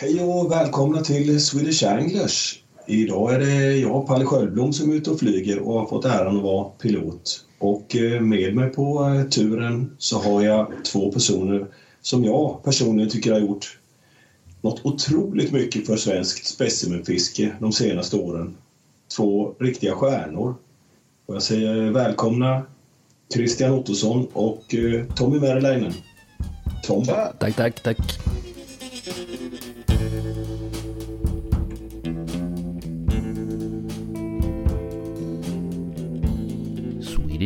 Hej och välkomna till Swedish Anglers. Idag är det jag, Palle Sköldblom, som är ute och flyger och har fått äran att vara pilot. Och eh, med mig på eh, turen så har jag två personer som jag personligen tycker har gjort något otroligt mycket för svenskt specimenfiske de senaste åren. Två riktiga stjärnor. Och jag säger välkomna Christian Ottosson och eh, Tommy Meriläinen. Tom. Tack, tack, tack.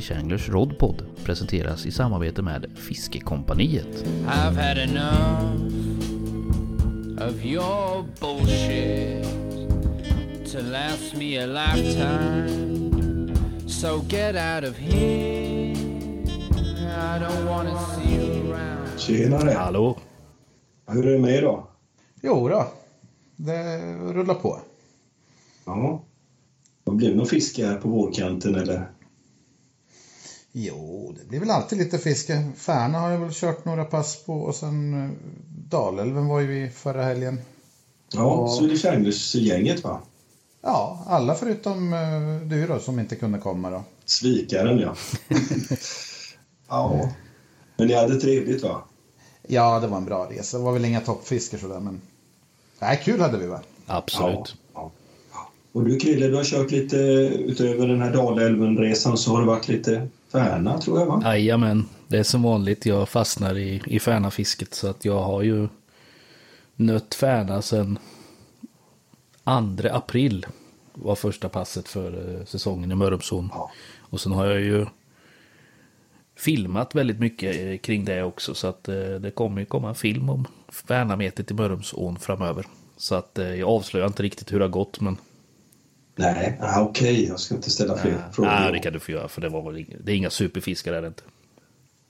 Swedish Anglers Rodpod presenteras i samarbete med Fiskekompaniet. I've had enough of your bullshit to last me a lifetime. So get out of here. I don't wanna see you around. Tjenare! Hallå! Hur är det med idag? Jo då, det rullar på. Ja. Blir det någon fiske här på vårkanten eller? Jo, det blir väl alltid lite fiske. Färna har jag väl kört några pass på och sen eh, Dalälven var ju vi förra helgen. Ja, Swedish Anglers-gänget va? Ja, alla förutom uh, du då som inte kunde komma då. Svikaren ja. ja. Men ni hade trevligt va? Ja, det var en bra resa. Det var väl inga toppfiskar sådär men... Nej, kul hade vi va? Absolut. Ja. Och du Krille, du har kört lite utöver den här Dalälven-resan så har det varit lite Färna tror jag va? Jajamän, det är som vanligt. Jag fastnar i, i Färnafisket så att jag har ju nött Färna sedan 2 april var första passet för eh, säsongen i Mörrumsån. Ja. Och sen har jag ju filmat väldigt mycket eh, kring det också. Så att eh, det kommer ju komma en film om Värnametet i Mörrumsån framöver. Så att jag avslöjar inte riktigt hur det har gått men... Nej, ah, okej. Okay. Jag ska inte ställa fler nej, frågor. Nej, det kan du få göra för det, var väl, det är inga superfiskar är det inte.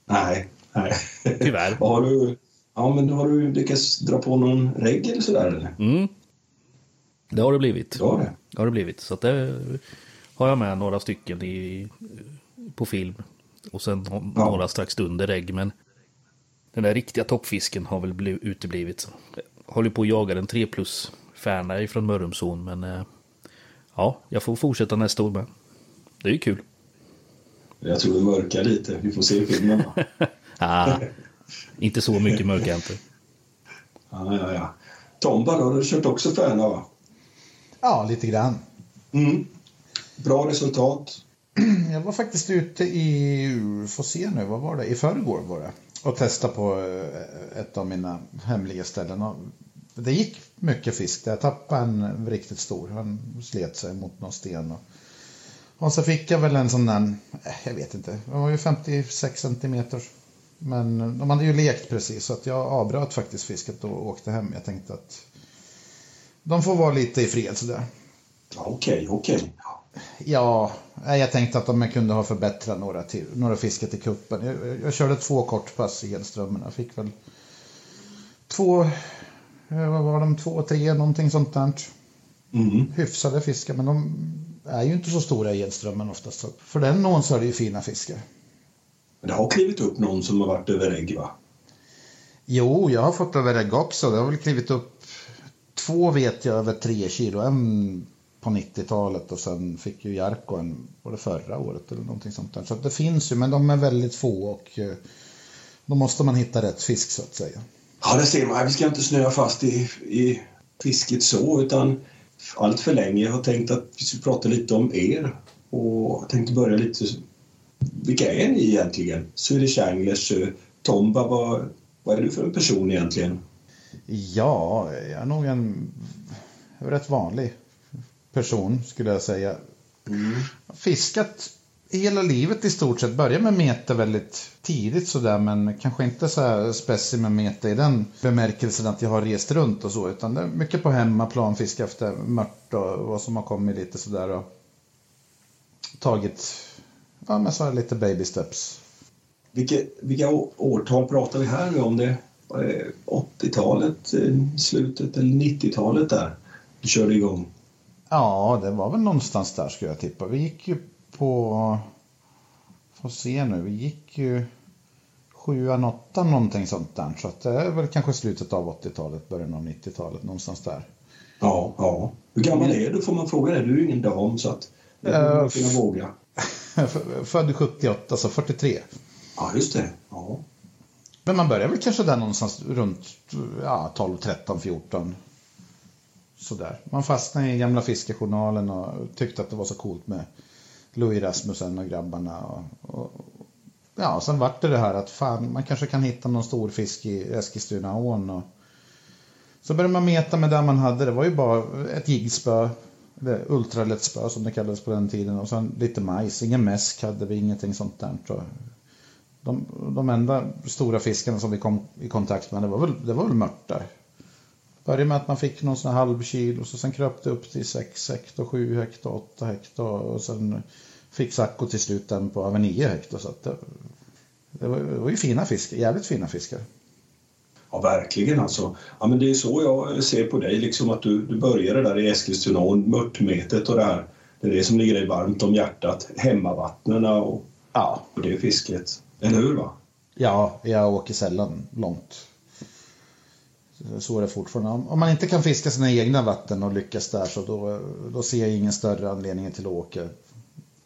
Nej, nej. Tyvärr. har du, ja, men har du lyckats dra på någon regg eller sådär eller? Mm. Det har det blivit. Det har det? Det har det blivit. Så att det har jag med några stycken i, på film. Och sen ja. några strax under ägg. Men den där riktiga toppfisken har väl blivit, uteblivit. Jag håller på att jaga en 3 plus Färna ifrån Mörrumsån. Men eh, ja, jag får fortsätta nästa år med. Det är ju kul. Jag tror du mörkar lite. Vi får se filmen. ah, inte så mycket mörkar jag inte. Ja, ja, ja. Tomba, då har du kört också Färna va? Ja, lite grann. Mm. Bra resultat. Jag var faktiskt ute i, får se nu, vad var det, i förrgår var det. Och testade på eh, ett av mina hemliga ställen. Och det gick mycket fisk. Jag tappade en riktigt stor. Han slet sig mot någon sten. Och, och så fick jag väl en sån där, eh, jag vet inte, det var ju 56 centimeter. Men de hade ju lekt precis så att jag avbröt faktiskt fisket och åkte hem. Jag tänkte att de får vara lite i fred sådär. Okej, okej. Ja, jag tänkte att de kunde ha förbättrat några, till, några fiske till kuppen. Jag, jag körde två kortpass i Hedströmmen. Jag fick väl två, eh, vad var de, två, tre, någonting sånt där. Mm. Hyfsade fiskar, men de är ju inte så stora i Hedströmmen oftast. För den någon så är det ju fina fiskar. Men det har klivit upp någon som har varit över ägg va? Jo, jag har fått över ägg också. Det har väl klivit upp två vet jag över tre kilo. En på 90-talet och sen fick ju Jarko en, det förra året eller någonting sånt där. Så det finns ju, men de är väldigt få och eh, då måste man hitta rätt fisk så att säga. Ja, det ser man. Vi ska inte snöa fast i, i fisket så, utan allt för länge. Jag har tänkt att vi ska prata lite om er och jag tänkte börja lite. Vilka är ni egentligen? Swedish Anglers, eh, Tomba, vad, vad är du för en person egentligen? Ja, jag är nog en rätt vanlig person skulle jag säga. Mm. Fiskat hela livet i stort sett. Började med mete väldigt tidigt sådär men kanske inte så här specimen mete i den bemärkelsen att jag har rest runt och så utan det är mycket på hemmaplan, fiska efter mört och vad som har kommit lite sådär och tagit, ja men så här lite baby steps. Vilka, vilka årtal pratar vi här nu om? det 80-talet, eh, slutet eller 90-talet där du körde igång? Ja, det var väl någonstans där skulle jag tippa. Vi gick ju på, får se nu, vi gick ju sjuan, åttan någonting sånt där. Så att det är väl kanske slutet av 80-talet, början av 90-talet, någonstans där. Ja, ja. Hur gammal är du får man fråga det. Du är ju ingen dam så att får man kunna våga. Född 78, så 43. Ja, just det. Ja. Men man börjar väl kanske där någonstans runt ja, 12, 13, 14. Sådär. Man fastnade i gamla fiskejournalen och tyckte att det var så coolt med Louis Rasmussen och grabbarna. Och, och, ja, sen vart det det här att fan, man kanske kan hitta någon stor fisk i Eskilstunaån. Och så började man meta med det man hade. Det var ju bara ett jiggspö, eller ultralättspö som det kallades på den tiden. Och sen lite majs, ingen mäsk hade vi, ingenting sånt där. Så de, de enda stora fiskarna som vi kom i kontakt med, det var väl, det var väl mörtar. Började med att man fick någon sån här halv kilo, så sen kröp det upp till 6 hektar, 7 hektar, 8 hektar och sen fick Sacco till slut den på över 9 hektar. Så det, det, var, det var ju fina fiskar, jävligt fina fiskar. Ja, verkligen alltså. Ja, men det är så jag ser på dig, liksom att du, du började där i Eskilstuna och mörtmetet och det här. Det är det som ligger dig varmt om hjärtat. Hemmavattnena och, Ja. och det fisket. Eller hur? va? Ja, jag åker sällan långt. Så är det fortfarande. Om- man inte kan fiska sina egna vatten och lyckas där så då, då ser jag ingen större anledning till att åka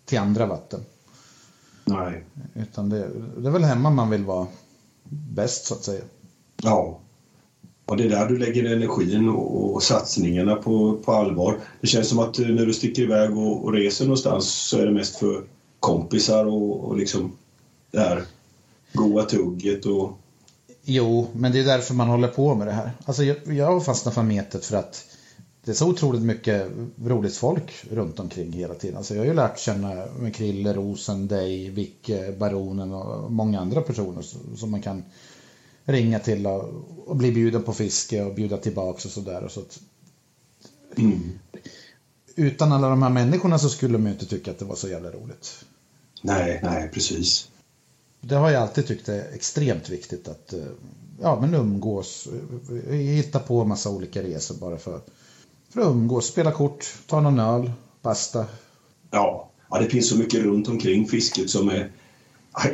till andra vatten. Nej. Utan det, det är väl hemma man vill vara bäst så att säga. Ja. Och det är där du lägger energin och, och satsningarna på, på allvar. Det känns som att eh, när du sticker iväg och, och reser någonstans så är det mest för kompisar och, och liksom det här goa tugget och Jo, men det är därför man håller på med det här. Alltså jag, jag har fastnat för metet för att det är så otroligt mycket roligt folk runt omkring hela tiden. Alltså jag har ju lärt känna med Krille, Rosen, dig, Vicke, Baronen och många andra personer som- man kan ringa till och, bli bjuden på fiske och bjuda tillbaks och sådär. Så att mm. utan alla de här människorna så skulle man ju inte tycka att det var så jävla roligt. Nej, nej, precis. Det har jag alltid tyckt är extremt viktigt att eh, ja, men umgås, eh, hitta på massa olika resor bara för, för att umgås, spela kort, ta någon öl, basta. Ja, ja, det finns så mycket runt omkring fisket som är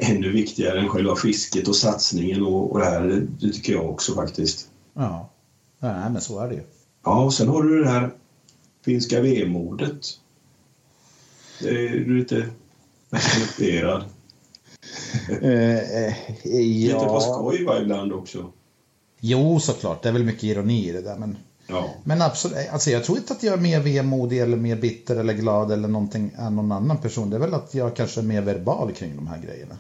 ännu viktigare än själva fisket och satsningen och, och det här. Det, tycker jag också faktiskt. Ja, nej men så är det ju. Ja, och sen har du det här finska vemodet. Det är du lite inspirerad. Lite på skoj va, ibland också. Jo, såklart. Det är väl mycket ironi i det där. Men, Ja, men absolut, alltså jag tror inte att jag är mer vemodig eller mer bitter eller glad eller någonting än någon annan person. Det är väl att jag kanske är mer verbal kring de här grejerna.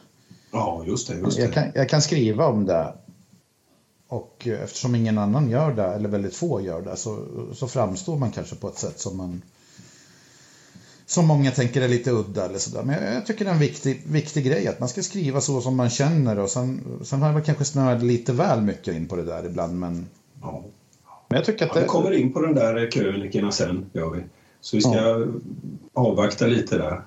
ja just det. Just Jag det. kan, jag kan skriva om det. Och eh, eftersom ingen annan gör det, eller väldigt få gör det, så, så framstår man kanske på ett sätt som man som många tänker är lite udda eller sådär. Men jag, jag tycker det är en viktig, viktig grej att man ska skriva så som man känner och sen, sen har jag kanske snöat lite väl mycket in på det där ibland men, Ja. men jag tycker att Ja, vi kommer in på den där krönikorna sen, gör vi. Så vi ska avvakta lite där.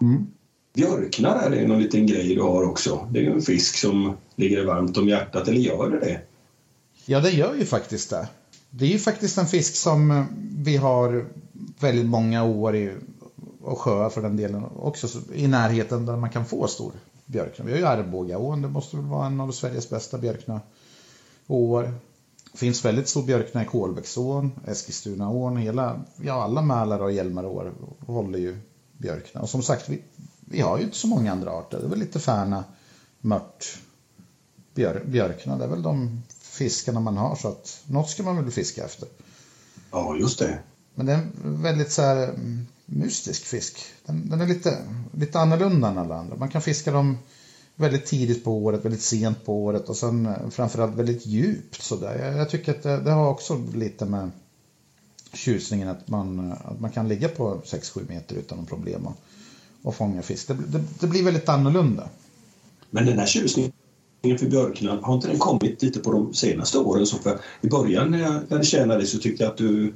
Mm. Björknar är någon liten grej du har också. Det är ju en fisk som ligger varmt om hjärtat, eller gör det det? Ja, det gör ju faktiskt det. Det är ju faktiskt en fisk som eh, vi har väldigt många år i och sjöar för den delen också så- i närheten där man kan få stor björkna. Vi har ju Arbogaån, det måste väl vara en av Sveriges bästa björknaåar. Det finns väldigt stor björkna i Kolbäcksån, Eskilstunaån, hela, ja alla Mälar och Hjälmaråar håller ju björkna. Och som sagt, vi, vi har ju inte så många andra arter. Det är väl lite färna, mört, björ, björkna. Det är väl de fiskarna man har så att något ska man väl fiska efter. Ja, just det. Men det är en väldigt så här mm, mystisk fisk. Den, den är lite, lite annorlunda än alla andra. Man kan fiska dem väldigt tidigt på året, väldigt sent på året och sen eh, framförallt väldigt djupt. Så där. Jag, jag tycker att det, det har också lite med tjusningen att man, eh, att man kan ligga på 6-7 meter utan någon problem och, och fånga fisk. Det, det, det blir väldigt annorlunda. Men den här tjusningen för björknar, har inte den kommit lite på de senaste åren? Så för I början när jag lärde känna dig så tyckte jag att du,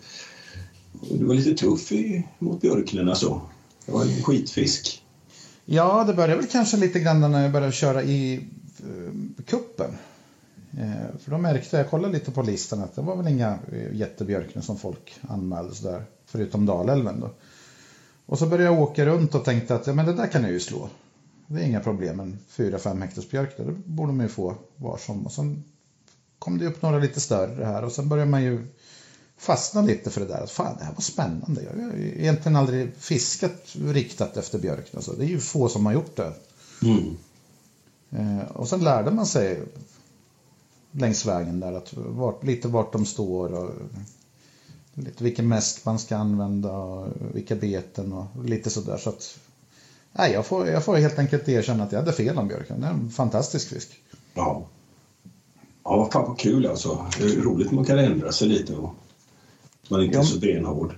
du var lite tuff i, mot björknarna så. Det var en skitfisk. Ja, det började väl kanske lite grann när jag började köra i eh, kuppen. Eh, för då märkte jag, jag kollade lite på listan, att det var väl inga eh, jättebjörknar som folk anmälde så där, förutom Dalälven då. Och så började jag åka runt och tänkte att ja, men det där kan jag ju slå. det är inga problem. En 4-5 hektars björk, det borde man ju få var som. Och sen kom det upp några lite större här och sen började man ju fastna lite för det där. Fan, det här var spännande. Jag har egentligen aldrig fiskat riktat efter björk. Alltså, det är ju få som har gjort det. Mm. Eh, och sen lärde man sig längs vägen där att vart, lite vart de står och lite vilken mäsk man ska använda och vilka beten och lite sådär. Så att, nej, jag, får, jag får helt enkelt erkänna att jag hade fel om björken. Det är en fantastisk fisk. Ja. Ja, fan vad kul alltså. Det är roligt att man kan ändra sig lite och man inte är så benhård.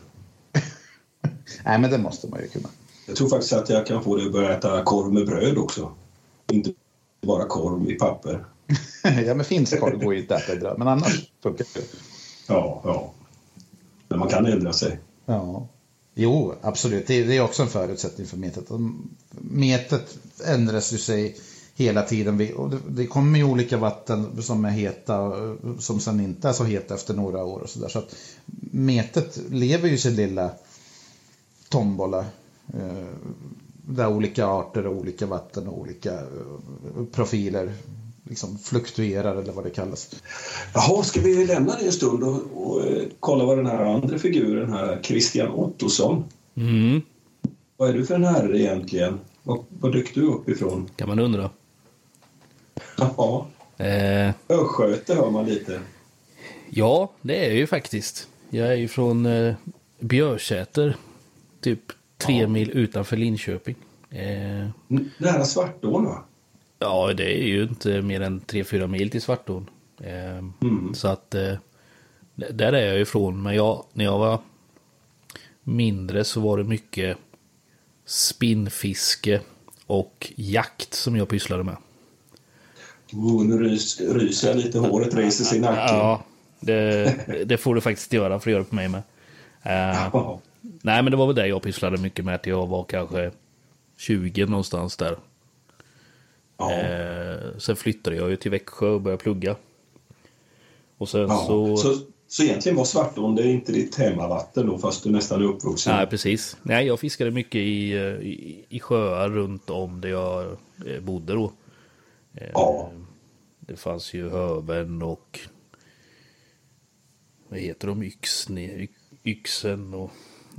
nej, men det måste man ju kunna. Jag tror faktiskt att jag kan få dig att börja äta korv med bröd också. Inte bara korv i papper. ja, men finsk korv går ju inte att äta men annars funkar det. Ja, ja. Men man kan ändra sig. Ja. Jo, absolut. Det är också en förutsättning för metet. Metet ändras ju sig hela tiden. Och det kommer ju olika vatten som är heta som sen inte är så heta efter några år och sådär. Så att metet lever ju sin lilla tombola. Eh, där olika arter och olika vatten och olika eh, profiler liksom fluktuerar eller vad det kallas. Jaha, ska vi lämna det en stund och, och eh, kolla vad den här andra figuren här, Christian Ottosson. Mm. Vad är du för en herre egentligen? Var, var dök du upp ifrån? Kan man undra. Ja, Eh, Östgöte hör man lite. ja, det är jag ju faktiskt. Jag är ju från eh, Björsäter. Typ tre mil utanför Linköping. Eh, Nära Svartån va? ja, det är ju inte mer än 3-4 mil till Svartån. Eh, Så att eh, där är jag ju ifrån. Men jag, när jag var mindre så var det mycket spinnfiske och jakt som jag pysslade med. Nu rys, ryser lite, håret reser sig i nacken. Ja, det, det får du faktiskt göra för att göra det på mig med. Ja. nej, men det var väl det jag pysslade mycket med till jag var kanske 20 någonstans där. Ja. Eh, sen flyttade jag ju till Växjö och började plugga. Och sen Ja. så... Så, så egentligen var Svartån det är inte ditt hemmavatten då fast du nästan är uppvuxen? Nej, precis. Nej, jag fiskade mycket i, eh, i, i sjöar runt om där jag bodde då. Eh, Ja. Det fanns ju Höven och vad heter de? Yxn, y- yxen och,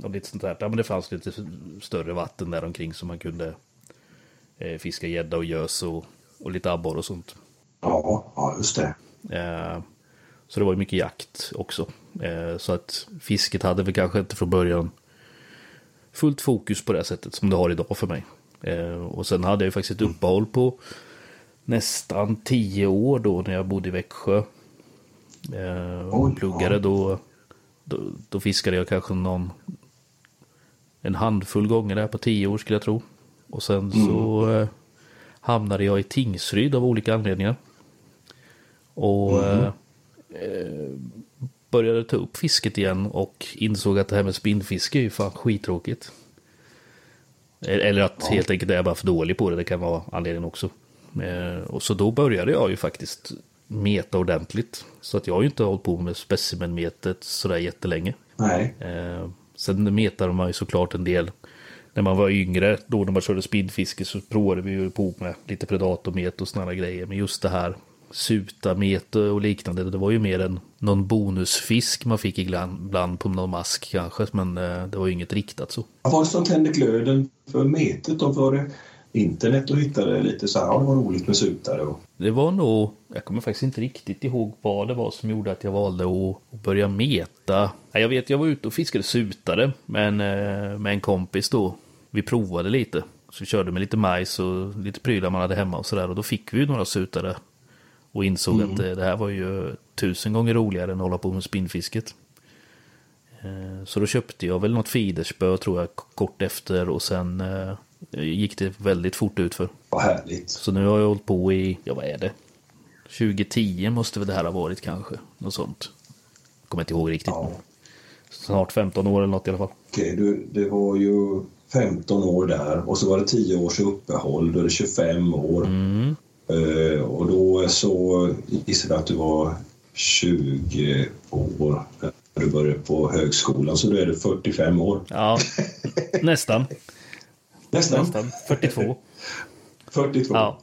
och lite sånt där. Ja, men det fanns lite större vatten där omkring som man kunde eh, fiska gädda och gös och, och lite abborre och sånt. Ja, ja, just det. Eh, så det var ju mycket jakt också. Eh, så att fisket hade väl kanske inte från början fullt fokus på det sättet som det har idag för mig. Eh, och sen hade jag ju faktiskt ett uppehåll på nästan tio år då när jag bodde i Växjö. Eh, och pluggade ja. då, då. Då fiskade jag kanske någon en handfull gånger där på tio år skulle jag tro. Och sen så eh, hamnade jag i Tingsryd av olika anledningar. Och eh, eh, började ta upp fisket igen och insåg att det här med spinnfiske är ju fan skittråkigt. Eller att helt enkelt är jag bara för dålig på det, det kan vara anledningen också. Eh, och så då började jag ju faktiskt meta ordentligt. Så att jag har ju inte hållit på med specimenmetet sådär jättelänge. Nej. Eh, sen metade man ju såklart en del. När man var yngre, då när man körde spinnfiske så provade vi ju på med lite predatormet och sådana grejer. Men just det här sutamete och liknande, det var ju mer en någon bonusfisk man fick ibland ibland på någon mask kanske. Men eh, det var ju inget riktat så. Vad var det som tände glöden för metet då? Var det internet och hittade lite så här, ja, det var roligt med sutare och... Det var nog, jag kommer faktiskt inte riktigt ihåg vad det var som gjorde att jag valde att, börja meta. Jag vet, jag var ute och fiskade sutare men, eh, med en kompis då. Vi provade lite. Så vi körde med lite majs och lite prylar man hade hemma och sådär. Och då fick vi ju några sutare. Och insåg att eh, det här var ju tusen gånger roligare än att hålla på med spinnfisket. Eh, Så då köpte jag väl något fiderspö tror jag kort efter och sen gick det väldigt fort ut för. Vad härligt. Så nu har jag hållit på i, ja vad är det? 2010 måste väl det här ha varit kanske. Något sånt. Kommer inte ihåg riktigt. Ja. Snart 15 år eller något i alla fall. Okej, du, det var ju 15 år där och så var det 10 års uppehåll, då är det 25 år. Eh, och då så gissade jag att du var 20 år när du började på högskolan, så då är du 45 år. Ja, nästan. Nästan. Nästan. 42. 42. Ja.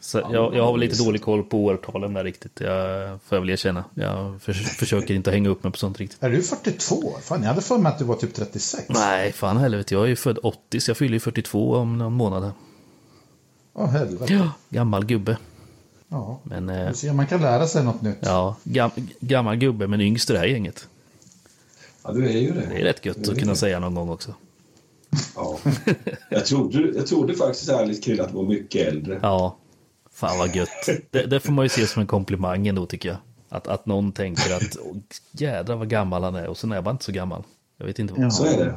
Så jag, jag har väl lite dålig koll på årtalen där riktigt. Jag får jag väl erkänna. Jag för, försöker inte hänga upp mig på sånt riktigt. Är du 42? Fan, jag hade för mig att du var typ 36. Nej, fan helvete. Jag är ju född 80 så jag fyller ju 42 om någon månad. Åh helvete. Ja, gammal gubbe. Ja. Men eh, ser, man kan lära sig något nytt. ja, gam, gammal gubbe men yngst i det här gänget. Ja, du är ju det. Det är rätt gött att kunna säga någon gång också. Ja. Jag, trodde, jag trodde faktiskt ärligt Krille att var mycket äldre. Ja, fan vad gött. Det, det får man ju se som en komplimang ändå tycker jag. Att, att någon tänker att "Åh, jädrar vad gammal han är och sen är man inte så gammal. Jag vet inte vad. Ja. Så är det.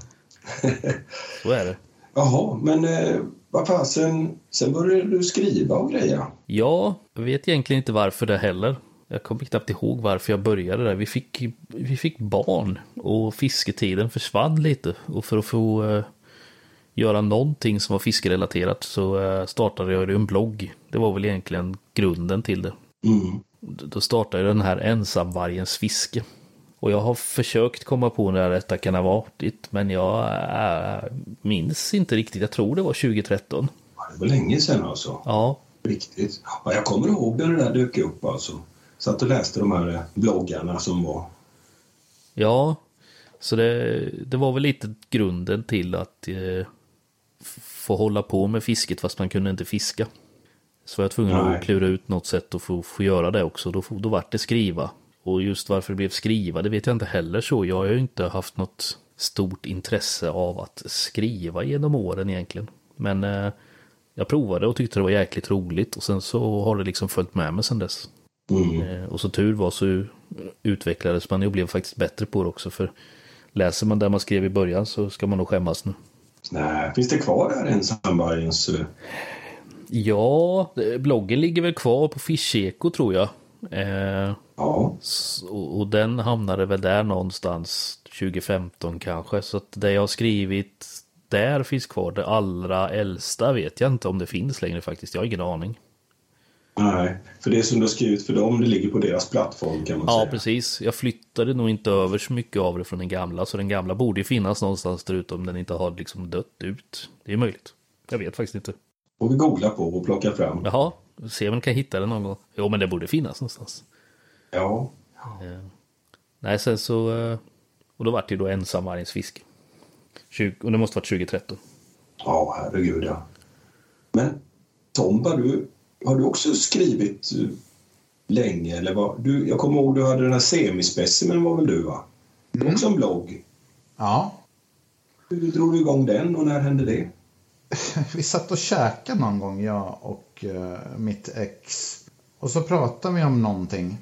Så är det. Jaha, men eh, vad fasen, sen började du skriva och greja. Ja, jag vet egentligen inte varför det heller. Jag kommer knappt ihåg varför jag började där. Vi fick, vi fick barn och fisketiden försvann lite. Och för att få eh, göra någonting som var fiskerelaterat så eh, startade jag en blogg. Det var väl egentligen grunden till det. Mm. Då startade jag den här ensamvargens fiske. Och jag har försökt komma på när detta kan ha varit, men jag äh, minns inte riktigt. Jag tror det var 2013. Ja, Det var länge sedan alltså. Ja, Riktigt. Ja, jag kommer ihåg när det där dök upp alltså. Satt och läste de här eh, bloggarna som var. Ja, så det, det var väl lite grunden till att eh, få hålla på med fisket fast man kunde inte fiska. Så var jag tvungen Nej. att klura ut något sätt att få, få göra det också. Då, då vart det skriva. Och just varför det blev skriva, det vet jag inte heller så. Jag har ju inte haft något stort intresse av att skriva genom åren egentligen. Men eh, jag provade och tyckte det var jäkligt roligt och sen så har det liksom följt med mig sen dess. Mm. Eh, Och så tur var så utvecklades man och blev faktiskt bättre på det också. För läser man där man skrev i början så ska man nog skämmas nu. Nej, finns det kvar där ensamvargens... eh, Ja, det- bloggen ligger väl kvar på Fischeko tror jag. Eh, Ja, och, och den hamnade väl där någonstans 2015 kanske. Så att det jag har skrivit där finns kvar. Det allra äldsta vet jag inte om det finns längre faktiskt. Jag har ingen aning. Nej. För det som du har skrivit för dem, det ligger på deras plattform kan man Ja, säga. precis. Jag flyttade nog inte över så mycket av det från den gamla. Så den gamla borde ju finnas någonstans där ute om den inte har liksom dött ut. Det är möjligt. Jag vet faktiskt inte. Och vi googla på och plocka fram. Jaha, se om jag kan hitta den någon gång. Jo, men det borde finnas någonstans. Ja, Nej, sen så... eh, Och då vart det ju då ensamvargens fiske. 20, och det måste varit 2013. ja herregud ja. Men Tomba, du, har du också skrivit eh, länge? Eller vad? Du, jag kommer ihåg du hade den här semispecimen var väl du va? Mm. Också en blogg. Ja, Hur drog du igång den och när hände det? vi satt och käkade någon gång, jag och eh, mitt ex. Och så pratade vi om någonting.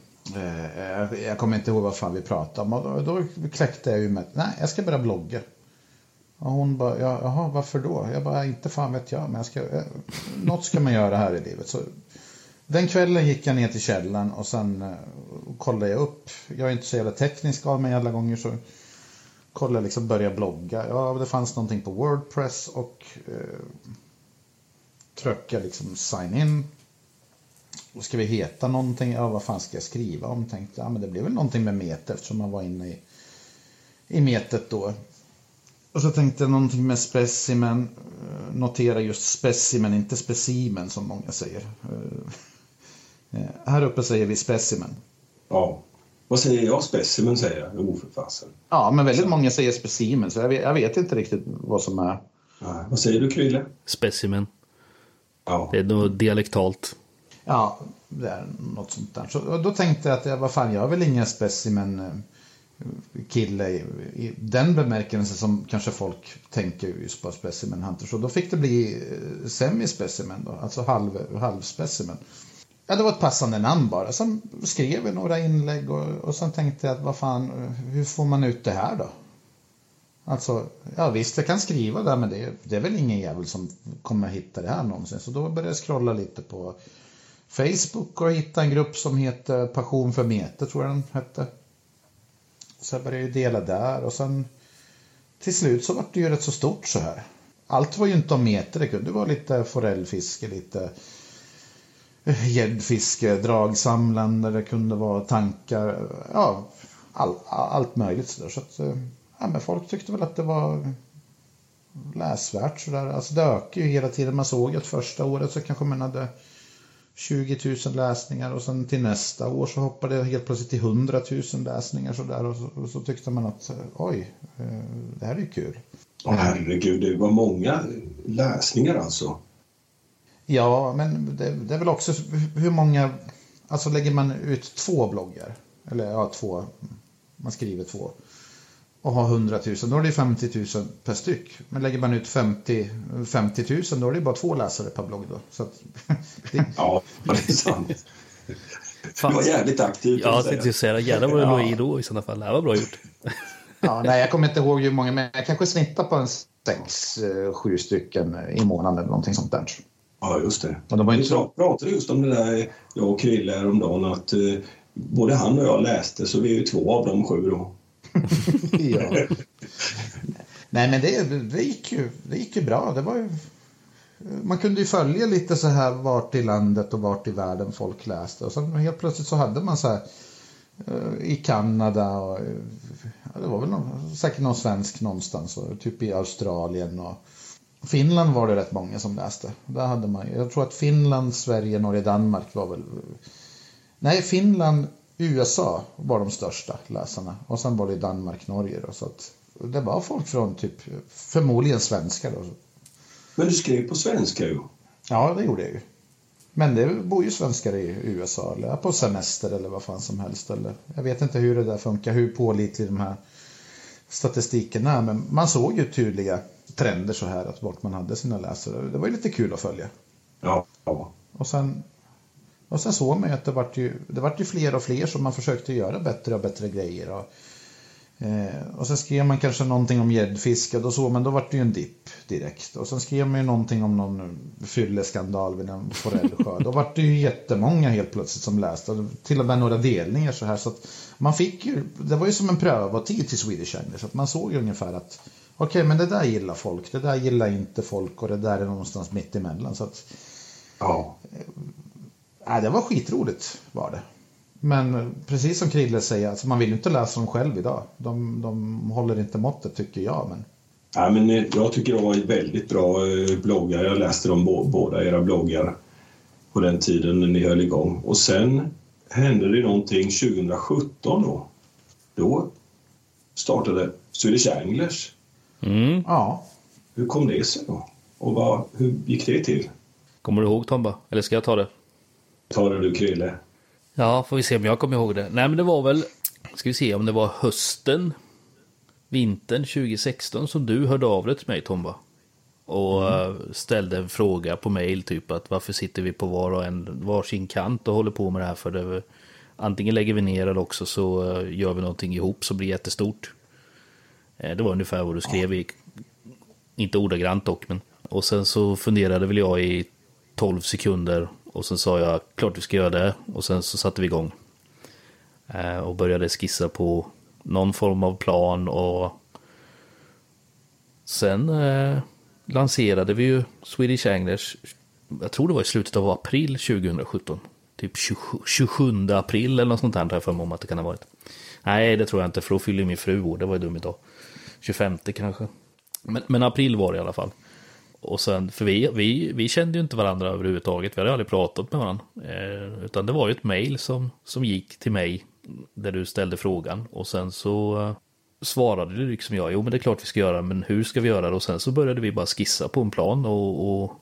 Jag- jag kommer inte ihåg vad fan vi pratade om. Och då, då kläckte jag ju med nej, jag ska börja blogga. Och hon bara, ja, jaha, varför då? Jag bara, inte fan vet jag, men jag ska, eh, något ska man göra här i livet. Så den kvällen gick jag ner till källaren och sen eh, kollade jag upp. Jag är inte så jävla teknisk av mig alla gånger så kollade jag liksom, började blogga. Ja, det fanns någonting på Wordpress och eh, trycka liksom sign in. Och ska vi heta någonting? Ja, vad fan ska jag skriva om? Tänkte, ja men det blev väl någonting med metet eftersom man var inne i, i metet då. Och så tänkte jag någonting med specimen. Eh, Notera just specimen, inte specimen som många säger. Eh, eh, här uppe säger vi specimen. Ja. Vad säger jag? Specimen säger jag. Jo, för fasen. Ja, men väldigt många säger specimen, så jag vet, jag vet inte riktigt vad som är. Nej. Vad säger du, Krille? Specimen. Ja. Det är nog dialektalt. Ja, det är något sånt där. Så då tänkte jag att jag, vad fan, jag är väl ingen specimen eh, kille i, i den bemärkelsen som kanske folk tänker just på specimen hunter. Så då fick det bli eh, semispecimen då, alltså halv, halvspecimen. Ja, det var ett passande namn bara. Sen skrev jag några inlägg och, och sen tänkte jag att vad fan, hur får man ut det här då? Alltså, ja visst jag kan skriva där men det, det är väl ingen jävel som kommer hitta det här någonsin. Så då började jag scrolla lite på Facebook och hitta en grupp som heter Passion för meter. tror jag den hette. Så jag började jag dela där och sen till slut så var det ju rätt så stort så här. Allt var ju inte om meter. det kunde vara lite forellfiske, lite eh, gäddfiske, dragsamlande, det kunde vara tankar, ja, all, allt möjligt sådär. Så att, eh, ja, men folk tyckte väl att det var läsvärt sådär. Alltså det ökar ju hela tiden. Man såg att första året så kanske man hade 20 000 läsningar och sen till nästa år så hoppade det helt plötsligt till 100 000 läsningar sådär och så, och så tyckte man att oj, eh, det här är ju kul. Åh, herregud, det var många läsningar alltså. Ja, men det, det är väl också hur många, alltså lägger man ut två bloggar, eller ja, två, man skriver två, och har 100 000, då är det 50 000 per styck. Men lägger man ut 50, 50 000, då är det bara två läsare per blogg då. Så att, det... ja, det är sant. Fan. Du var jävligt aktiv. Ja, jag tänkte säga Jävlar vad du låg i då i sådana fall. Det här var bra gjort. ja, nej, jag kommer inte ihåg hur många, men jag kanske snittar på en sex, eh, sju stycken i månaden eller någonting sånt där. Ja, just det. Och de var inte. Vi pratade just om det där, jag och Krille häromdagen, att eh, både han och jag läste, så vi är ju två av de sju då. ja. Nej, men det, det, gick ju, det gick ju bra. Det var ju, man kunde ju följa lite så här vart i landet och vart i världen folk läste. Och sen helt plötsligt så hade man så här eh, i Kanada och ja, det var väl någon, säkert någon svensk någonstans, och typ i Australien och Finland var det rätt många som läste. Där hade man, jag tror att Finland, Sverige, Norge, Danmark var väl... Nej, Finland, USA var de största läsarna. Och sen var det Danmark, Norge. Då, så att det var folk från typ, förmodligen svenskar. Då. Men du skrev på svenska ju. Ja, det gjorde jag ju. Men det bor ju svenskar i USA, eller på semester eller vad fan som helst. Eller, jag vet inte hur det där funkar, hur pålitlig de här statistiken är. Men man såg ju tydliga trender så här, att vart man hade sina läsare. Det var ju lite kul att följa. Ja. Och sen, och sen såg man ju att det vart ju, det vart ju fler och fler som man försökte göra bättre och bättre grejer. Och, eh, och sen skrev man kanske någonting om gäddfiske, då såg man, då vart det ju en dipp direkt. Och sen skrev man ju någonting om någon fylleskandal vid en forellsjö. då vart det ju jättemånga helt plötsligt som läste, till och med några delningar så här. Så att man fick ju, det var ju som en prövotid till Swedish Angler, så att man såg ju ungefär att okej, okay, men det där gillar folk, det där gillar inte folk och det där är någonstans mitt emellan. Så att, ja. Äh, det var skitroligt var det. Men precis som Krille säger, alltså man vill ju inte läsa dem själv idag. De, de håller inte måttet tycker jag. Men... Ja, men eh, jag tycker de var väldigt bra eh, bloggar. Jag läste dem båda era bloggar på den tiden när ni höll igång. Och sen hände det någonting 2017 då. Då startade Swedish Anglers Mm. Ja. Hur kom det sig då? Och vad, hur gick det till? Kommer du ihåg Tomba? Eller ska jag ta det? Ta det du Krille. Ja, får vi se om jag kommer ihåg det. Nej, men det var väl, ska vi se om det var hösten, vintern 2016 som du hörde av dig till mig Tomba. Och mm. Eh, ställde en fråga på mail typ att varför sitter vi på var och en varsin kant och håller på med det här för det. Antingen lägger vi ner eller också så eh, gör vi någonting ihop som blir jättestort. Eh, det var ungefär vad du skrev i, inte ordagrant dock, men. Och sen så funderade väl jag i 12 sekunder och sen sa jag klart vi ska göra det och sen så satte vi igång. Eh, och började skissa på någon form av plan och sen eh, lanserade vi ju Swedish Anglers, jag tror det var i slutet av april 2017. Typ 27, 27 april eller något sånt där har jag för mig om att det kan ha varit. Nej, det tror jag inte, för då fyller min fru år, det var ju dumt idag. 25 kanske. Men, men, april var det i alla fall. Och sen, för vi, vi, vi kände ju inte varandra överhuvudtaget. Vi hade aldrig pratat med varandra. Eh, utan det var ju ett mail som, som gick till mig. Där du ställde frågan. Och sen så eh, svarade du liksom jag. Jo men det är klart vi ska göra. Men hur ska vi göra det? Och sen så började vi bara skissa på en plan. Och, och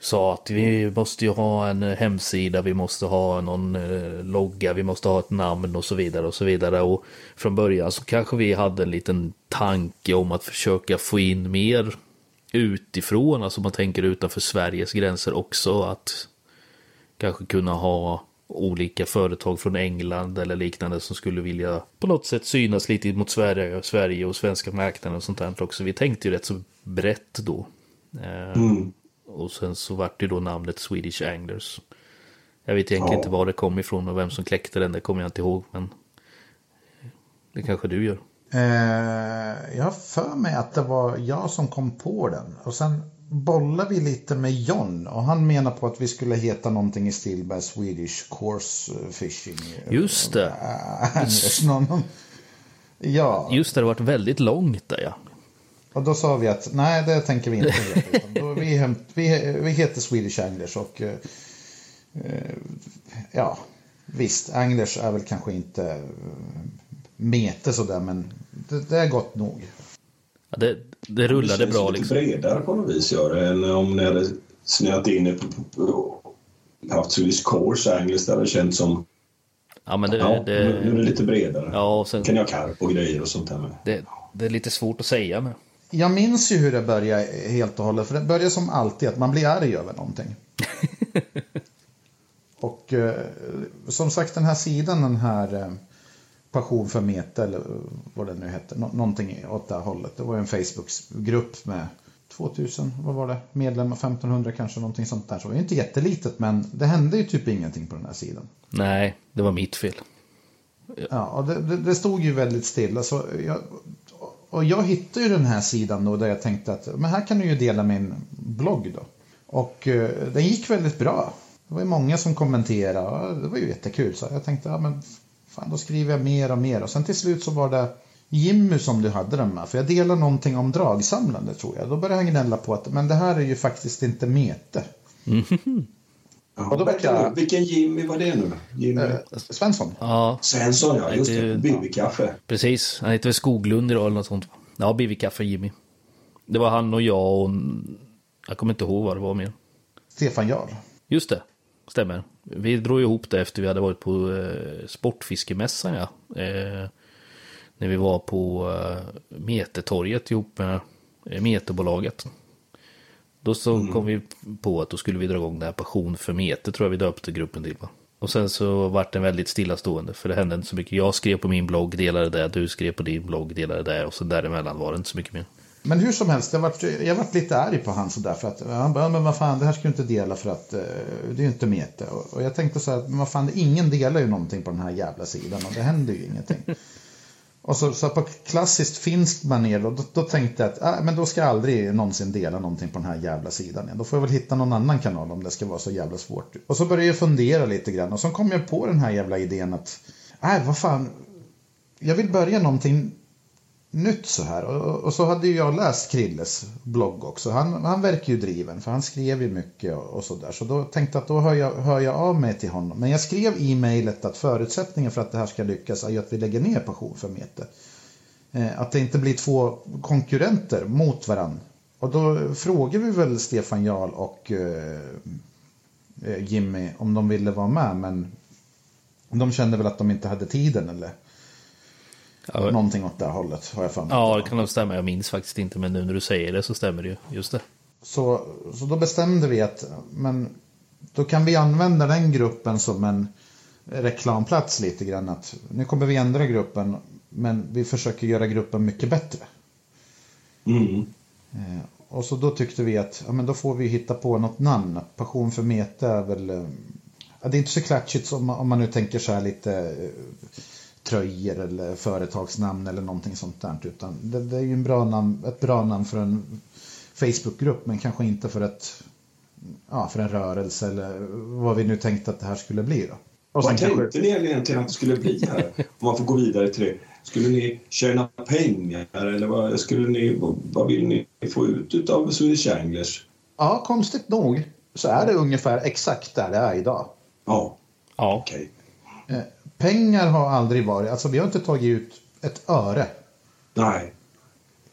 sa att vi måste ju ha en eh, hemsida, vi måste ha någon eh, logga, vi måste ha ett namn och så vidare och så vidare. Och från början så kanske vi hade en liten tanke om att försöka få in mer utifrån, alltså man tänker utanför Sveriges gränser också, att kanske kunna ha olika företag från England eller liknande som skulle vilja på något sätt synas lite mot Sverige, Sverige och svenska marknaden och sånt där också. Vi tänkte ju rätt så brett då. Eh, mm. Och sen så vart det då namnet Swedish Anglers. Jag vet egentligen ja. inte var det kom ifrån och vem som kläckte den, det kommer jag inte ihåg. Men det kanske du gör. Eh, jag har för mig att det var jag som kom på den. Och sen bollade vi lite med John och han menar på att vi skulle heta någonting i stil med Swedish Course Fishing. Just det. Äh, någon, ja. Just det, det varit väldigt långt där ja. Och då sa vi att nej, det tänker vi inte heta. vi, vi, vi heter Swedish Anglers och eh, eh, ja, visst, Anglers är väl kanske inte eh, mete sådär, men det, det är gott nog. Ja, det, det rullade känns bra lite liksom. bredare på något vis gör det, än om ni hade snöat in på, på, på haft Swedish Course Angles där det känns som Ja, men det, ja, nu, nu är det det, lite bredare. ja, och sen, Kan jag karp och grejer och sånt där med. det, det är lite svårt att säga med. Jag minns ju hur det började helt och hållet, för det börjar som alltid att man blir arg över någonting. och eh, som sagt den här sidan, den här eh, Passion för meta eller vad det nu hette, nå- någonting åt det hållet. Det var en Facebookgrupp med 2000, vad var det, medlemmar, 1500 kanske, någonting sånt där. Så det är inte jättelitet, men det hände ju typ ingenting på den här sidan. Nej, det var mitt fel. Ja, och det, det, det stod ju väldigt stilla. Så jag, och jag hittade ju den här sidan då där jag tänkte att men här kan du ju dela min blogg då. Och eh, den gick väldigt bra. Det var ju många som kommenterade och det var ju jättekul. Så jag tänkte, ja men fan då skriver jag mer och mer. Och sen till slut så var det Jimmy som du hade den med. För jag delade någonting om dragsamlande tror jag. Då började han gnälla på att men det här är ju faktiskt inte mete. Ja, Och då vänta nu, vilken Jimmy var det nu? Jimmy Eh, Svensson? Ja, Svensson, ja. Just det-. Bibikaffe. precis. Han heter väl Skoglund idag eller något sånt. Ja, Bivikaffe Jimmy. Det var han och jag och... Jag kommer inte ihåg vad det var mer. Stefan Jarl. Just det, stämmer. Vi drog ihop det efter vi hade varit på eh, Sportfiskemässan, ja. Eh, när vi var på eh, Metertorget ihop med eh, Meterbolaget. Då så kom vi på att då skulle vi dra igång det här Passion för Meter, tror jag vi döpte gruppen till. Och sen så vart den väldigt stillastående, för det hände inte så mycket. Jag skrev på min blogg, delade det, du skrev på din blogg, delade det, och så däremellan var det inte så mycket mer. Men hur som helst, jag varit, jag varit lite arg på han sådär för att han bara, men vad fan, det här ska du inte dela för att eh, det är ju inte mete. Och, och jag tänkte så här, men vad fan, ingen delar ju någonting på den här jävla sidan och det händer ju ingenting. Och så, så på klassiskt finskt manér då, då, då tänkte jag att ah, men då ska jag aldrig någonsin dela någonting på den här jävla sidan igen. Då får jag väl hitta någon annan kanal om det ska vara så jävla svårt. Och så började jag fundera lite grann och så kom jag på den här jävla idén att, nej vad fan, jag vill börja någonting nytt så här. Och, och så hade ju jag läst Krilles blogg också. Han, han verkar ju driven för han skrev ju mycket och, och så där. Så då tänkte jag att då hör jag, hör jag av mig till honom. Men jag skrev i mejlet att förutsättningen för att det här ska lyckas är ju att vi lägger ner Passion för Mete. Eh, att det inte blir två konkurrenter mot varann. Och då frågade vi väl Stefan Jarl och eh, eh, Jimmy om de ville vara med. Men de kände väl att de inte hade tiden eller Ja, någonting åt det hållet. Har jag för mig. ja, det kan nog stämma. Jag minns faktiskt inte, men nu när du säger det så stämmer det ju. Just det. Så, så då bestämde vi att men, då kan vi använda den gruppen som en reklamplats lite grann. Att nu kommer vi ändra gruppen men vi försöker göra gruppen mycket bättre. Mm. Eh, och så då tyckte vi att ja, men då får vi hitta på något namn. Passion för meta är väl... eh, Ja, det är inte så klatschigt som om man nu tänker så här lite eh, tröjor eller företagsnamn eller någonting sånt där. Utan det, det är ju en bra namn, ett bra namn för en Facebookgrupp men kanske inte för, ett, ja, för en rörelse eller vad vi nu tänkte att det här skulle bli. Då. Och sen Vad kanske, tänkte ni egentligen att det skulle bli här? Om man får gå vidare till det. Skulle ni tjäna pengar eller vad, skulle ni, vad vill ni få ut av Swedish Anglers? ja, konstigt nog så är det ungefär exakt där det är idag. Ja, Ja, okej. Eh, pengar har aldrig varit, alltså vi har inte tagit ut ett öre Nej.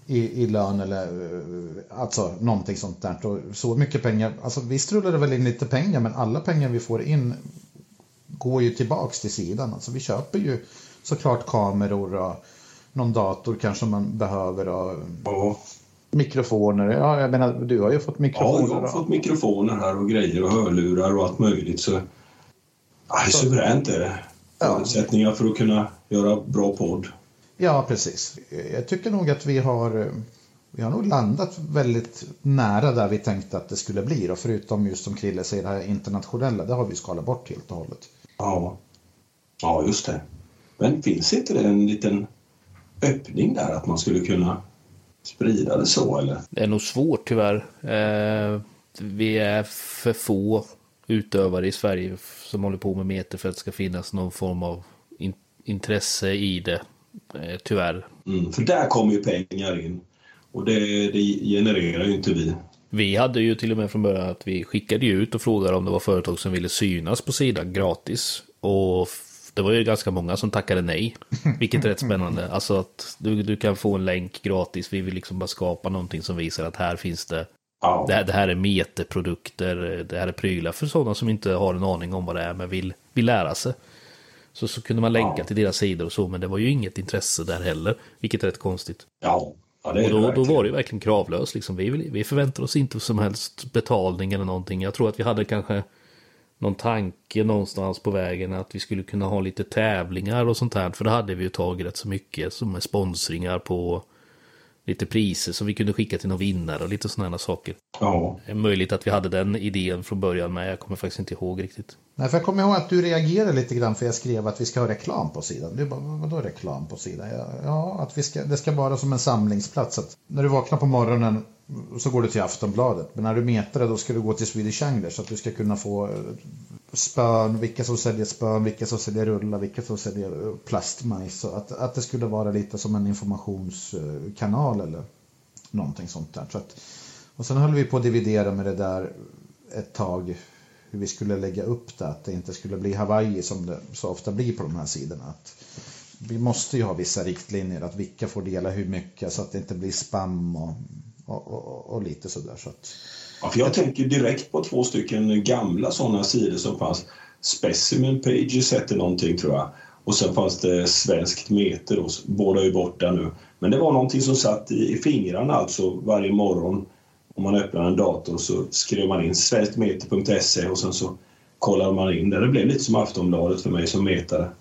i, i lön eller eh, alltså någonting sånt där. Och så mycket pengar, alltså visst rullar det väl in lite pengar men alla pengar vi får in går ju tillbaks till sidan. Alltså vi köper ju såklart kameror och någon dator kanske man behöver och Ja. mikrofoner. Ja, jag menar du har ju fått ja, mikrofoner. jag har fått mikrofoner här och grejer och hörlurar och allt möjligt. Så, ja, det är suveränt är det. Ja. Förutsättningar för att kunna göra bra podd. Ja, precis. Jag tycker nog att vi har, eh, vi har nog landat väldigt nära där vi tänkte att det skulle bli. Då, förutom just som Krille säger, det här internationella, det har vi skalat bort helt och hållet. Ja. ja, just det. Men finns inte det en liten öppning där att man skulle kunna sprida det så eller? det är nog svårt tyvärr. Eh, vi är för få utövare i Sverige som håller på med meter för att det ska finnas någon form av in- intresse i det. Eh, tyvärr. Mm, för där kommer ju pengar in. Och det, det genererar ju inte vi. Vi hade ju till och med från början att vi skickade ut och frågade om det var företag som ville synas på sidan gratis. Och det var ju ganska många som tackade nej. Vilket är rätt spännande. Alltså att du, du kan få en länk gratis. Vi vill liksom bara skapa någonting som visar att här finns det. Ja. Det, här, det här är meteprodukter. Det här är prylar för sådana som inte har en aning om vad det är men vill, vill lära sig. Så, så kunde man länka Ja. till deras sidor och så. Men det var ju inget intresse där heller. Vilket är rätt konstigt. Ja, ja det är Och då, det då var det ju verkligen kravlöst. Liksom. Vi, vi förväntar oss inte som helst betalning eller någonting. Jag tror att vi hade kanske någon tanke någonstans på vägen att vi skulle kunna ha lite tävlingar och sånt här. För det hade vi ju tagit rätt så mycket som är sponsringar på lite priser som vi kunde skicka till någon vinnare och lite sådana saker. Ja, Det är möjligt att vi hade den idén från början men jag kommer faktiskt inte ihåg riktigt. Nej, för jag kommer ihåg att du reagerade lite grann för jag skrev att vi ska ha reklam på sidan. Du bara, "Vad- vadå reklam på sidan? Ja, ja att vi ska, det ska vara som en samlingsplats. Att när du vaknar på morgonen så går du till Aftonbladet. Men när du metar det då ska du gå till Swedish Anglers så att du ska kunna få eh, spön, vilka som säljer spön, vilka som säljer rullar, vilka som säljer eh, plastmajs. Så att, att det skulle vara lite som en informationskanal eh, eller någonting sånt där. Så att, och sen höll vi på att dividera med det där ett tag hur vi skulle lägga upp det, att det inte skulle bli Hawaii som det så ofta blir på de här sidorna. Att vi måste ju ha vissa riktlinjer, att vilka får dela hur mycket så att det inte blir spam och, och, och, och lite sådär. Så att, Ja, för jag tänker direkt på två stycken gamla sådana sidor som fanns. Specimen Pages hette någonting tror jag. Och sen fanns det Svenskt Meter. Och båda är ju borta nu. Men det var någonting som satt i, i fingrarna alltså varje morgon. Om man öppnade en dator så skrev man in svenskmeter.se och sen så kollade man in det. Det blev lite som Aftonbladet för mig som metare.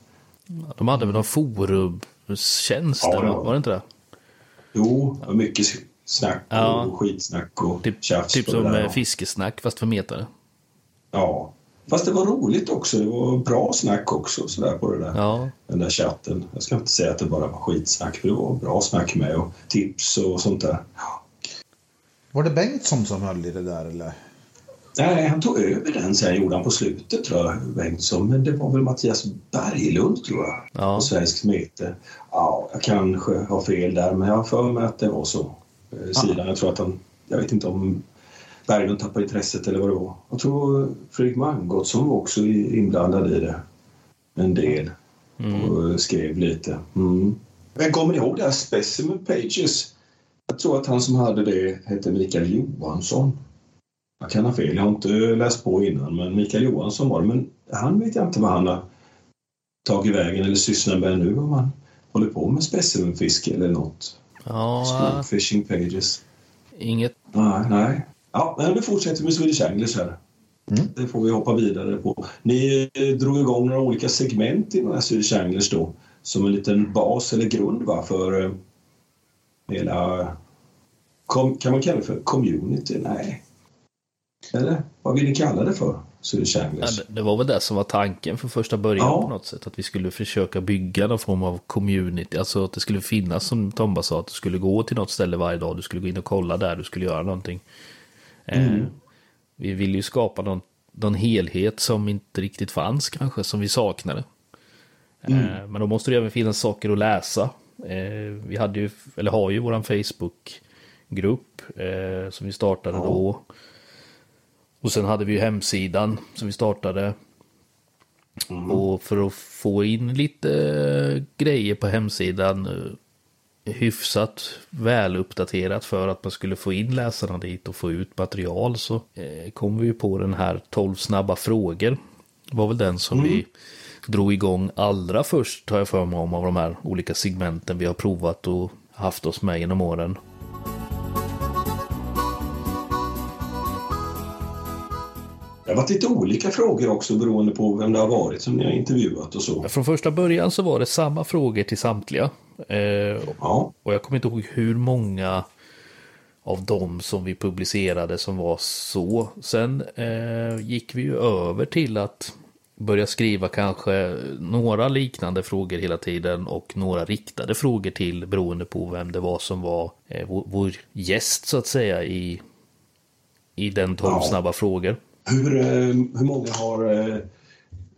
De hade väl någon forumtjänst Ja, var det inte det? Jo, mycket snack och Ja. skitsnack och Typ, tjafs typ som där. eh, fiskesnack fast för metare. Ja. Fast det var roligt också. Det var bra snack också sådär på det där. Ja, den där chatten. Jag ska inte säga att det bara var skitsnack, för det var bra snack med och tips och sånt där. var det Bengtsson som höll i det där eller? Nej, han tog över den sen gjorde han på slutet tror jag, Bengtsson. Men det var väl Mattias Berglund tror jag, Ja. på Svenskt Mete. Ja, jag kanske har fel där, men jag har för mig att det var så. Eh, Sidan, jag tror att han, jag vet inte om Berglund tappade intresset eller vad det var. Jag tror Fredrik Mangottsson var också inblandad i det. En del. Och skrev lite. Mm. Men kommer ni ihåg det här Specimen Pages? Jag tror att han som hade det hette Mikael Johansson. Jag kan ha fel, jag har inte läst på innan, men Mikael Johansson var det. Men han vet jag inte vad han har tagit vägen eller sysslar med nu, om han håller på med specimenfiske eller något. Ja Fishing Pages. inget. Nej, nej. Ja, men vi fortsätter med Swedish Anglers här. Mm. Det får vi hoppa vidare på. Ni eh, drog igång några olika segment i den här Swedish Anglers då. Som en liten bas eller grund va, för eh, hela... Kom, kan man kalla det för community? Nej. Eller vad vill ni kalla det för? Swedish Ja, Anglers? det- det var väl det som var tanken för första början Ja. på något sätt. Att vi skulle försöka bygga någon form av community. Alltså att det skulle finnas som Tomba sa. Att du skulle gå till något ställe varje dag. Du skulle gå in och kolla där. Du skulle göra någonting. Eh, vi vill ju skapa någon, någon helhet som inte riktigt fanns kanske. Som vi saknade. Eh, men då måste det även finnas saker att läsa. Eh, vi hade ju, eller har ju våran Facebook-grupp. Som vi startade Ja. då. Och sen hade vi ju hemsidan som vi startade. Och för att få in lite eh, grejer på hemsidan eh, hyfsat väluppdaterat för att man skulle få in läsarna dit och få ut material så eh, kom vi ju på den här 12 snabba frågor. var väl den som vi drog igång allra först har jag för mig om av de här olika segmenten vi har provat och haft oss med genom åren. Det har varit lite olika frågor också beroende på vem det har varit som ni har intervjuat och så. Från första början så var det samma frågor till samtliga. Eh, Ja, Och jag kommer inte ihåg hur många av dem som vi publicerade som var så. Sen eh, gick vi ju över till att börja skriva kanske några liknande frågor hela tiden och några riktade frågor till beroende på vem det var som var eh, vår, vår gäst så att säga i, i den 12 Ja. snabba frågor. Hur, eh, hur många har eh,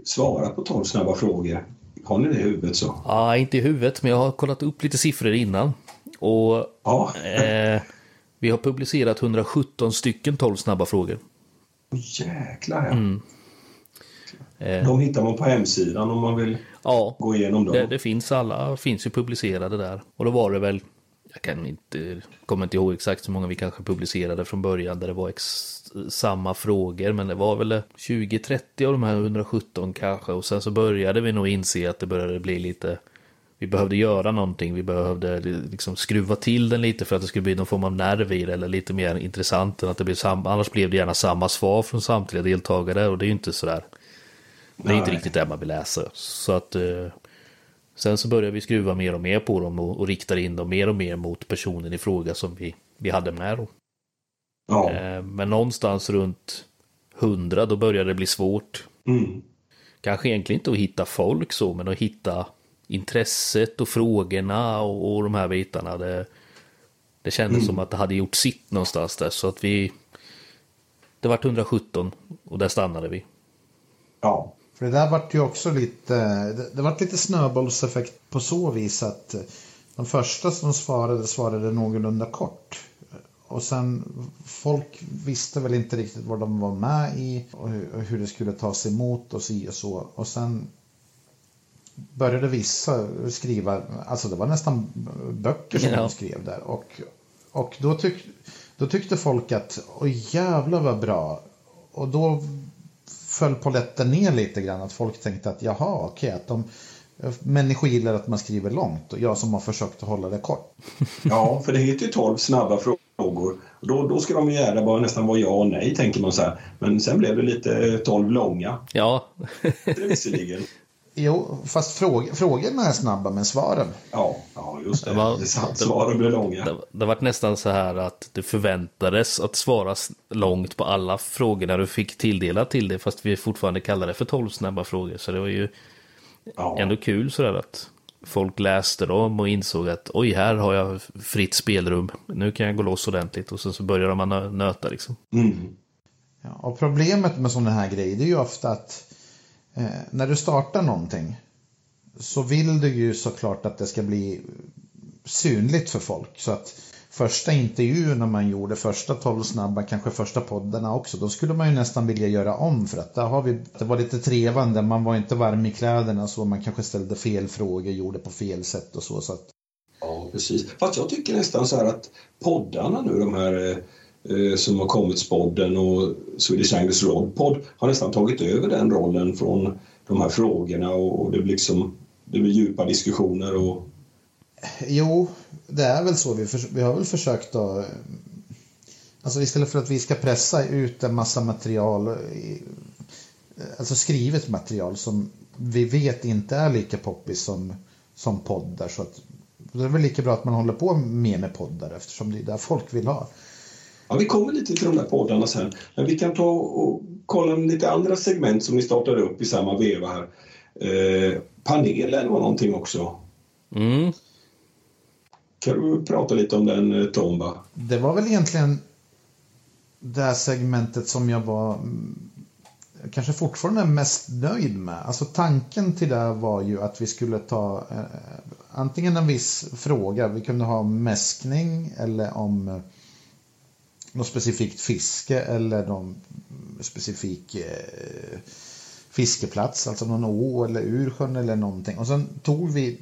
svarat på 12 snabba frågor? Har ni det i huvudet så? Ja, inte i huvudet, men jag har kollat upp lite siffror innan. Och Ja. eh, vi har publicerat 117 stycken 12 snabba frågor. Jäklar ja. Mm. Eh, De hittar man på hemsidan om man vill ja, gå igenom dem. det, det finns alla, finns ju publicerade där. Och då var det väl, jag kan inte, kommer inte ihåg exakt hur många vi kanske publicerade från början där det var ex, samma frågor. Men det var väl 20-30 av de här 117 kanske. Och sen så började vi nog inse att det började bli lite vi behövde göra någonting, vi behövde liksom skruva till den lite för att det skulle bli någon form av nerv i det eller lite mer intressant än att det blev samma, annars blev det gärna samma svar från samtliga deltagare och det är ju inte sådär, det är inte riktigt det man vill läsa. Så att eh, sen så började vi skruva mer och mer på dem och, och riktade in dem mer och mer mot personen i fråga som vi, vi hade med då. Ja. Eh, men någonstans runt 100 då började det bli svårt. Mm. Kanske egentligen inte att hitta folk så, men att hitta intresset och frågorna och, och de här bitarna. Det, det kändes som att det hade gjort sitt någonstans där. Så att vi... Det vart 117 och där stannade vi. ja. För det där vart ju också lite, det, det vart lite snöbollseffekt på så vis att de första som svarade svarade någorlunda kort. Och sen folk visste väl inte riktigt vad de var med i och hur, det skulle tas emot och si och så. Och sen började vissa skriva, alltså det var nästan böcker som Ja. de skrev där. Och, och då, tyck, då tyckte folk att, oj jävlar vad bra. Och då föll polletten ner lite grann. Att folk tänkte att jaha, okej, att de människor gillar att man skriver långt och jag som har försökt att hålla det kort. ja, för det heter ju 12 snabba frågor. Och då, då ska de ju gärna bara nästan vara ja och nej, tänker man så här. Men sen blev det lite 12 långa, Ja, visserligen. Jo, fast fråg, frågorna är snabba men svaren. Ja, ja just det. Det var- det. Svaren blev långa. det, det vart nästan så här att det förväntades att svaras långt på alla frågor när du fick tilldelat till det. Fast vi fortfarande kallar det för 12 snabba frågor. Så det var ju Ja. ändå kul sådär att folk läste dem och insåg att oj, här har jag fritt spelrum. Nu kan jag gå loss ordentligt och sen så börjar man nö- nöta liksom. Mm. Ja, och problemet med sådana här grejer det är ju ofta att eh, när du startar någonting så vill du ju såklart att det ska bli synligt för folk. Så att första intervjuerna man gjorde, första 12 snabba, kanske första poddarna också, då skulle man ju nästan vilja göra om för att där har vi, det var lite trevande, man var inte varm i kläderna så man kanske ställde fel frågor, gjorde på fel sätt och så. så att, Ja, precis. Fast jag tycker nästan så här att poddarna nu, de här eh, eh som har kommit, podden och Swedish Angus Rod Podd, har nästan tagit över den rollen från de här frågorna och, och det blir liksom det blir djupa diskussioner och Jo, det är väl så. Vi, förs- vi har väl försökt att... Alltså istället för att vi ska pressa ut en massa material, i- alltså skrivet material som vi vet inte är lika poppis som, som poddar. Så att, det är väl lika bra att man håller på mer med poddar eftersom det är där folk vill ha. Ja, vi kommer lite till de där poddarna sen. Men vi kan ta och kolla lite andra segment som ni startade upp i samma veva här. Eh, panelen var någonting också. Mm. Kan du prata lite om den, eh, Tomba? Det var väl egentligen det här segmentet som jag var mm, kanske fortfarande är mest nöjd med. Alltså tanken till det var ju att vi skulle ta eh, antingen en viss fråga, vi kunde ha mäskning eller om eh, något specifikt fiske eller någon specifik eh, fiskeplats, alltså någon å eller ursjön eller någonting. Och sen tog vi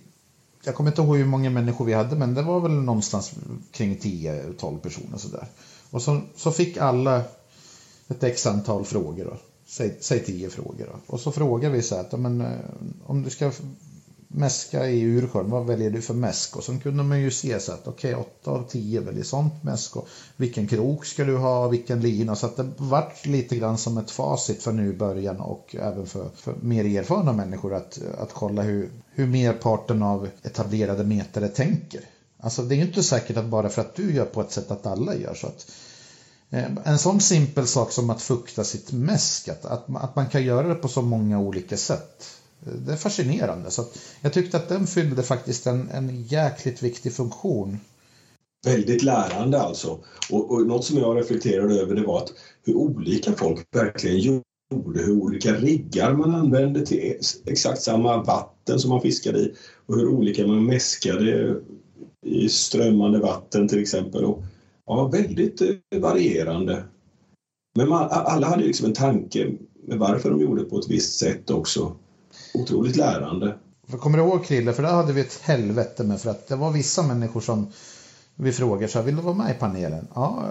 jag kommer inte ihåg hur många människor vi hade, men det var väl någonstans kring 10-12 personer sådär. Och så, så fick alla ett x antal frågor då. Säg, säg 10 frågor då. Och så frågar vi så här att, men, eh, om du ska mäska i ursjön, vad väljer du för mäsk? Och så kunde man ju se så att okej, 8 av 10 väljer sånt mäsk och vilken krok ska du ha, vilken lina. Så att det vart lite grann som ett facit för nybörjaren och även för, för mer erfarna människor att, att kolla hur, hur merparten av etablerade metare tänker. Alltså det är ju inte säkert att bara för att du gör på ett sätt att alla gör så att eh, en sån simpel sak som att fukta sitt mäsk, att, att, att man kan göra det på så många olika sätt. Det är fascinerande. Så jag tyckte att den fyllde faktiskt en, en jäkligt viktig funktion. Väldigt lärande alltså. Och, och något som jag reflekterade över det var att hur olika folk verkligen gjorde, hur olika riggar man använde till exakt samma vatten som man fiskade i och hur olika man mäskade i strömmande vatten till exempel. Och, ja, väldigt eh, varierande. Men man, alla hade liksom en tanke med varför de gjorde på ett visst sätt också. Otroligt lärande. För kommer du ihåg Krille? För där hade vi ett helvete med för att det var vissa människor som vi frågar så här, vill du vara med i panelen? Ja,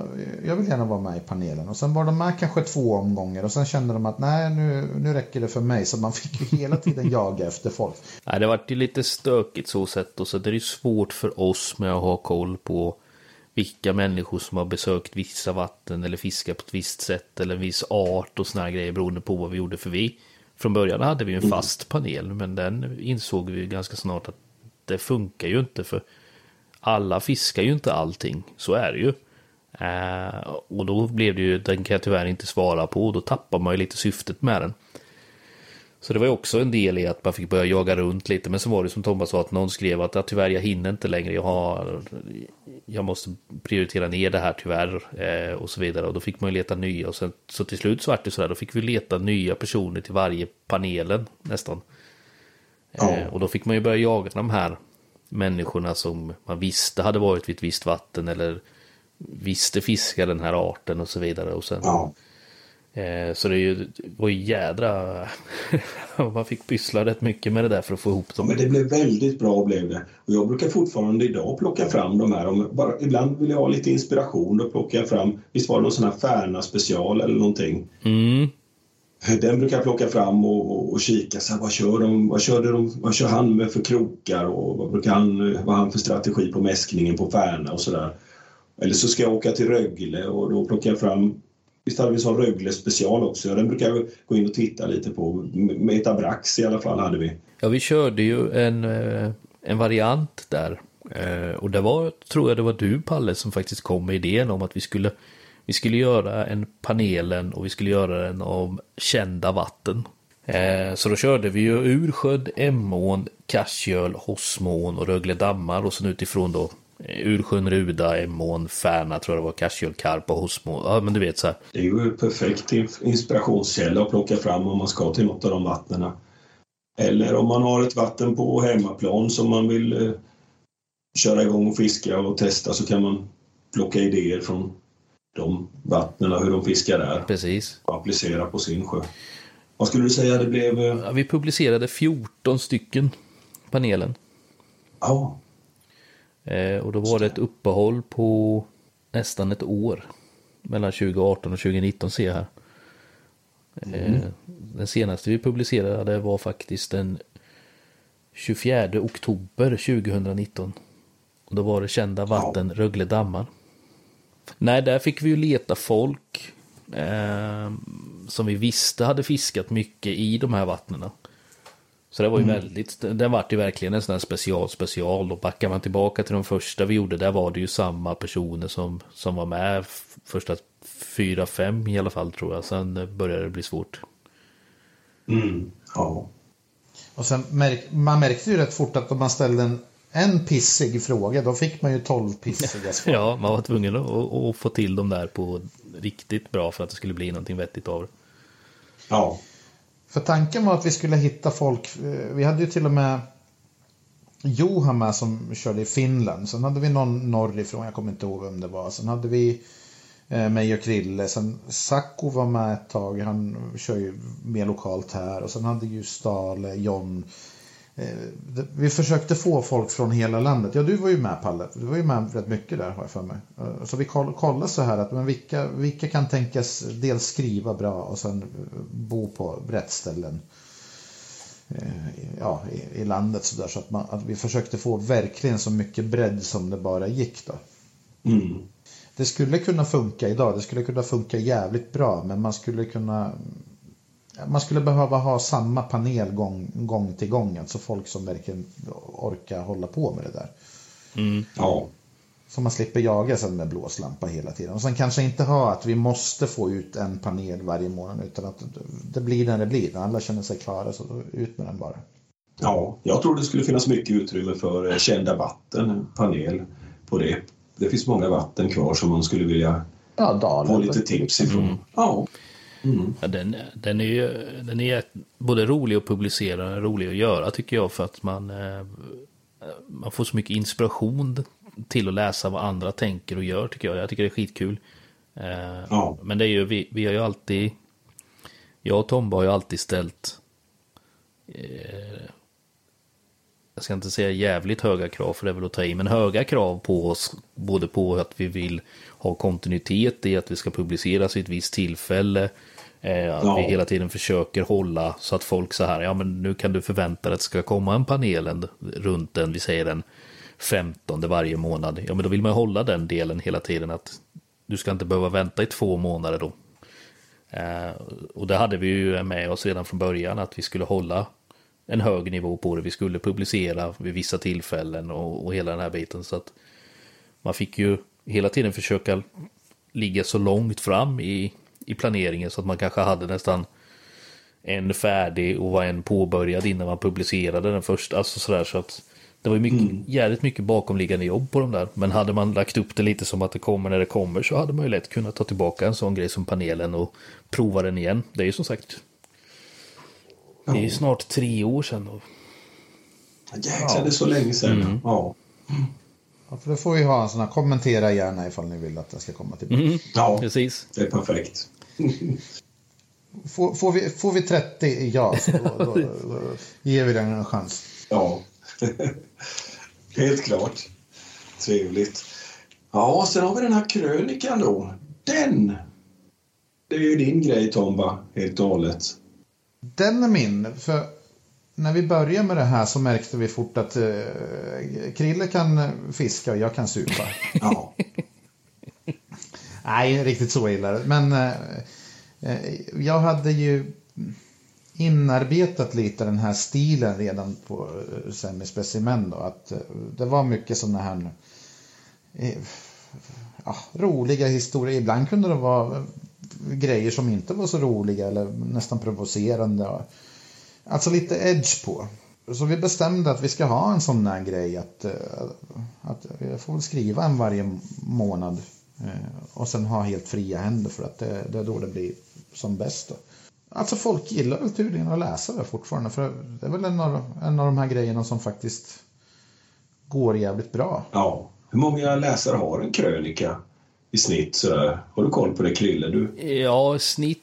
jag vill gärna vara med i panelen. Och sen var de med kanske två omgångar och sen kände de att nej, nu, nu räcker det för mig. Så man fick ju hela tiden jaga efter folk. Nej, det vart ju lite stökigt så sett och så det är ju svårt för oss med att ha koll på vilka människor som har besökt vissa vatten eller fiskat på ett visst sätt eller en viss art och såna här grejer beroende på vad vi gjorde för vi. Från början hade vi en fast panel men den insåg vi ganska snart att det funkar ju inte för alla fiskar ju inte allting, så är det ju. Eh, och då blev det ju, den kan jag tyvärr inte svara på, och då tappar man ju lite syftet med den. Så det var ju också en del i att man fick börja jaga runt lite, men så var det som Thomas sa att någon skrev att ja, tyvärr jag hinner inte längre, jag, har, jag måste prioritera ner det här tyvärr eh, och så vidare. Och då fick man ju leta nya och sen, så till slut så var det sådär, då fick vi leta nya personer till varje panelen nästan. Ja. Eh, och då fick man ju börja jaga de här människorna som man visste hade varit vid ett visst vatten eller visste fiska den här arten och så vidare. Och sen, ja. Eh, så det, är ju, det var ju jädra... man fick pyssla rätt mycket med det där för att få ihop dem. Men det blev väldigt bra blev det. Och jag brukar fortfarande idag plocka fram de här. Om bara, ibland vill jag ha lite inspiration. Då plockar jag fram, visst var det någon sån här Färna special eller någonting? Mm. Den brukar jag plocka fram och, och, och kika. Så här, vad, kör de, vad, körde de, vad kör han med för krokar och vad, brukar han, vad har han för strategi på mäskningen på Färna och sådär. Eller så ska jag åka till Rögle och då plockar jag fram Visst hade vi sån Rögle special också. Den brukar jag gå in och titta lite på. Metabrax i alla fall hade vi. Ja, vi körde ju en, eh, en variant där. Eh, och det var, tror jag det var du Palle som faktiskt kom med idén om att vi skulle vi skulle göra en panelen och vi skulle göra den av kända vatten. Eh, så då körde vi ju Ursjön, Emån, Kassjöl, Hossmån och Rögle dammar och sen utifrån då Ursjön, Ruda, Emån, Färna tror jag det var, Kassjöl, Karp och Hossmån. Ja men du vet så här. Det är ju en perfekt inspirationskälla att plocka fram om man ska till något av de vattnen. Eller om man har ett vatten på hemmaplan som man vill eh, köra igång och fiska och testa så kan man plocka idéer från de vattnen, hur de fiskar där. Precis. Och applicera på sin sjö. Vad skulle du säga det blev? Eh? Ja, vi publicerade 14 stycken panelen. Ja. Eh, och då var det ett uppehåll på nästan ett år. Mellan 2018 och 2019 ser jag här. Mm. Eh, den senaste vi publicerade var faktiskt den 24 oktober 2019. Och då var det kända vatten ja. Rögle dammar. Nej, där fick vi ju leta folk eh, som vi visste hade fiskat mycket i de här vattnena. Så det var ju mm. väldigt, den vart ju verkligen en sån här special special och backar man tillbaka till de första vi gjorde, där var det ju samma personer som, som var med första fyra, fem i alla fall tror jag. Sen började det bli svårt. Mm. Ja. Och sen märk, man märkte ju rätt fort att om man ställde en en pissig fråga, då fick man ju tolv pissiga svar. ja, man var tvungen att, att, få till dem där på riktigt bra för att det skulle bli någonting vettigt av det. Ja. För tanken var att vi skulle hitta folk, eh, vi hade ju till och med Johan med som körde i Finland. Sen hade vi någon norrifrån, jag kommer inte ihåg vem det var. Sen hade vi eh, mig och Krille. Sen Sacco var med ett tag, han kör ju mer lokalt här. Och sen hade ju Stale, John vi försökte få folk från hela landet. Ja, du var ju med Palle. Du var ju med rätt mycket där har jag för mig. Eh, så vi kollade så här att men vilka, vilka kan tänkas dels skriva bra och sen eh, bo på rätt ställen ja, i, i landet så där så att, man, att vi försökte få verkligen så mycket bredd som det bara gick då. Mm. Det skulle kunna funka idag, det skulle kunna funka jävligt bra men man skulle kunna man skulle behöva ha samma panel gång, gång till gång. Alltså folk som verkligen orkar hålla på med det där. Mm. Ja. Så man slipper jaga sen med blåslampa hela tiden. Och sen kanske inte ha att vi måste få ut en panel varje månad. Utan att det blir när det blir. När alla känner sig klara så ut med den bara. Ja, jag tror det skulle finnas mycket utrymme för kända vatten, panel på det. Det finns många vatten kvar som man skulle vilja ja, ha lite tips ifrån. Mm. Ja. Mm. Ja, den, den är ju den är både rolig att publicera och rolig att göra tycker jag för att man, eh, man får så mycket inspiration till att läsa vad andra tänker och gör tycker jag. Jag tycker det är skitkul. Eh, Ja. Men det är ju, vi, vi har ju alltid, jag och Tomba har ju alltid ställt, eh, jag ska inte säga jävligt höga krav för det är väl att ta i, men höga krav på oss, både på att vi vill ha kontinuitet i att vi ska publiceras vid ett visst tillfälle, att Ja. vi hela tiden försöker hålla så att folk så här, ja men nu kan du förvänta dig att det ska komma en panel runt den, vi säger den 15 varje månad. Ja men då vill man hålla den delen hela tiden att du ska inte behöva vänta i två månader då. Eh, och det hade vi ju med oss redan från början att vi skulle hålla en hög nivå på det. Vi skulle publicera vid vissa tillfällen och, och hela den här biten. Så att man fick ju hela tiden försöka ligga så långt fram i, i planeringen så att man kanske hade nästan en färdig och var en påbörjad innan man publicerade den första. Alltså sådär så att det var ju mycket, jävligt mycket bakomliggande jobb på de där. Men hade man lagt upp det lite som att det kommer när det kommer så hade man ju lätt kunnat ta tillbaka en sån grej som panelen och prova den igen. Det är ju som sagt, det är ju snart tre år sedan. Och, Jäklar, det är så länge sedan. Ja. Ja, för då får vi ha en sån här, kommentera gärna ifall ni vill att den ska komma tillbaka. ja, precis. det är perfekt. Får, får, vi, får vi 30 i ja, så då, då, då, då ger vi den en chans. Ja, helt klart. Trevligt. Ja, sen har vi den här krönikan då. Den! Det är ju din grej Tomba, helt och hållet. Den är min, för när vi började med det här så märkte vi fort att eh, Krille kan fiska och jag kan supa. Ja, Nej, riktigt så illa. Men eh, eh, jag hade ju inarbetat lite den här stilen redan på eh, semispecimen då. Att eh, det var mycket sådana här eh, ja, roliga historier. Ibland kunde det vara grejer som inte var så roliga eller nästan provocerande. Alltså lite edge på. Så vi bestämde att vi ska ha en sån här grej att, eh, att jag får skriva en varje månad eh, och sen ha helt fria händer för att det, det är då det blir som bäst. Då. Alltså folk gillar väl tydligen att läsa det fortfarande för det är väl en av, en av de här grejerna som faktiskt går jävligt bra. ja. Hur många läsare har en krönika i snitt? Har du koll på det Krille? Du? Ja, snitt.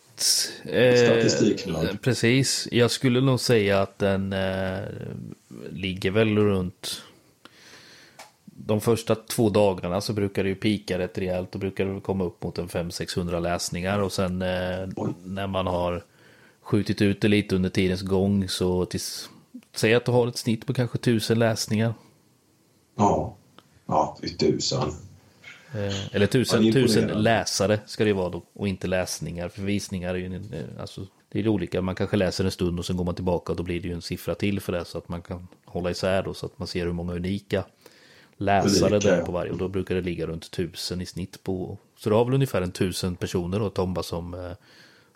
Eh, Statistiknörd. Precis. Jag skulle nog säga att den eh, ligger väl runt de första två dagarna så brukar det ju pika rätt rejält. Då brukar det komma upp mot en 500-600 läsningar och sen eh, när man har skjutit ut det lite under tidens gång så tills, säg att du har ett snitt på kanske 1000 läsningar. Ja. Ja, tusan. Eh, eller Ja, tusen, är tusen läsare ska det vara då och inte läsningar. För visningar är ju eh, alltså, det är olika. Man kanske läser en stund och sen går man tillbaka och då blir det ju en siffra till för det. Så att man kan hålla isär då så att man ser hur många unika läsare Unika, det är ja. på varje. Och då brukar det ligga runt tusen i snitt på. Så du har väl ungefär en tusen personer då Tomba som, eh,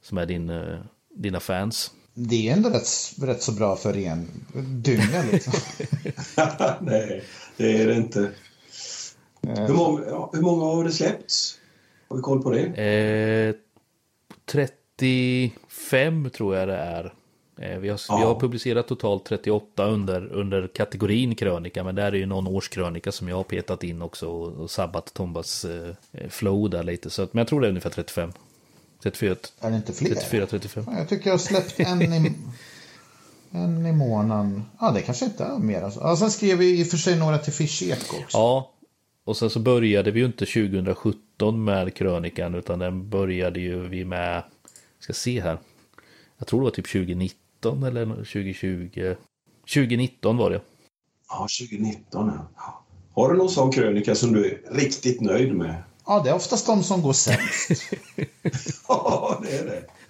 som är din, dina fans. Det är ändå rätt, rätt så bra för ren dynga liksom. Nej, det är det inte. Hur många, ja, hur många har det släppts? Har vi koll på det? Eh, 35 tror jag det är. Eh, vi, har, Ja. vi har publicerat totalt 38 under, under kategorin krönika. Men där är ju någon årskrönika som jag har petat in också och, och sabbat Tombas eh, flow där lite. Så, men jag tror det är ungefär 35. 34, Är det inte fler? 34, 35. Ja, Jag tycker jag har släppt en i, en i månaden. Ja, det kanske inte är mer. Alltså. Ja, sen skrev vi i och för sig några till Fish Eko också. Ja, och sen så började vi ju inte 2017 med krönikan utan den började ju vi med, ska se här, jag tror det var typ 2019 eller 2020. 2019 var det. Ja, 2019. Ja. Har du någon sån krönika som du är riktigt nöjd med? Ja, det är oftast de som går sämst. Ja, det är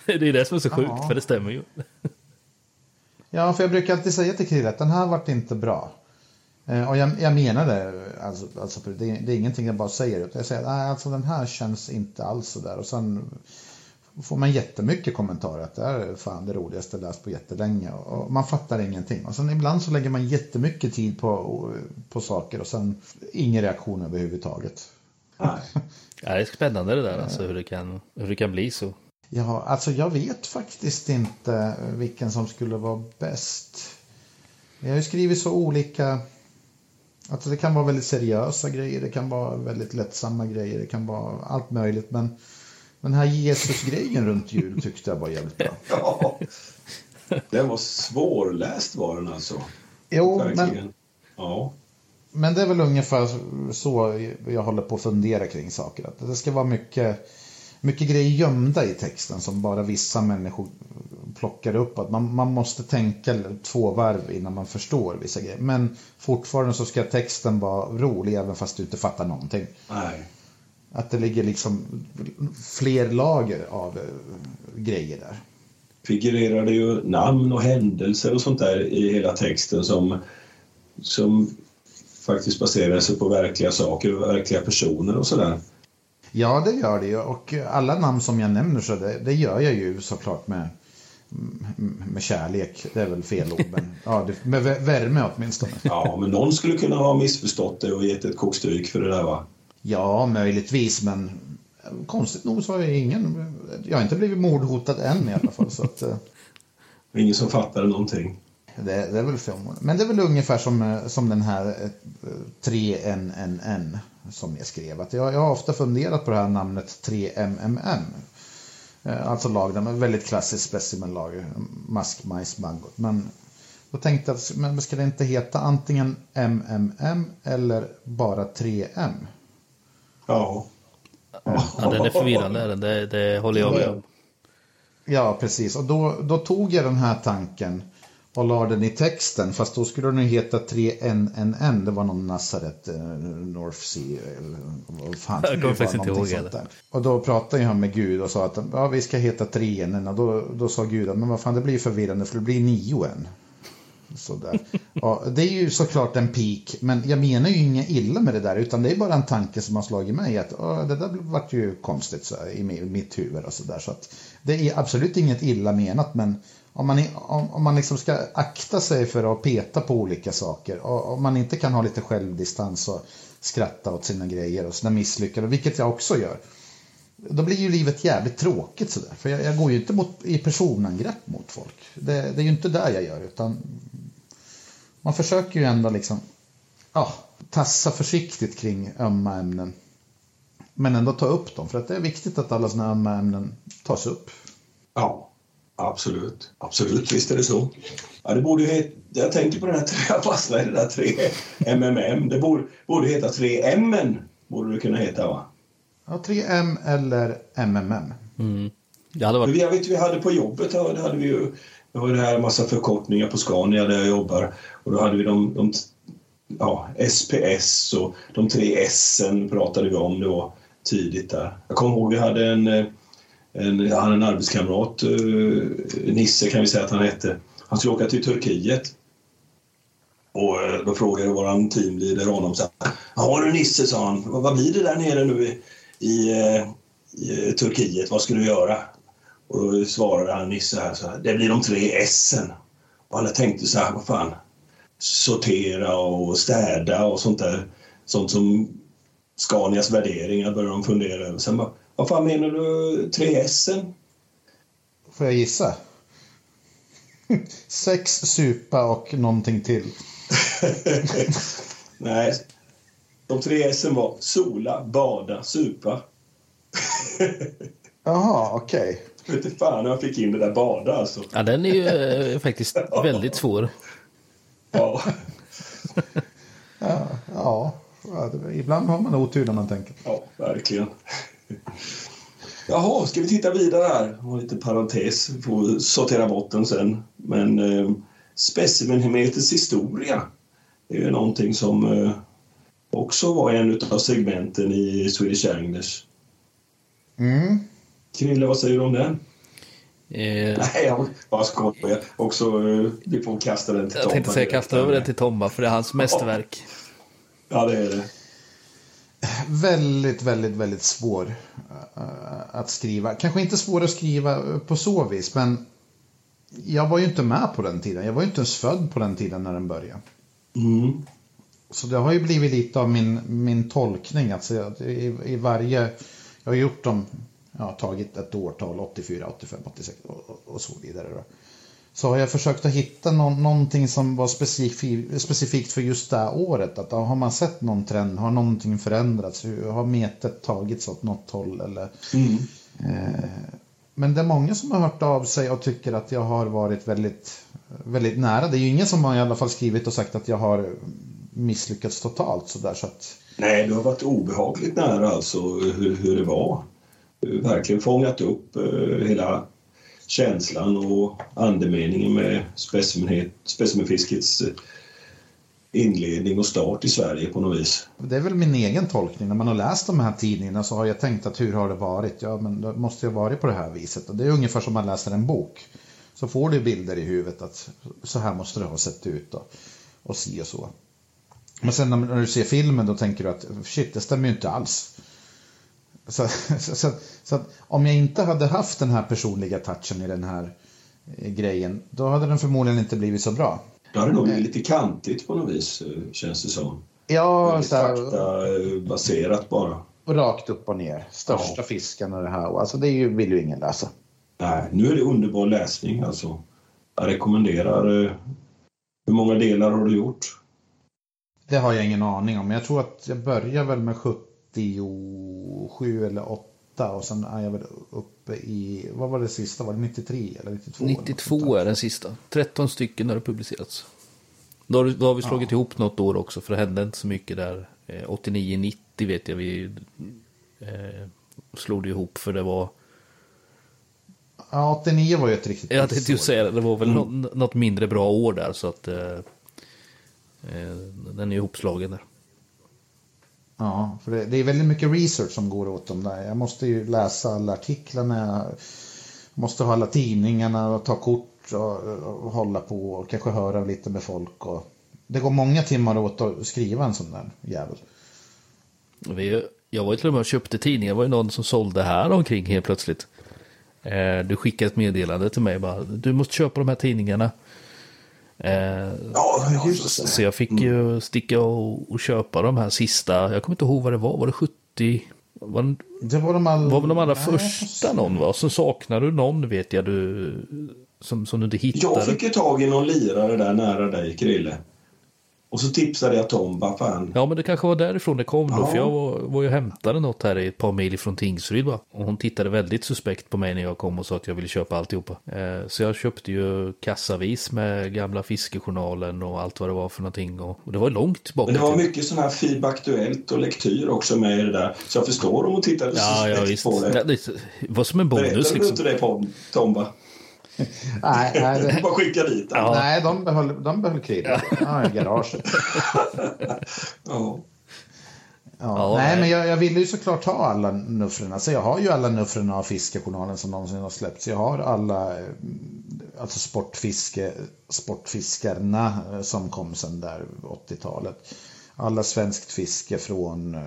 det. Det är det som är så sjukt, Ja. för det stämmer ju. Ja, för jag brukar alltid säga till Krille att den här vart inte bra. Eh, Och jag, jag menar det, alltså, alltså det, är, det är ingenting jag bara säger. Jag säger att alltså, den här känns inte alls så där. Och sen får man jättemycket kommentarer att det här är fan det roligaste jag läst på jättelänge. Och man fattar ingenting. Och sen ibland så lägger man jättemycket tid på, på saker och sen ingen reaktion överhuvudtaget. Nej. Det är spännande det där, alltså hur det kan, hur det kan bli så. Ja, alltså jag vet faktiskt inte vilken som skulle vara bäst. Jag har ju skrivit så olika Alltså det kan vara väldigt seriösa grejer, det kan vara väldigt lättsamma grejer, det kan vara allt möjligt. Men den här Jesus-grejen runt jul tyckte jag var jävligt bra. Ja. Den var svårläst var den alltså. Jo, Verkligen. men, Ja. men det är väl ungefär så jag håller på att fundera kring saker. Att det ska vara mycket, mycket grejer gömda i texten som bara vissa människor plockar upp. Att man, man måste tänka två varv innan man förstår vissa grejer. Men fortfarande så ska texten vara rolig även fast du inte fattar någonting. Nej. Att det ligger liksom fler lager av eh, grejer där. figurerade ju namn och händelser och sånt där i hela texten som, som faktiskt baserar sig på verkliga saker och verkliga personer och sådär. Ja, det gör det ju. Och alla namn som jag nämner så det, det gör jag ju såklart med, med kärlek. Det är väl fel ord, men ja, det, med vä- värme åtminstone. Ja, men någon skulle kunna ha missförstått det och gett ett kokstryk för det där va? Ja, möjligtvis, men konstigt nog så har jag ingen... Jag har inte blivit mordhotad än i alla fall. Så att, eh, Ingen som fattade någonting. det, det är väl förmån. Men det är väl ungefär som, eh, som den här eh, 3NNN som jag skrev. Att jag, jag har ofta funderat på det här namnet 3MMM. Eh, Alltså lag, med väldigt klassiskt specimenlag, mask, majs, mangot. Men då tänkte jag, att, men ska det inte heta antingen MMM eller bara 3M? Ja. Ja, den är förvirrande, det, det håller jag med om. Ja, precis. Och då, då tog jag den här tanken och la den i texten. Fast då skulle den ju heta 3NNN. Det var någon Nazaret, eh, North Sea. eller vad fan Jag kommer faktiskt inte ihåg sånt där. Och då pratade jag med Gud och sa att ja, vi ska heta 3NN. Och då, då sa Gud att men vad fan det blir förvirrande för det blir 9N. Sådär. Ja, det är ju såklart en peak, men jag menar ju inget illa med det där, utan det är bara en tanke som har slagit mig att "Åh, det där vart ju konstigt så, här, i mi- mitt huvud och sådär. Så att det är absolut inget illa menat, men om man, om, om man liksom ska akta sig för att peta på olika saker, och om man inte kan ha lite självdistans och skratta åt sina grejer och sina misslyckanden, vilket jag också gör, då blir ju livet jävligt tråkigt sådär. För jag, jag går ju inte mot, i personangrepp mot folk. Det, det är ju inte där jag gör, utan man försöker ju ändå liksom ja, tassa försiktigt kring ömma ämnen. Men ändå ta upp dem, för att det är viktigt att alla sådana ömma ämnen tas upp. Ja, absolut. Absolut, visst är det så. Ja, det borde ju heta, jag tänker på det där, jag fastnade i det där 3MMM. Det borde, borde heta 3M, borde det kunna heta va? Ja, 3M eller MMM. Mm. Det hade Men varit... vi- Jag vet vi hade på jobbet, det hade vi ju, det var det här massa förkortningar på Scania där jag jobbar. Och då hade vi de, de ja, SPS och de tre S pratade vi om då tidigt där. Jag kommer ihåg vi hade en, eh, en, jag hade en arbetskamrat, eh, Nisse kan vi säga att han hette. Han skulle åka till Turkiet. Och eh, då frågade vår teamleader honom så här, Ja du Nisse, sa han, vad blir det där nere nu i, i, eh, i Turkiet? Vad ska du göra? Och då svarade han Nisse här så här, det blir de tre S'en. Och alla tänkte så här, vad fan, sortera och städa och sånt där. Sånt som Scanias värderingar började de fundera över. Sen bara, vad fan menar du tre S'en? Får jag gissa? Sex, supa och någonting till. Nej, de tre S'en var sola, bada, supa. Jaha, okej. Jag vet inte fan jag fick in det där bada alltså. Ja, den är ju eh, faktiskt väldigt svår. Ja, Ja, ja. ibland har man otur när man tänker. ja verkligen. Jaha, ska vi titta vidare här? Och en liten parentes, vi får sortera bort den sen. Men eh, specimenmeters historia är ju någonting som eh, också var en av segmenten i Swedish Anglers. Mm. Krille, vad säger du om den? Eh, Nej, jag bara skojar. Också, eh, vi får kasta den till jag tänkte säga kasta över den till Tomma, för det är hans mästerverk. Ja, det är det. Väldigt, väldigt, väldigt svår eh, att skriva. Kanske inte svår att skriva på så vis, men jag var ju inte med på den tiden. Jag var ju inte ens född på den tiden när den började. Mm. Så det har ju blivit lite av min, min tolkning. Alltså i, I varje... Jag har gjort dem... Jag har tagit ett årtal, 84, 85, 86 och, och, och så vidare. Då. Så har jag försökt att hitta någon, någonting som var specifikt, specifikt för just det året. Att, har man sett någon trend? Har någonting förändrats? Har metet tagits åt något håll? Eller, Mm. eh, men det är många som har hört av sig och tycker att jag har varit väldigt, väldigt nära. Det är ju ingen som har i alla fall skrivit och sagt att jag har misslyckats totalt. Så där, så att, Nej, du har varit obehagligt nära alltså hur, hur det var. Verkligen fångat upp eh, hela känslan och andemeningen med specimenfiskets eh, inledning och start i Sverige på något vis. Det är väl min egen tolkning. När man har läst de här tidningarna så har jag tänkt att hur har det varit? Ja, men det måste ju ha varit på det här viset. Och det är ungefär som man läser en bok. Så får du bilder i huvudet att så här måste det ha sett ut och, och si och så. Men sen när du ser filmen då tänker du att shit, det stämmer ju inte alls. Så, så, så, så om jag inte hade haft den här personliga touchen i den här eh, grejen, då hade den förmodligen inte blivit så bra. Det hade nog blivit lite kantigt på något vis, eh, känns det som. Ja, så här, faktabaserat bara. rakt upp och ner. Största Ja. fisken och det här. Alltså det ju, vill ju ingen läsa. Nej, nu är det underbar läsning alltså. Jag rekommenderar. eh, Hur många delar har du gjort? Det har jag ingen aning om. Men jag tror att jag börjar väl med 77 eller 8 och sen är jag väl uppe i, vad var det sista? Var det 93 eller 92? eller något sånt 92 där? är den sista. 13 stycken har det publicerats. Då har, då har vi slagit ihop något år också för det hände inte så mycket där. Eh, 89-90 vet jag vi eh, slog det ihop för det var... Ja, 89 var ju ett riktigt Jag tänkte ju säga det, det var väl nå- något mindre bra år där så att... Eh, eh, den är ihopslagen där. Ja, för det, det är väldigt mycket research som går åt dem där. Jag måste ju läsa alla artiklarna, jag måste ha alla tidningarna och ta kort och, och hålla på och kanske höra lite med folk. Och... Det går många timmar åt att skriva en sån där jävel. Vi, jag var ju till och med och köpte tidningar. Det var ju någon som sålde här omkring helt plötsligt. Eh, du skickade ett meddelande till mig bara. Du måste köpa de här tidningarna. Eh, Ja, just det. så jag fick ju sticka och, och köpa de här sista. Jag kommer inte ihåg vad det var. Var det 70? Var, det- var de, all... var väl de allra Nej, första någon va? Så saknar du någon vet jag du. Som, som du inte hittade. Jag fick ju tag i någon lirare där nära dig, Krille. Och så tipsade jag Tom, vad fan. Ja men det kanske var därifrån det kom då. Ja. För jag var, var ju hämtade något här i ett par mil från Tingsryd va. Och hon tittade väldigt suspekt på mig när jag kom och sa att jag ville köpa alltihopa. Eh, så jag köpte ju kassavis med gamla fiskejournalen och allt vad det var för någonting. Och, och det var långt tillbaka. Men det var mycket sån här FIB Aktuellt och lektyr också med i det där. Så jag förstår om hon tittade Ja, ja suspekt visst. på Det, det. var som en bonus Berättade du liksom. inte det på Tom, va? Nej, nej, Du det... bara skicka dit. Ja. nej de behöll, de behöll kriget. Ja, i garaget. Ja. Ja, Ja, nej, nej. men jag, jag ville ju såklart ha alla nuffrorna. Så jag har ju alla nuffrorna av Fiskejournalen som någonsin har släppts. Jag har alla eh, alltså sportfiske, sportfiskarna eh, som kom sen där 80-talet. Alla svenskt fiske från eh,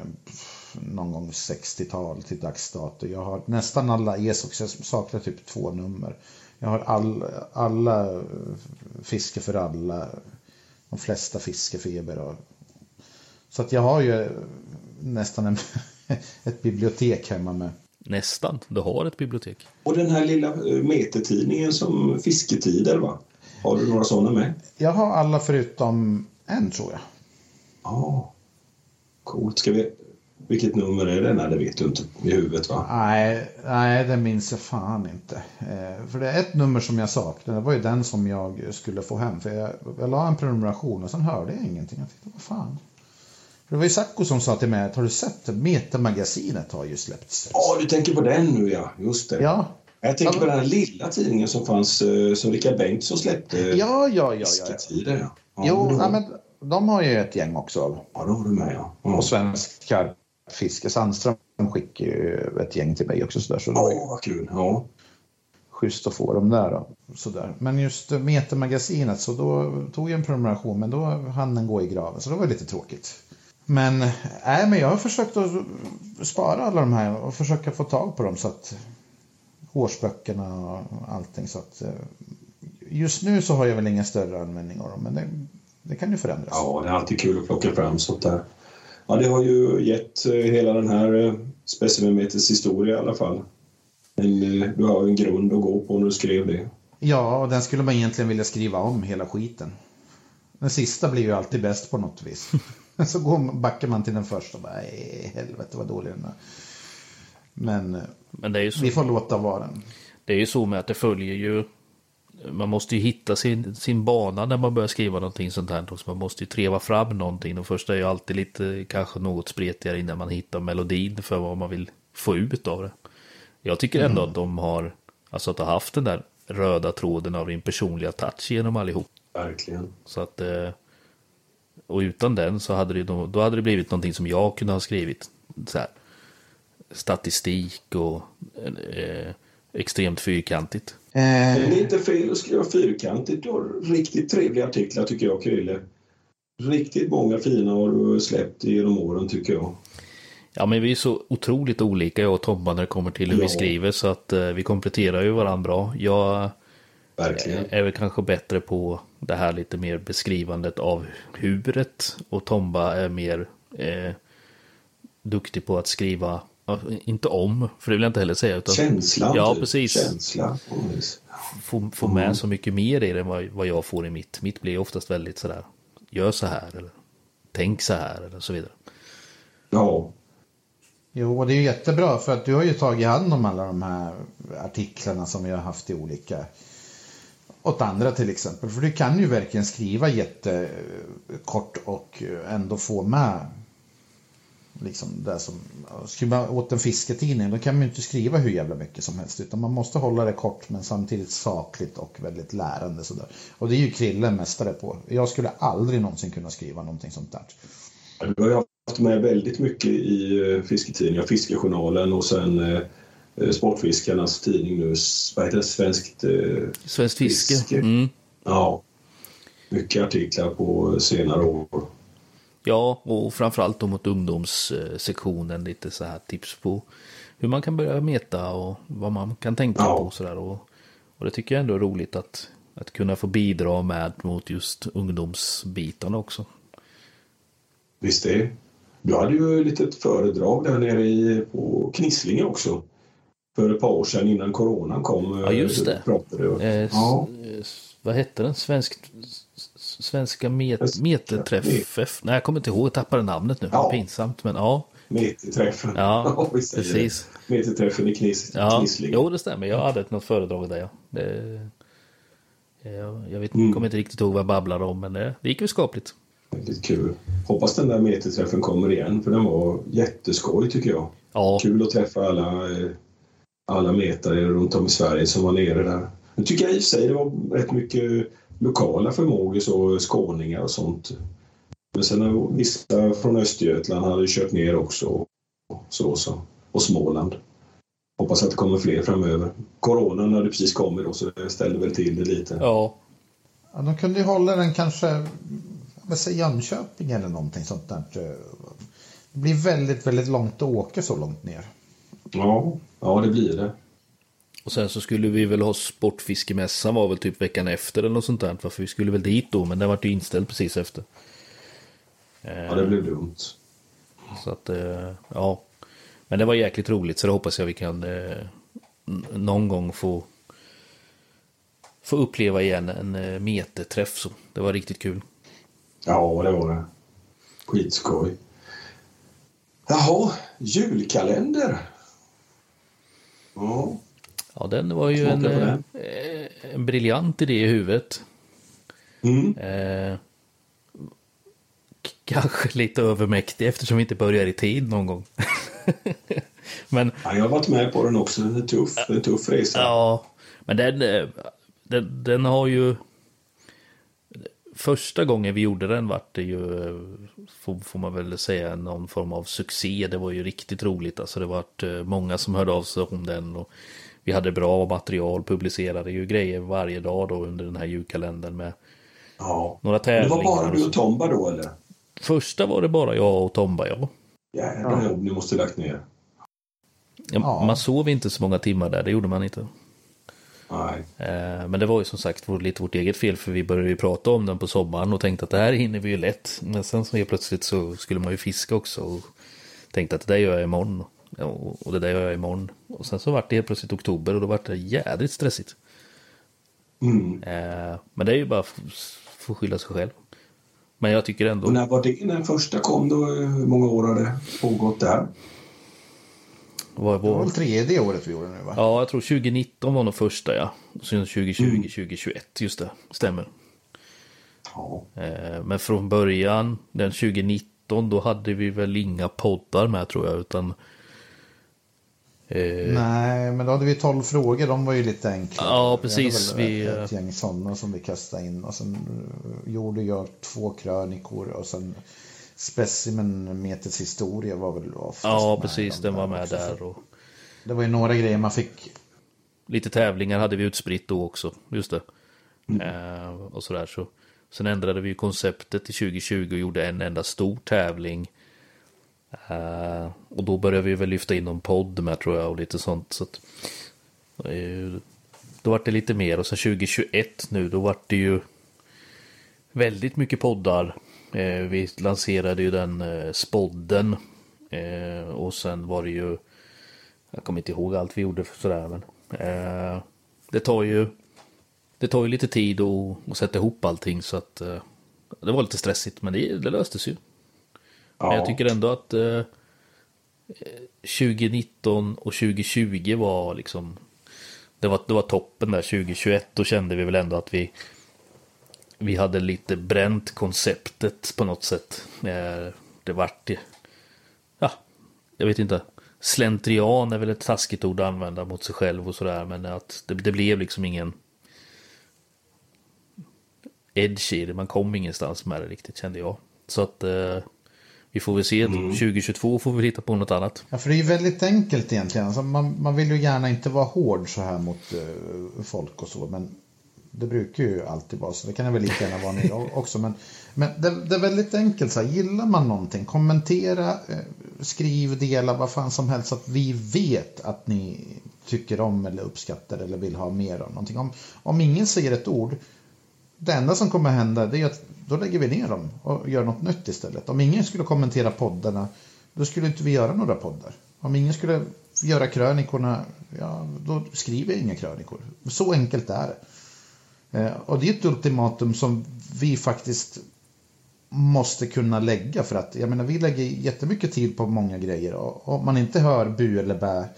någon gång 60-tal till dags dato. Jag har nästan alla ESOX, jag saknar typ två nummer. Jag har all, alla fiske för alla, de flesta fiskefeber och så att jag har ju nästan en, ett bibliotek hemma med. Nästan. Du har ett bibliotek. Och den här lilla eh, metertidningen som Fisketider, va? Har du några sådana med? Jag har alla förutom en tror jag. Ja. Coolt. Ska vi... Vilket nummer är det? Nej, det vet du inte i huvudet, va? Nej, nej, det minns jag fan inte. Eh, för det är ett nummer som jag saknar. Det var ju den som jag skulle få hem. För jag, jag la en prenumeration och sen hörde jag ingenting. Jag tänkte, vad fan. För det var ju Sacco som sa till mig att har du sett det? Metamagasinet har ju släppts. Ja, du tänker på den nu, ja. Just det. Ja, Jag tänker på den här lilla tidningen som fanns, eh, som Rickard Bengtsson släppte. ja, ja, ja. ja, ja. Ja. Jo, men de har ju ett gäng också. ja, då har du med, ja. ja. Och Svensk Karpfiske. Sandström skickar ju ett gäng till mig också. Så, där, så ju Ja, vad kul. Ja. schysst att få dem där. Då. Sådär. Men just Metamagasinet, så då tog jag en prenumeration, men då hann den gå i graven. Så det var lite tråkigt. Men, äh, men jag har försökt att spara alla de här och försöka få tag på dem så att årsböckerna och allting. Så att, eh, just nu så har jag väl ingen större användning av dem, men det, det kan ju förändras. ja, det är alltid kul att plocka fram sånt där. Ja, det har ju gett eh, hela den här eh, specimenmeters historia i alla fall. En, eh, du har ju en grund att gå på när du skrev det. Ja, och den skulle man egentligen vilja skriva om hela skiten. Den sista blir ju alltid bäst på något vis. så går, backar man till den första och bara, nej, helvete vad dålig den är. Men, Men det är ju så. vi får låta vara. Det är ju så med att det följer ju man måste ju hitta sin, sin bana när man börjar skriva någonting sånt här. Så man måste ju treva fram någonting. Och först är ju alltid lite kanske något spretigare innan man hittar melodin för vad man vill få ut av det. Jag tycker ändå Mm. att de har, alltså att ha haft den där röda tråden av din personliga touch genom allihop. Verkligen. Så att, eh, och utan den så hade det, då hade det blivit någonting som jag kunde ha skrivit. Så här, statistik och eh, extremt fyrkantigt. Eh, det är inte fel att skriva fyrkantigt. Du har riktigt trevliga artiklar tycker jag, Krille. Riktigt många fina har du släppt genom åren tycker jag. Ja, men vi är så otroligt olika jag och Tomba när det kommer till hur vi Ja. skriver så att eh, vi kompletterar ju varandra bra. Jag Verkligen. är väl kanske bättre på det här lite mer beskrivandet av huret och Tomba är mer eh, duktig på att skriva, inte om, för det vill jag inte heller säga. Utan Känslan. Ja, typ. precis. Känsla. få, få med så mycket mer i det än vad, vad jag får i mitt. Mitt blir oftast väldigt sådär, gör så här eller tänk så här eller så vidare. Ja, jo, och det är ju jättebra för att du har ju tagit hand om alla de här artiklarna som vi har haft i olika åt andra till exempel. För du kan ju verkligen skriva jättekort och ändå få med liksom det som skriva åt en fisketidning. Då kan man ju inte skriva hur jävla mycket som helst utan man måste hålla det kort men samtidigt sakligt och väldigt lärande sådär. Och det är ju Krille mästare på. Jag skulle aldrig någonsin kunna skriva någonting sånt där. du har ju haft med väldigt mycket i eh, fisketidningar, Fiskejournalen och sen eh, eh, Sportfiskarnas tidning nu, vad heter det, Svenskt... Eh, Svenskt fiske. Fiske. Mm. ja, mycket artiklar på senare år. Ja, och framförallt då mot ungdomssektionen lite så här tips på hur man kan börja meta och vad man kan tänka Ja. på sådär. Och, och det tycker jag ändå är roligt att, att kunna få bidra med mot just ungdomsbitarna också. Visst det. Du hade ju ett litet föredrag där nere i, på Knislinge också. För ett par år sedan innan coronan kom. Ja, just eh, det. Pratade. Eh, Ja. s- vad hette den? Svensk, s- svenska met, meterträff? Nej, jag kommer inte ihåg. Jag tappade namnet nu. Ja. Pinsamt, men ja. Meterträffen. Ja, precis. det. Meterträffen i Knis, Ja, jo det stämmer. Jag hade ett något föredrag där ja. Det, jag, jag vet, Mm. kommer inte riktigt ihåg vad jag babblade om, men det, det gick väl skapligt. Väldigt kul. Hoppas den där meterträffen kommer igen för den var jätteskoj tycker jag. Ja, Kul att träffa alla, eh, alla metare runt om i Sverige som var nere där. Nu tycker jag i och för sig det var rätt mycket lokala förmågor, så skåningar och sånt. Men sen har vissa från Östergötland hade kört ner också. Och så, så. Och Småland. Hoppas att det kommer fler framöver. Coronan hade precis kommit då så det ställde väl till det lite. ja, Ja, de kunde ju hålla den kanske, vad säger Jönköping eller någonting sånt där. Det blir väldigt, väldigt långt att åka så långt ner. Ja, ja det blir det. Och sen så skulle vi väl ha Sportfiskemässan var väl typ veckan efter eller något sånt där. För vi skulle väl dit då, men den var ju inställd precis efter. Ja, det blev dumt. Så att, eh, ja. Men det var jäkligt roligt så det hoppas jag vi kan eh, någon gång få få uppleva igen en eh, meterträff. Så det var riktigt kul. Ja, det var det. Skitskoj. Jaha, julkalender. Ja, Ja, den var ju en, eh, den. en briljant idé i huvudet. mm. Eh, kanske lite övermäktig eftersom vi inte börjar i tid någon gång. Men ja, jag har varit med på den också. En tuff, en tuff resa. Ja, men den, eh, den, den har ju... Första gången vi gjorde den vart det ju, eh, får, får man väl säga, någon form av succé. Det var ju riktigt roligt. Alltså det vart eh, många som hörde av sig om den. Och vi hade bra material, publicerade ju grejer varje dag då under den här julkalendern med Ja. några Det tävlingar. var bara du och Tomba då, eller? Första var det bara jag och Tomba, ja. Jävlar jobb ni måste lagt ner. ja. Ja. Man sov inte så många timmar där, det gjorde man inte. Nej. Eh, Men det var ju som sagt lite vårt eget fel för vi började ju prata om den på sommaren och tänkte att det här hinner vi ju lätt. Men sen så helt plötsligt så skulle man ju fiska också och tänkte att det där gör jag imorgon. Ja, Och det där gör jag imorgon. Och sen så vart det helt plötsligt oktober och då vart det jädrigt stressigt. Mm. Eh, men det är ju bara för att skylla sig själv. Men jag tycker ändå... Och när var det? När den första kom då? Hur många år har det pågått där? Vad, Det var väl tredje året vi gjorde nu va? ja, jag tror 2019 var nog första ja. Och sen 2020, Mm. 2021, just det. Stämmer. Ja. Eh, men från början, den 2019, då hade vi väl inga poddar med tror jag, utan... Eh, Nej, men då hade vi 12 frågor. De var ju lite enklare. Ja, precis. Vi hade Vi, ett eh, gäng sådana som vi kastade in. Och sen eh, gjorde jag två krönikor och sen specimenmetets historia var väl oftast ja, precis, de den var med också. där. Och Det var ju några grejer man fick. lite tävlingar hade vi utspritt då också, just det. Eh, och sådär så. Sen ändrade vi konceptet till 2020 och gjorde en enda stor tävling. Uh, och då började vi väl lyfta in någon podd med tror jag och lite sånt. Så att, uh, då vart det lite mer och sen 2021 nu då vart det ju väldigt mycket poddar. Uh, vi lanserade ju den eh, spodden. Och sen var det ju jag kommer inte ihåg allt vi gjorde för sådär men det tar ju det tar ju lite tid att, att sätta ihop allting så att det var lite stressigt men det, det löstes ju. Men jag tycker ändå att eh, 2019 och 2020 var liksom det var, det var toppen där 2021 då kände vi väl ändå att vi vi hade lite bränt konceptet på något sätt. Eh, det vart ja, jag vet inte. Slentrian är väl ett taskigt ord att använda mot sig själv och sådär. Men att det, det blev liksom ingen edge i det. Man kom ingenstans med det riktigt kände jag. Så att eh, vi får väl se. 2022 får vi hitta på något annat. Ja, för det är ju väldigt enkelt egentligen. Alltså man, man vill ju gärna inte vara hård så här mot eh, folk och så. Men det brukar ju alltid vara så. Det kan jag väl lika gärna vara nu också. Men, men det, det är väldigt enkelt. Så här, gillar man någonting, kommentera, eh, skriv, dela, vad fan som helst. Så att vi vet att ni tycker om eller uppskattar eller vill ha mer av någonting. Om, om ingen säger ett ord. Det enda som kommer hända det är att då lägger vi ner dem och gör något nytt istället. Om ingen skulle kommentera poddarna då skulle inte vi göra några poddar. Om ingen skulle göra krönikorna, ja, då skriver jag inga krönikor. Så enkelt är det. Eh, och det är ett ultimatum som vi faktiskt måste kunna lägga för att jag menar vi lägger jättemycket tid på många grejer och om man inte hör bu eller bä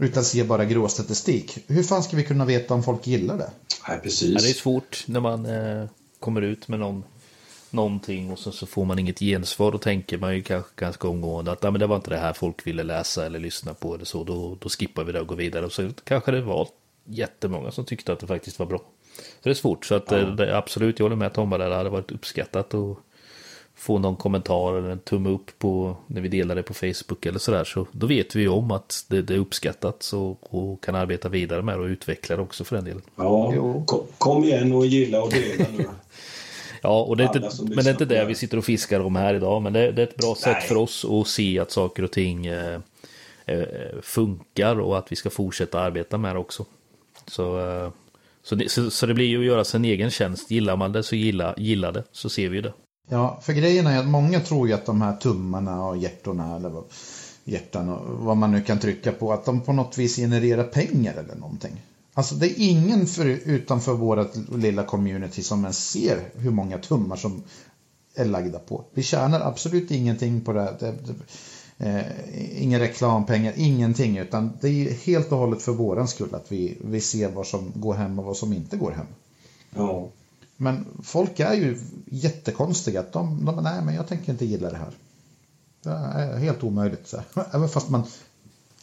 utan ser bara grå statistik. Hur fan ska vi kunna veta om folk gillar det? Nej, precis. Ja, det är svårt när man eh, kommer ut med någon, någonting och så, så får man inget gensvar. Då tänker man ju kanske ganska omgående att ah, men det var inte det här folk ville läsa eller lyssna på eller så. Då, då skippar vi det och går vidare. Och så kanske det var jättemånga som tyckte att det faktiskt var bra. Så det är svårt. Så att, eh, det, absolut, jag håller med Tomma där. Det hade varit uppskattat att få någon kommentar eller en tumme upp på när vi delar det på Facebook eller sådär. Så då vet vi ju om att det, det är uppskattat och, och kan arbeta vidare med det och utveckla det också för den delen. Ja, kom, kom igen och gilla och dela nu. Ja, och det är inte, men det är inte det vi sitter och fiskar om här idag. Men det, det är ett bra sätt Nej. för oss att se att saker och ting eh, eh, funkar och att vi ska fortsätta arbeta med det också. Så, eh, så, det, så, så det blir ju att göra sin egen tjänst. Gillar man det så gilla, gilla det, så ser vi det. Ja, för grejen är att många tror ju att de här tummarna och hjärtorna eller vad, hjärtan och vad man nu kan trycka på, att de på något vis genererar pengar eller någonting. Alltså det är ingen för, utanför vårt lilla community som ens ser hur många tummar som är lagda på. Vi tjänar absolut ingenting på det. här. det, det eh, inga reklampengar, ingenting. Utan det är helt och hållet för våran skull att vi, vi ser vad som går hem och vad som inte går hem. Ja. Men folk är ju jättekonstiga. De, de nej men jag tänker inte gilla det här. Det är helt omöjligt. Så. Även fast man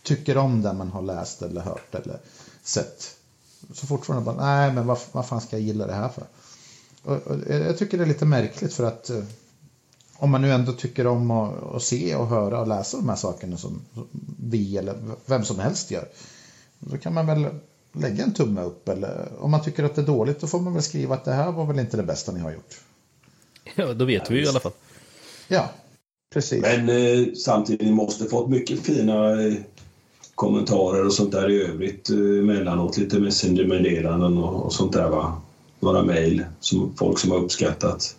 tycker om det man har läst eller hört eller sett. Så fortfarande bara, nej men vad, vad fan ska jag gilla det här för? Och, och, jag tycker det är lite märkligt för att eh, om man nu ändå tycker om att, att se och höra och läsa de här sakerna som vi eller vem som helst gör. Då kan man väl lägga en tumme upp eller om man tycker att det är dåligt då får man väl skriva att det här var väl inte det bästa ni har gjort. Ja, då vet vi ju i alla fall. Ja, precis. Men eh, samtidigt måste fått mycket fina eh, kommentarer och sånt där i övrigt eh, emellanåt. Lite messengermeddelanden och, och sånt där va. Några mejl. Som, folk som har uppskattat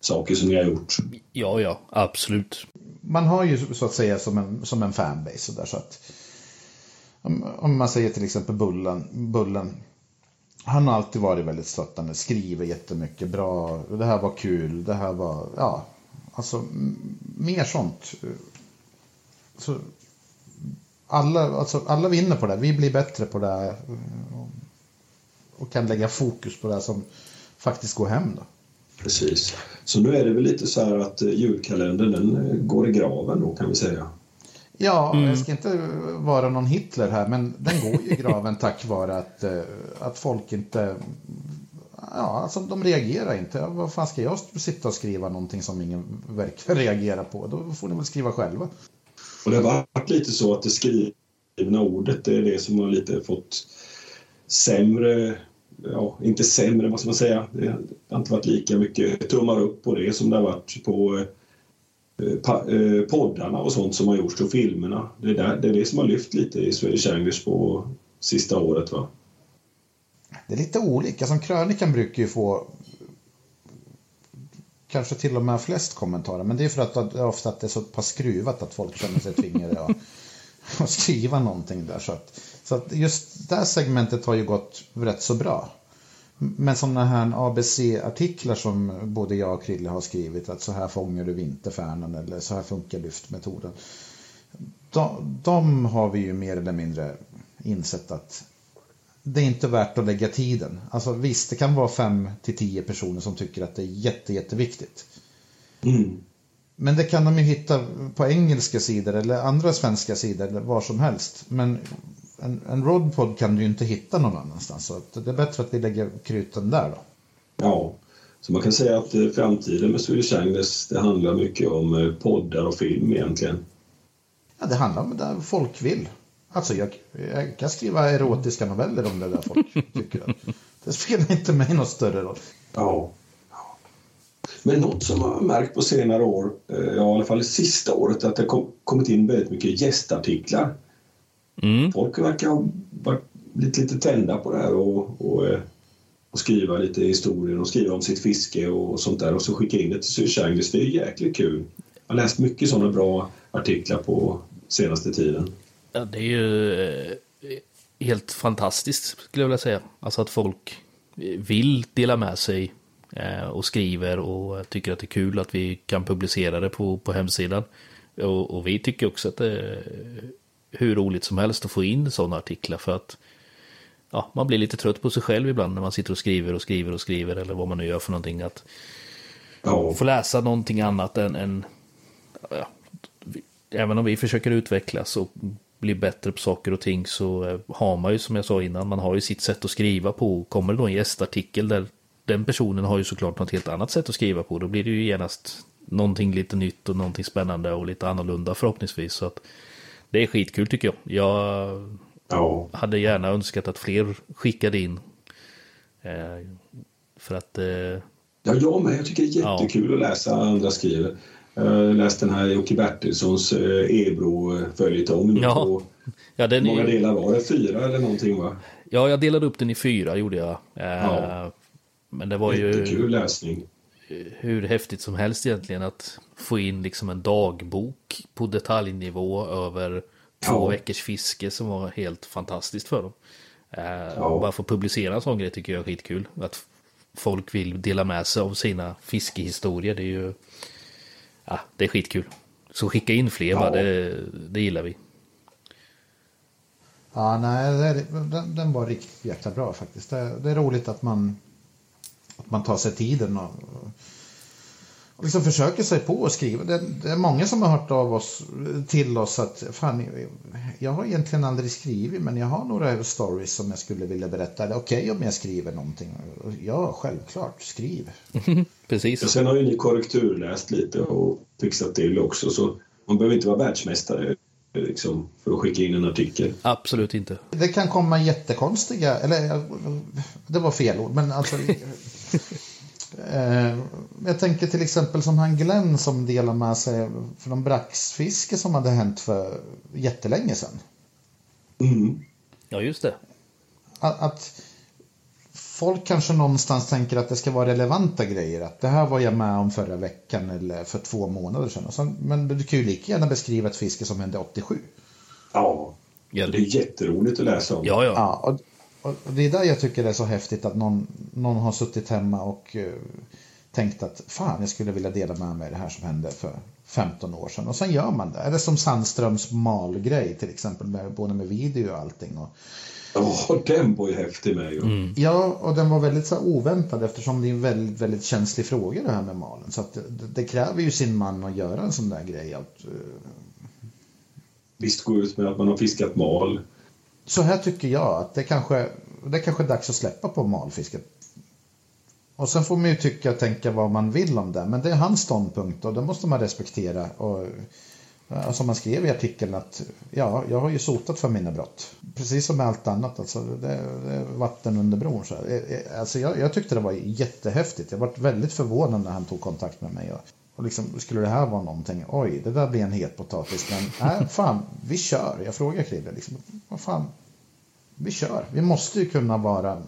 saker som ni har gjort. Ja, ja, absolut. man har ju så att säga som en, som en fanbase så där så att om, man säger till exempel Bullen, Bullen han har alltid varit väldigt stöttande, skriver jättemycket, bra, det här var kul, det här var, ja, alltså mer sånt. Så, alla, alltså, alla vinner på det, vi blir bättre på det och kan lägga fokus på det som faktiskt går hem då. Precis. Så nu är det väl lite så här att eh, julkalendern den eh, går i graven då kan vi säga. Ja, jag ska inte vara någon Hitler här, men den går ju i graven tack vare att, eh, att folk inte... Ja, alltså de reagerar inte. Vad fan ska jag sitta och skriva någonting som ingen verkar reagera på? Då får ni väl skriva själva. Och det har varit lite så att det skrivna ordet det är det som har lite fått sämre, ja inte sämre, vad ska man säga, det har inte varit lika mycket tummar upp på det som det har varit på eh, Eh, eh, poddarna och sånt som har gjorts och filmerna. Det är, där, det är det som har lyft lite i Swedish English på sista året va? Det är lite olika. Som krönikan brukar ju få kanske till och med flest kommentarer. Men det är för att det är ofta att det är så pass skruvat att folk känner sig tvingade att, att skriva någonting där. Så att, så att just det här segmentet har ju gått rätt så bra. Men sådana här ABC-artiklar som både jag och Krille har skrivit, att så här fångar du vinterfärnen eller så här funkar lyftmetoden. De, de har vi ju mer eller mindre insett att det är inte värt att lägga tiden. Alltså visst, det kan vara fem till tio personer som tycker att det är jätte, jätteviktigt. Mm. Men det kan de ju hitta på engelska sidor eller andra svenska sidor eller var som helst. Men en, en Rodpod kan du ju inte hitta någon annanstans. Så det är bättre att vi lägger kruten där då. Ja, så man kan säga att eh, framtiden med Swedish English det handlar mycket om eh, poddar och film egentligen. Ja, det handlar om det folk vill. Alltså jag, jag kan skriva erotiska noveller om det där folk tycker. Att, det spelar inte mig någon större roll. Ja. Men något som jag har märkt på senare år, eh, ja, i alla fall det sista året, att det kom, kommit in väldigt mycket gästartiklar. Mm. Folk verkar ha varit lite, tända på det här och, och, eh, och skriva lite historier och skriva om sitt fiske och sånt där och så skicka in det till English. Det är jäkligt kul. Jag har läst mycket sådana bra artiklar på senaste tiden. Ja, det är ju eh, helt fantastiskt skulle jag vilja säga. Alltså att folk vill dela med sig eh, och skriver och tycker att det är kul att vi kan publicera det på, på hemsidan. Och, och vi tycker också att det är hur roligt som helst att få in sådana artiklar för att ja, man blir lite trött på sig själv ibland när man sitter och skriver och skriver och skriver eller vad man nu gör för någonting. Att Ja, få läsa någonting annat än, än ja, även om vi försöker utvecklas och bli bättre på saker och ting så eh, har man ju som jag sa innan, man har ju sitt sätt att skriva på. Kommer det då en gästartikel där den personen har ju såklart något helt annat sätt att skriva på, då blir det ju genast någonting lite nytt och någonting spännande och lite annorlunda förhoppningsvis. Så att det är skitkul tycker jag. Jag ja, hade gärna önskat att fler skickade in. Eh, för att eh, Ja, jag med. Jag tycker det är jättekul att läsa andra skriver. Jag har läst den här Jocke Bertilssons eh, Ebro-följetong. nu Ja. ja, den är många ju, delar var det? Fyra eller någonting va? ja, jag delade upp den i fyra gjorde jag. Eh, Ja. Men det var ju Jättekul läsning. hur häftigt som helst egentligen att få in liksom en dagbok på detaljnivå över två Ja. veckors fiske som var helt fantastiskt för dem. Eh, Bara få publicera en sån grej tycker jag är skitkul. Att folk vill dela med sig av sina fiskehistorier. Det är ju ja, det är skitkul. Så skicka in fler Ja. det, det gillar vi. Ja, nej, den, den var riktigt jäkla bra faktiskt. Det, det är roligt att man, att man tar sig tiden och, och liksom försöker sig på att skriva. Det, det är många som har hört av oss till oss att fan, jag har egentligen aldrig skrivit men jag har några stories som jag skulle vilja berätta. Är det okej om jag skriver någonting? Ja, självklart, skriv. Precis. Och sen har ju ni korrekturläst lite och fixat till också så man behöver inte vara världsmästare liksom, för att skicka in en artikel. Absolut inte. Det kan komma jättekonstiga, eller det var fel ord, men alltså. Eh, jag tänker till exempel som han Glenn som delar med sig från braxfiske som hade hänt för jättelänge sedan. Mm. Ja, just det. Att, att folk kanske någonstans tänker att det ska vara relevanta grejer. Att det här var jag med om förra veckan eller för två månader sedan. Så, men du kan ju lika gärna beskriva ett fiske som hände 87. Ja, Ja, det är jätteroligt att läsa om. ja. ja. Ja, och, det är där jag tycker det är så häftigt att någon, någon har suttit hemma och uh, tänkt att fan, jag skulle vilja dela med mig av det här som hände för 15 år sedan. Och sen gör man det. Eller som Sandströms malgrej till exempel, med, både med video och allting. Och, Ja, oh, den var ju häftig med ju. Mm. Ja, och den var väldigt så här, oväntad eftersom det är en väldigt, väldigt känslig fråga det här med malen. Så att det, det kräver ju sin man att göra en sån där grej. Att, uh... Visst gå ut med att man har fiskat mal. Så här tycker jag att det kanske, det kanske är dags att släppa på malfisket. Och sen får man ju tycka och tänka vad man vill om det. Men det är hans ståndpunkt och det måste man respektera. Och som man skrev i artikeln att ja, jag har ju sotat för mina brott. Precis som med allt annat, alltså, det, det är vatten under bron. Så eh, eh, alltså, jag, jag tyckte det var jättehäftigt. Jag var väldigt förvånad när han tog kontakt med mig. Och, och liksom, skulle det här vara någonting? Oj, det där blir en het potatis. Men nej, fan, vi kör. Jag frågar Krille, liksom, vad fan, vi kör. Vi måste ju kunna vara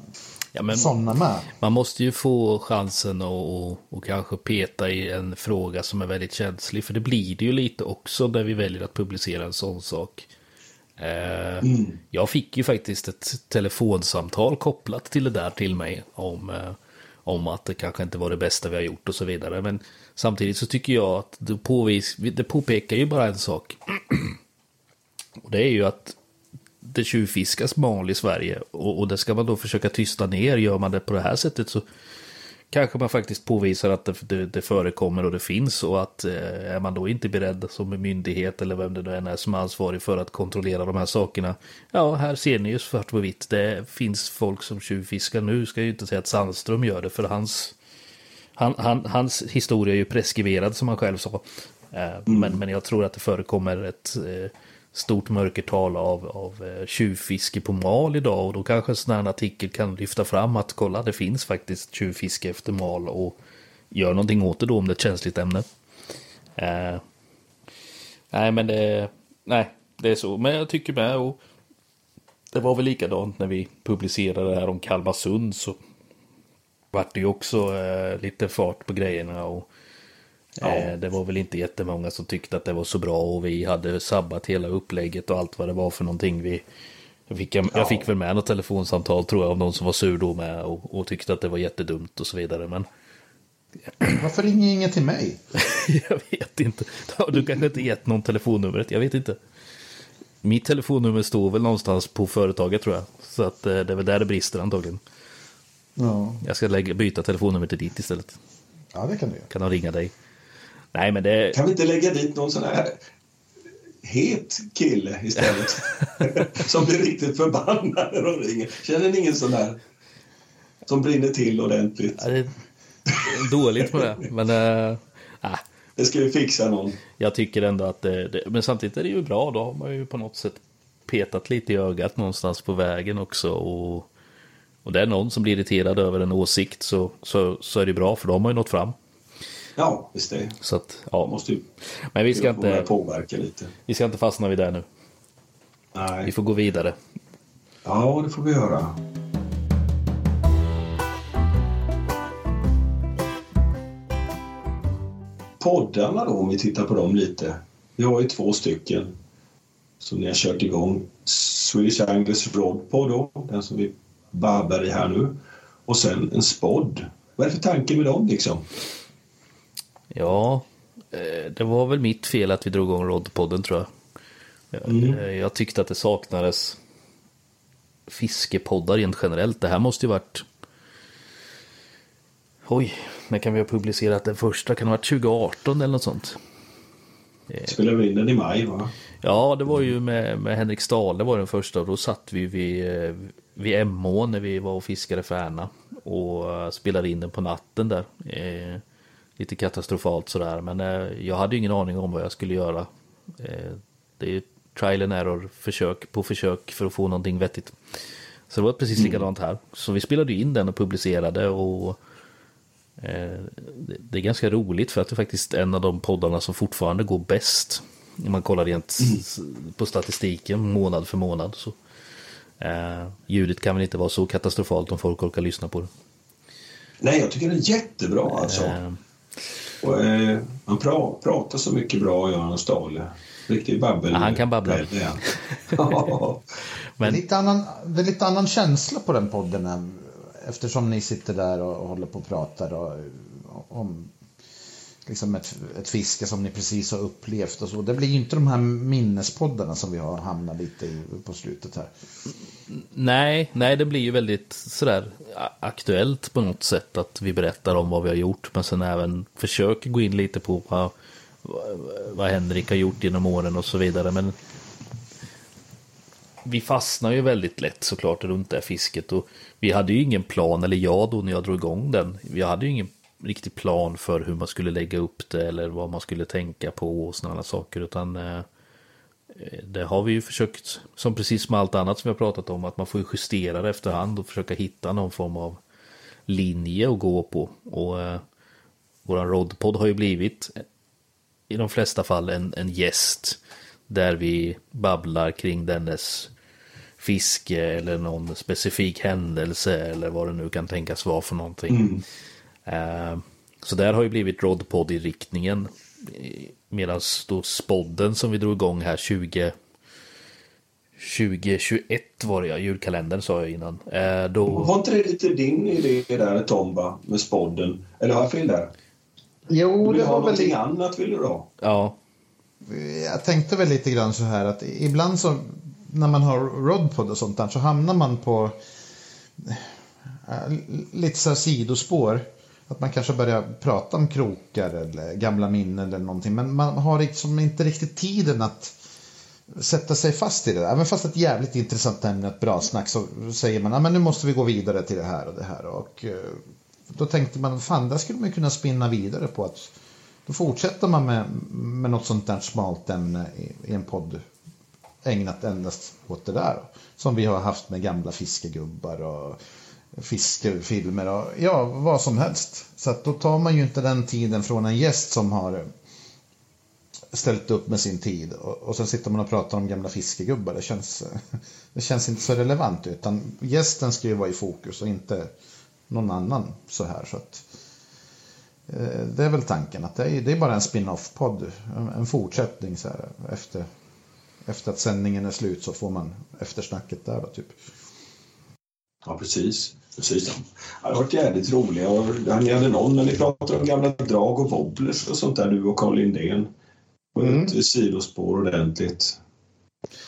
ja, men sådana med. Man måste ju få chansen att och, och kanske peta i en fråga som är väldigt känslig. För det blir det ju lite också när vi väljer att publicera en sån sak. Eh, mm. Jag fick ju faktiskt ett telefonsamtal kopplat till det där till mig om, eh, om att det kanske inte var det bästa vi har gjort och så vidare. Men samtidigt så tycker jag att det, påvis, det påpekar ju bara en sak. och det är ju att det tjuvfiskas mal i Sverige och, och det ska man då försöka tysta ner. Gör man det på det här sättet så kanske man faktiskt påvisar att det, det, det förekommer och det finns och att eh, är man då inte beredd som myndighet eller vem det nu än är som är ansvarig för att kontrollera de här sakerna. Ja, här ser ni ju svart på vitt. Det finns folk som tjuvfiskar nu. Ska ju inte säga att Sandström gör det för hans, han, han, hans historia är ju preskriberad som han själv sa. Eh, mm. men, men jag tror att det förekommer ett eh, stort mörkertal av, av eh, tjuvfiske på mal idag och då kanske en sån här artikel kan lyfta fram att kolla det finns faktiskt tjuvfiske efter mal och gör någonting åt det då om det är ett känsligt ämne. Eh, nej men det, nej, det är så. Men jag tycker med och det var väl likadant när vi publicerade det här om Kalmarsund så vart det ju också eh, lite fart på grejerna och Ja. Eh, det var väl inte jättemånga som tyckte att det var så bra och vi hade sabbat hela upplägget och allt vad det var för någonting. Vi, jag, fick, jag, ja. fick väl med något telefonsamtal tror jag av någon som var sur då med och, och tyckte att det var jättedumt och så vidare. Men... Varför ringer ingen till mig? jag vet inte. Du kanske inte gett någon telefonnumret, jag vet inte. Mitt telefonnummer står väl någonstans på företaget tror jag. Så att eh, det är väl där det brister antagligen. Ja. Jag ska lägga, byta telefonnummer till ditt istället. Ja, det kan du göra. Kan de ringa dig? Nej, men det... Kan vi inte lägga dit någon sån här het kille istället? som blir riktigt förbannad när de ringer. Känner ni ingen sån där som brinner till ordentligt? Ja, det är dåligt på det, men... Äh, Det ska vi fixa någon. Jag tycker ändå att det, det, Men samtidigt är det ju bra, då har man ju på något sätt petat lite i ögat någonstans på vägen också. Och, och det är någon som blir irriterad över en åsikt så, så, så är det bra, för då har ju nått fram. Ja, visst det. Så att, ja. måste ju Men vi ska inte påverka lite. Vi ska inte fastna vid det nu. Nej. Vi får gå vidare. Ja, det får vi göra. Poddarna då, om vi tittar på dem lite. Vi har ju två stycken som ni har kört igång. Swedish Anglers Rod Pod då, den som vi babbar i här nu. Och sen en spodd. Vad är det för tanke med dem liksom? Ja, eh, det var väl mitt fel att vi drog igång Rodpodden tror jag. Mm. Eh, jag tyckte att det saknades fiskepoddar rent generellt. Det här måste ju varit... Oj, när kan vi ha publicerat den första? Kan det ha varit 2018 eller något sånt? Eh, Spelade vi in den i maj va? Ja, det var ju med, med Henrik Stahle var den första och då satt vi vid, vid Emån när vi var och fiskade Färna och spelade in den på natten där lite katastrofalt sådär. Men eh, jag hade ju ingen aning om vad jag skulle göra. Eh, det är ju trial and error, försök på försök för att få någonting vettigt. Så det var precis mm. likadant här. Så vi spelade in den och publicerade och eh, det är ganska roligt för att det är faktiskt en av de poddarna som fortfarande går bäst. Om man kollar rent mm. på statistiken månad för månad. Så. Eh, ljudet kan väl inte vara så katastrofalt om folk orkar lyssna på det. Nej, jag tycker det är jättebra alltså. Eh, och, eh, han pra, pratar så mycket bra, Göran Stahle. Riktig babbel. Ja, han kan babbla. Ja. Det, är Men lite annan, det är lite annan känsla på den podden eftersom ni sitter där och håller på och pratar och, om liksom ett, ett fiske som ni precis har upplevt och så. Det blir ju inte de här minnespoddarna som vi har hamnat lite i på slutet här. nej, nej, det blir ju väldigt sådär aktuellt på något sätt att vi berättar om vad vi har gjort. Men sen även försöker gå in lite på vad, vad Henrik har gjort genom åren och så vidare. Men vi fastnar ju väldigt lätt såklart runt det här fisket. Och vi hade ju ingen plan, eller jag då när jag drog igång den. Vi hade ju ingen riktig plan för hur man skulle lägga upp det eller vad man skulle tänka på och sådana saker. Utan eh, det har vi ju försökt, som precis med allt annat som vi har pratat om, att man får ju justera det efterhand och försöka hitta någon form av linje att gå på. Och eh, våran roddpodd har ju blivit i de flesta fall en, en gäst där vi babblar kring dennes fiske eller någon specifik händelse eller vad det nu kan tänkas vara för någonting. Mm så där har ju blivit Rodpod i riktningen. Medan då spodden som vi drog igång här 20 2021 var det ja, julkalendern sa jag innan. Eh, då, Var inte det lite din idé där Tomba med spodden? Eller har jag fel där? Jo, Du vill det ha var väl någonting lite... annat vill du ha? ja, Jag tänkte väl lite grann så här att ibland så när man har rodpod och sånt där så hamnar man på eh, lite så här sidospår. Att man kanske börjar prata om krokar eller gamla minnen eller någonting. Men man har liksom inte riktigt tiden att sätta sig fast i det där. Även fast ett jävligt intressant ämne, ett bra snack, så säger man att nu måste vi gå vidare till det här och det här. Och eh, då tänkte man, fan, där skulle man kunna spinna vidare på att då fortsätter man med, med något sånt där smalt ämne i, i en podd ägnat endast åt det där. Som vi har haft med gamla fiskegubbar och fiskefilmer och ja, vad som helst. Så att då tar man ju inte den tiden från en gäst som har eh, ställt upp med sin tid och, och sen sitter man och pratar om gamla fiskegubbar. Det känns, det känns inte så relevant utan gästen ska ju vara i fokus och inte någon annan så här. Så att, eh, det är väl tanken att det är, det är bara en spin-off-podd, en, en fortsättning så här efter, efter att sändningen är slut så får man eftersnacket där då typ. Ja, precis precis. Det har varit jävligt roliga. Och ni hade någon när ni pratade om gamla drag och wobblers och sånt där, du och Carl Lindén. På Mm. ett sidospår ordentligt.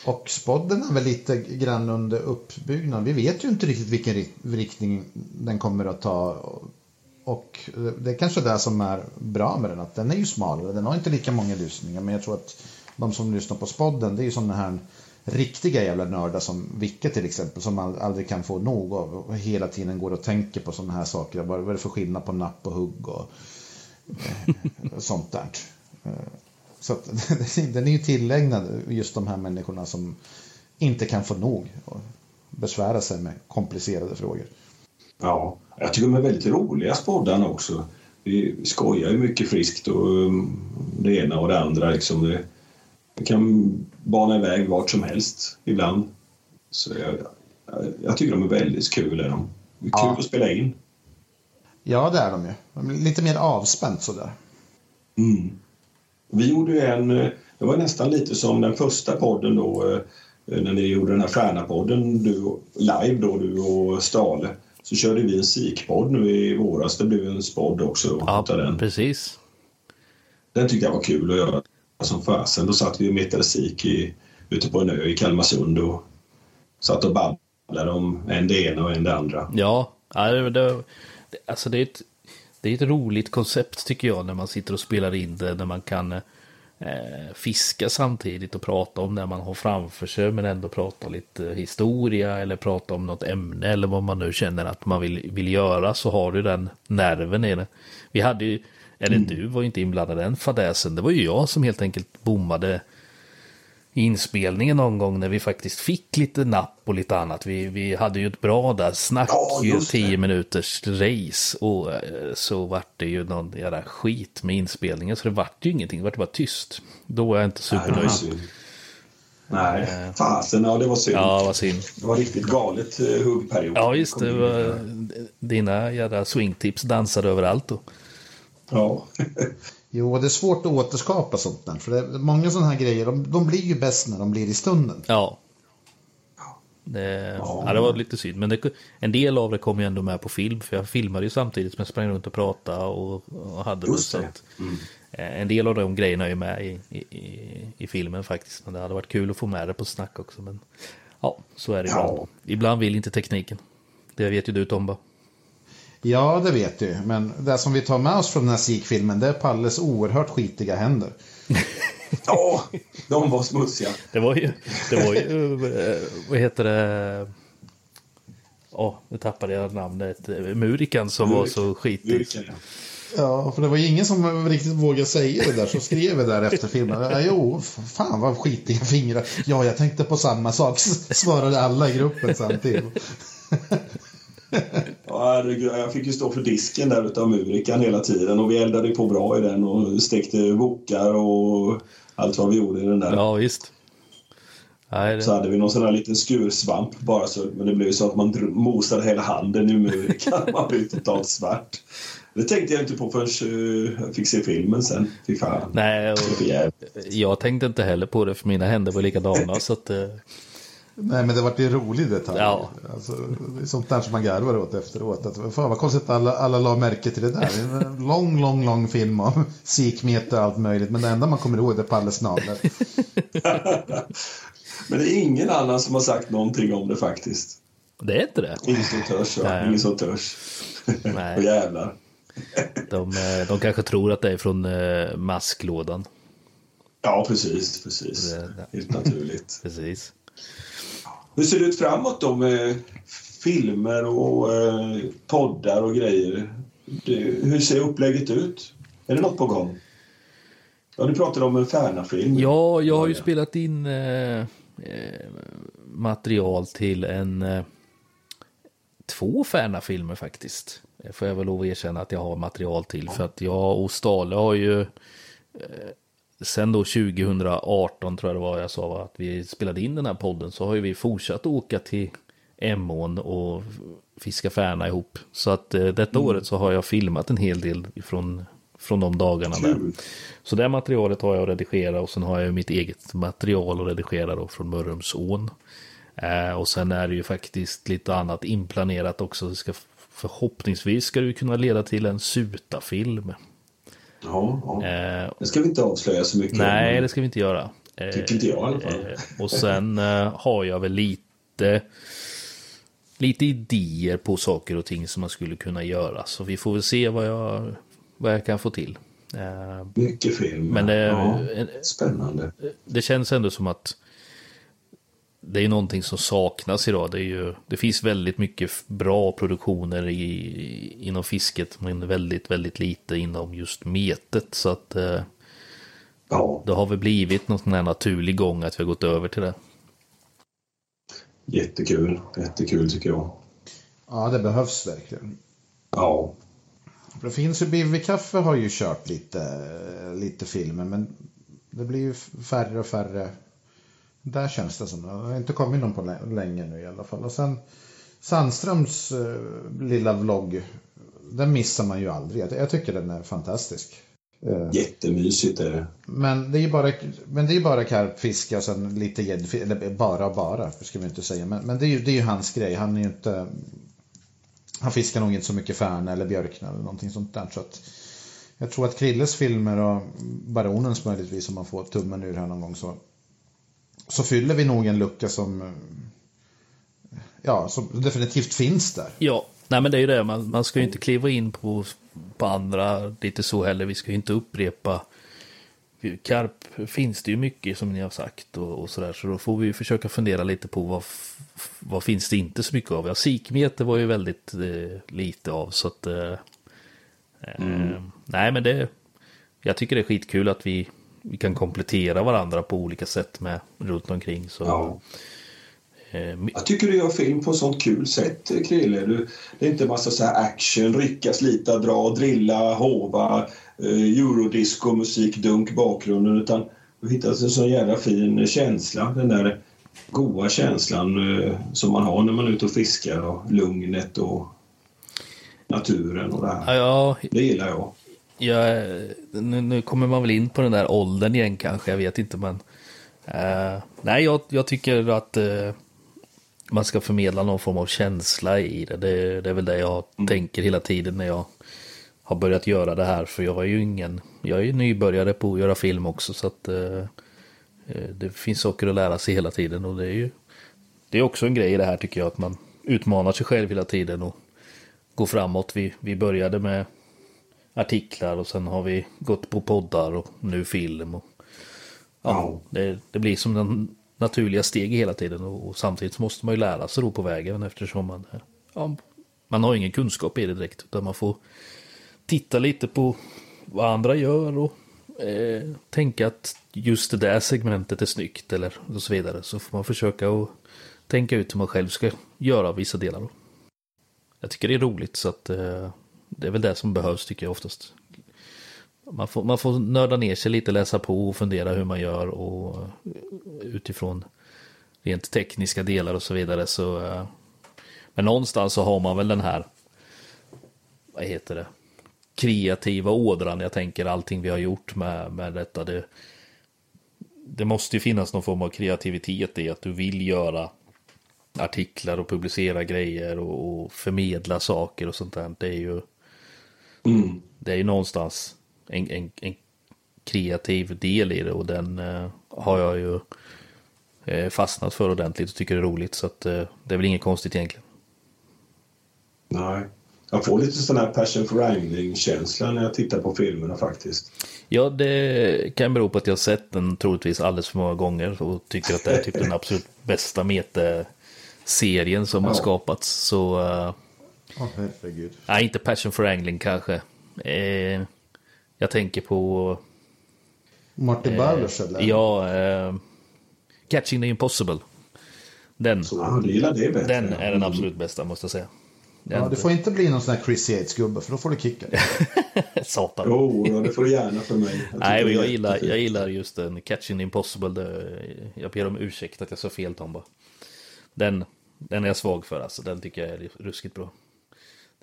Och spodden är väl lite grann under uppbyggnad. Vi vet ju inte riktigt vilken ri- riktning den kommer att ta. Och det är kanske det som är bra med den, att den är ju smalare. Den har inte lika många lyssningar, men jag tror att de som lyssnar på spodden, det är ju sådana här riktiga jävla nördar som Vicke till exempel, som man aldrig kan få nog av och hela tiden går och tänker på sådana här saker. Vad är det för skillnad på napp och hugg och eh, sånt där. Eh, så att, den är ju tillägnad just de här människorna som inte kan få nog och besvära sig med komplicerade frågor. Ja, jag tycker de är väldigt roliga spoddarna också. Vi skojar ju mycket friskt och mm, det ena och det andra. Liksom. Det, det kan bana iväg vart som helst ibland. Så jag, jag, jag tycker de är väldigt kul. Är de. Det är kul Ja. att spela in. Ja, det är de ju. Lite mer avspänt sådär. Mm. Vi gjorde ju en, det var nästan lite som den första podden då eh, när ni gjorde den här Stjärnapodden du, live då, du och Stale. Så körde vi en sikpodd nu i våras. Det blev en spodd också ja den. precis. Den tyckte jag var kul att göra som fasen. Då satt vi och metade sik i, ute på en ö i Kalmarsund och satt och babblade om en det ena och en det andra. Ja, det, det- alltså det är, ett, det är ett roligt koncept tycker jag när man sitter och spelar in det. När man kan eh, fiska samtidigt och prata om det man har framför sig. Men ändå prata lite historia eller prata om något ämne eller vad man nu känner att man vill, vill göra. Så har du den nerven i det. Vi hade ju, eller du var ju inte inblandad i den fadäsen. Det var ju jag som helt enkelt bommade inspelningen någon gång när vi faktiskt fick lite napp och lite annat. Vi, vi hade ju ett bra där snack, Ja, ju. 10 minuters race och eh, så vart det ju någon jävla skit med inspelningen så det vart ju ingenting, det vart bara tyst. Då var jag inte Nej, var supernöjd. synd. Nej, fasen, ja det var synd. Ja, vad synd. Det var riktigt galet uh, huggperiod. Ja, just det. Var, dina jävla swingtips dansade överallt då. Ja. Jo, det är svårt att återskapa sånt där. För det, många sådana här grejer, de, de blir ju bäst när de blir i stunden. Ja, Det, ja. ja. det var lite synd. Men det, en del av det kom ju ändå med på film. För jag filmade ju samtidigt som jag sprang runt och pratade och, och hade Just det. Att, mm. Eh, en del av de grejerna är ju med i, i, i, filmen faktiskt. Men det hade varit kul att få med det på snack också. Men ja, så är det ja. ibland. Ibland vill inte tekniken. Det vet ju du Tomba. Ja, det vet du. Men det som vi tar med oss från den här SIK-filmen det är Palles oerhört skitiga händer. Ja, de var smutsiga. Det var ju, det var ju eh, vad heter det? Ja, oh, nu tappade jag namnet. Murikan som Murik. var så skitig. Ja, för det var ingen som riktigt vågade säga det där. Så skrev vi där efter filmen. Ja, jo, fan vad skitiga fingrar. Ja, jag tänkte på samma sak. Svarade alla i gruppen samtidigt. Ja, jag fick ju stå för disken där utav Murikan hela tiden och vi eldade på bra i den och stekte wokar och allt vad vi gjorde i den där. Ja, visst. Nej, det... Så hade vi någon sån här liten skursvamp bara så, men det blev ju så att man mosade hela handen i Murikan. Man blev totalt svart. Det tänkte jag inte på förrän eh, jag fick se filmen sen. Fy fan. Nej, jag tänkte inte heller på det för mina händer var likadana. så att, eh, Nej, men det var en rolig detalj. Ja. Alltså, det är sånt där som man garvar åt efteråt. Att, fan vad konstigt att alla, alla la märke till det där. En lång, lång, lång film om sikmeter och allt möjligt. Men det enda man kommer ihåg är Palles naglar. men det är ingen annan som har sagt någonting om det faktiskt. Det är inte det? Ingen som törs, ja. Ingen som törs. Nej. och jävlar. de, eh, de kanske tror att det är från uh, masklådan. Ja, precis. precis. Det, Helt naturligt. precis. Hur ser det ut framåt då med filmer och eh, poddar och grejer? Det, hur ser upplägget ut? Är det något på gång? Ja, du pratade om en Färna-film. Ja, jag har ju spelat in eh, eh material till en eh, två Färna-filmer faktiskt. Eh, får jag väl lov att erkänna att jag har material till. Ja. För att jag och Stale har ju eh, sen då 2018 tror jag det var jag sa att vi spelade in den här podden så har ju vi fortsatt åka till Emån och fiska färna ihop. Så att eh, detta mm. året så har jag filmat en hel del från, från de dagarna där. Så det materialet har jag att redigera och sen har jag mitt eget material att redigera då från Mörrumsån. Eh, och sen är det ju faktiskt lite annat inplanerat också. Det ska, förhoppningsvis ska det kunna leda till en Suta-film. Ja, ja. Eh, det ska vi inte avslöja så mycket Nej, det ska vi inte göra. Tycker inte jag i alla fall. Eh, och sen eh, har jag väl lite lite idéer på saker och ting som man skulle kunna göra. Så vi får väl se vad jag, vad jag kan få till. Mycket film. Men det, ja, spännande. Det känns ändå som att det är någonting som saknas idag. Det, är ju, det finns väldigt mycket bra produktioner i, inom fisket, men väldigt, väldigt lite inom just metet. Så att eh, ja. det har väl blivit någon sån här naturlig gång att vi har gått över till det. Jättekul, jättekul tycker jag. Ja, det behövs verkligen. Ja. Det finns ju, Bivi Kaffe har ju kört lite, lite filmer, men det blir ju färre och färre där känns det som. Det har inte kommit någon på länge nu i alla fall. Och sen Sandströms eh, lilla vlogg. Den missar man ju aldrig. Jag tycker den är fantastisk. Eh, Jättemysigt är det. Men det är ju bara, men det är bara karpfiske och sen lite gäddfiske. Eller bara bara, ska vi inte säga. Men, men det, är ju, det är ju hans grej. Han är ju inte... Han fiskar nog inte så mycket färna eller björkna eller någonting sånt där. Så att, jag tror att Krilles filmer och Baronens möjligtvis om man får tummen ur här någon gång så så fyller vi nog en lucka som, ja, som definitivt finns där. Ja, nej men det är ju det, man, man ska ju inte kliva in på, på andra lite så heller. Vi ska ju inte upprepa Karp finns det ju mycket som ni har sagt och, och sådär. Så då får vi försöka fundera lite på vad, vad finns det inte så mycket av. Ja, sikmeter var ju väldigt eh, lite av. Så att, eh, mm. eh, nej men det, jag tycker det är skitkul att vi vi kan komplettera varandra på olika sätt med runt omkring. Så, ja. eh, jag tycker du gör film på ett sånt kul sätt, Krille. Du, det är inte massa så här action, rycka, slita, dra, drilla, hova, eh, eurodisco, musik, dunk bakgrunden. Utan du hittar en sån jävla fin känsla. Den där goa känslan eh, som man har när man är ute och fiskar och lugnet och naturen och det här. Ja, det gillar jag jag, nu, nu, kommer man väl in på den där åldern igen kanske, jag vet inte men. Uh, nej, jag, jag, tycker att uh, man ska förmedla någon form av känsla i det. Det, det är väl det jag mm. tänker hela tiden när jag har börjat göra det här. För jag är ju ingen, jag är ju nybörjare på att göra film också så att eh, eh, det finns saker att lära sig hela tiden och det är ju det är också en grej i det här tycker jag att man utmanar sig själv hela tiden och går framåt. Vi, vi började med artiklar och sen har vi gått på poddar och nu film. Och, ja, det, det blir som den naturliga steg hela tiden och, och, samtidigt måste man ju lära sig då på vägen eftersom man, ja, man har ingen kunskap i det direkt utan man får titta lite på vad andra gör och eh, tänka att just det där segmentet är snyggt eller och så vidare. Så får man försöka att tänka ut hur man själv ska göra vissa delar. Jag tycker det är roligt så att eh, det är väl det som behövs tycker jag oftast. Man får, man får nörda ner sig lite, läsa på och fundera hur man gör och eh, utifrån rent tekniska delar och så vidare så eh, men någonstans så har man väl den här vad heter det kreativa ådran. Jag tänker allting vi har gjort med, med detta. Det, det måste ju finnas någon form av kreativitet i att du vill göra artiklar och publicera grejer och, och förmedla saker och sånt där. Det är ju, mm. det är ju någonstans en, en, en, kreativ del i det och den eh, har jag ju eh, fastnat för ordentligt och tycker det är roligt så att eh, det är väl inget konstigt egentligen. Nej. Jag får lite sån här passion for wrangling-känsla när jag tittar på filmerna faktiskt. Ja, det kan bero på att jag sett den troligtvis alldeles för många gånger och tycker att det är typ den absolut bästa mete-serien som ja. har skapats. Så... Uh, oh, herregud. Nej, inte passion for wrangling kanske. Eh, jag tänker på... Martin eh, Bowers eller? Ja, eh, Catching the Impossible. Den, Så, du bättre, den är den absolut bästa måste jag säga. Ja, det får inte bli någon sån här Chris Yates-gubbe för då får du kicka. Satan. Jo, det får du gärna för mig. Jag Nej, men jag gillar, jag gillar just den Catching Impossible. Det, jag ber om ursäkt att jag sa fel Tomba. Den, den är jag svag för alltså. Den tycker jag är ruskigt bra.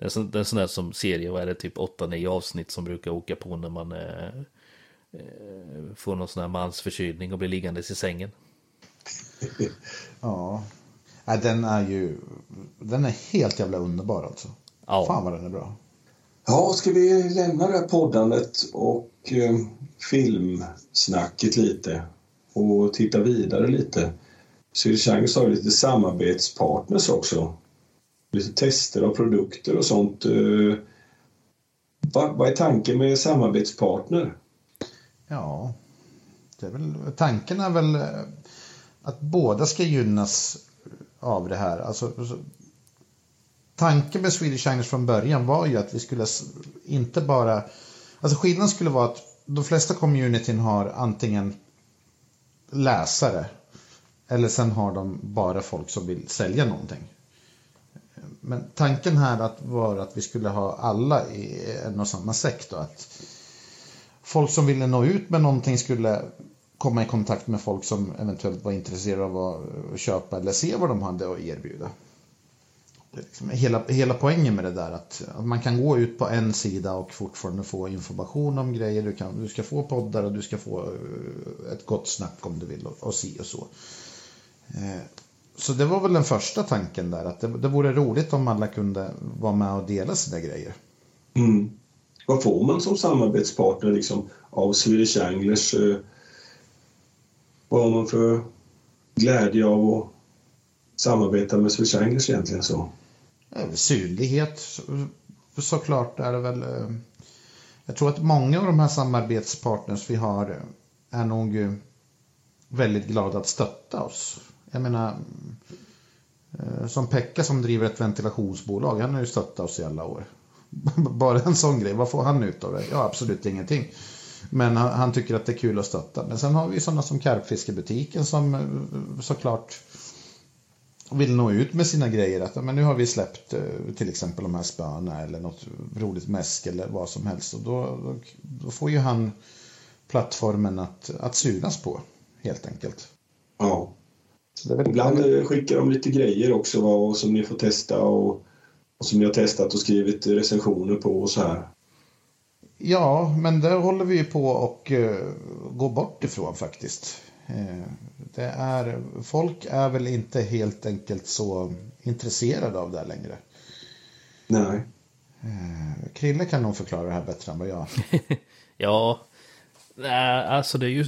Den är, den är sån där som serie, vad är det, typ 8-9 avsnitt som brukar åka på när man eh, eh, får någon sån här mansförkylning och blir liggandes i sängen. ja, Ja, den är ju den är helt jävla underbar alltså. Ja. Fan vad den är bra. Ja, ska vi lämna det här poddandet och eh, filmsnacket lite och titta vidare lite. Syrchang har lite samarbetspartners också. Lite tester av produkter och sånt. Eh, vad, är tanken med samarbetspartner? Ja, det är väl, tanken är väl eh, att båda ska gynnas av det här. Alltså, tanken med Swedish Chinese från början var ju att vi skulle inte bara... Alltså skillnaden skulle vara att de flesta communityn har antingen läsare eller sen har de bara folk som vill sälja någonting. Men tanken här var att vi skulle ha alla i en och samma sektor. Att folk som ville nå ut med någonting skulle komma i kontakt med folk som eventuellt var intresserade av att köpa eller se vad de hade att erbjuda. Liksom hela, hela poängen med det där att, att, man kan gå ut på en sida och fortfarande få information om grejer. Du, kan, du ska få poddar och du ska få eh, ett gott snack om du vill och, och si och så. Eh, Eh, så det var väl den första tanken där, att det, det vore roligt om alla kunde vara med och dela sina grejer. Mm. Vad får man som samarbetspartner liksom, av Swedish Anglers eh, vad har man för glädje av att samarbeta med Swiss English egentligen? Så? Synlighet såklart är det väl. Eh, jag tror att många av de här samarbetspartners vi har eh, är nog eh, väldigt glada att stötta oss. Jag menar, eh, som Pekka som driver ett ventilationsbolag, han har ju stöttat oss i alla år. Bara en sån grej, vad får han ut av det? Ja, absolut ingenting. Men han, han, tycker att det är kul att stötta. Men sen har vi sådana som Karpfiskebutiken som eh, såklart vill nå ut med sina grejer. Att men nu har vi släppt eh, till exempel de här spöna eller något roligt mäsk eller vad som helst. Och då, då, då får ju han plattformen att, att synas på helt enkelt. Ja. Väl... Ibland skickar de lite grejer också vad, som ni får testa och, och som ni har testat och skrivit recensioner på och så här. Ja, men det håller vi på och uh, gå bort ifrån faktiskt. Eh, det är, folk är väl inte helt enkelt så intresserade av det längre. Nej. Eh, Krille kan nog förklara det här bättre än vad jag. Ja, alltså det är ju...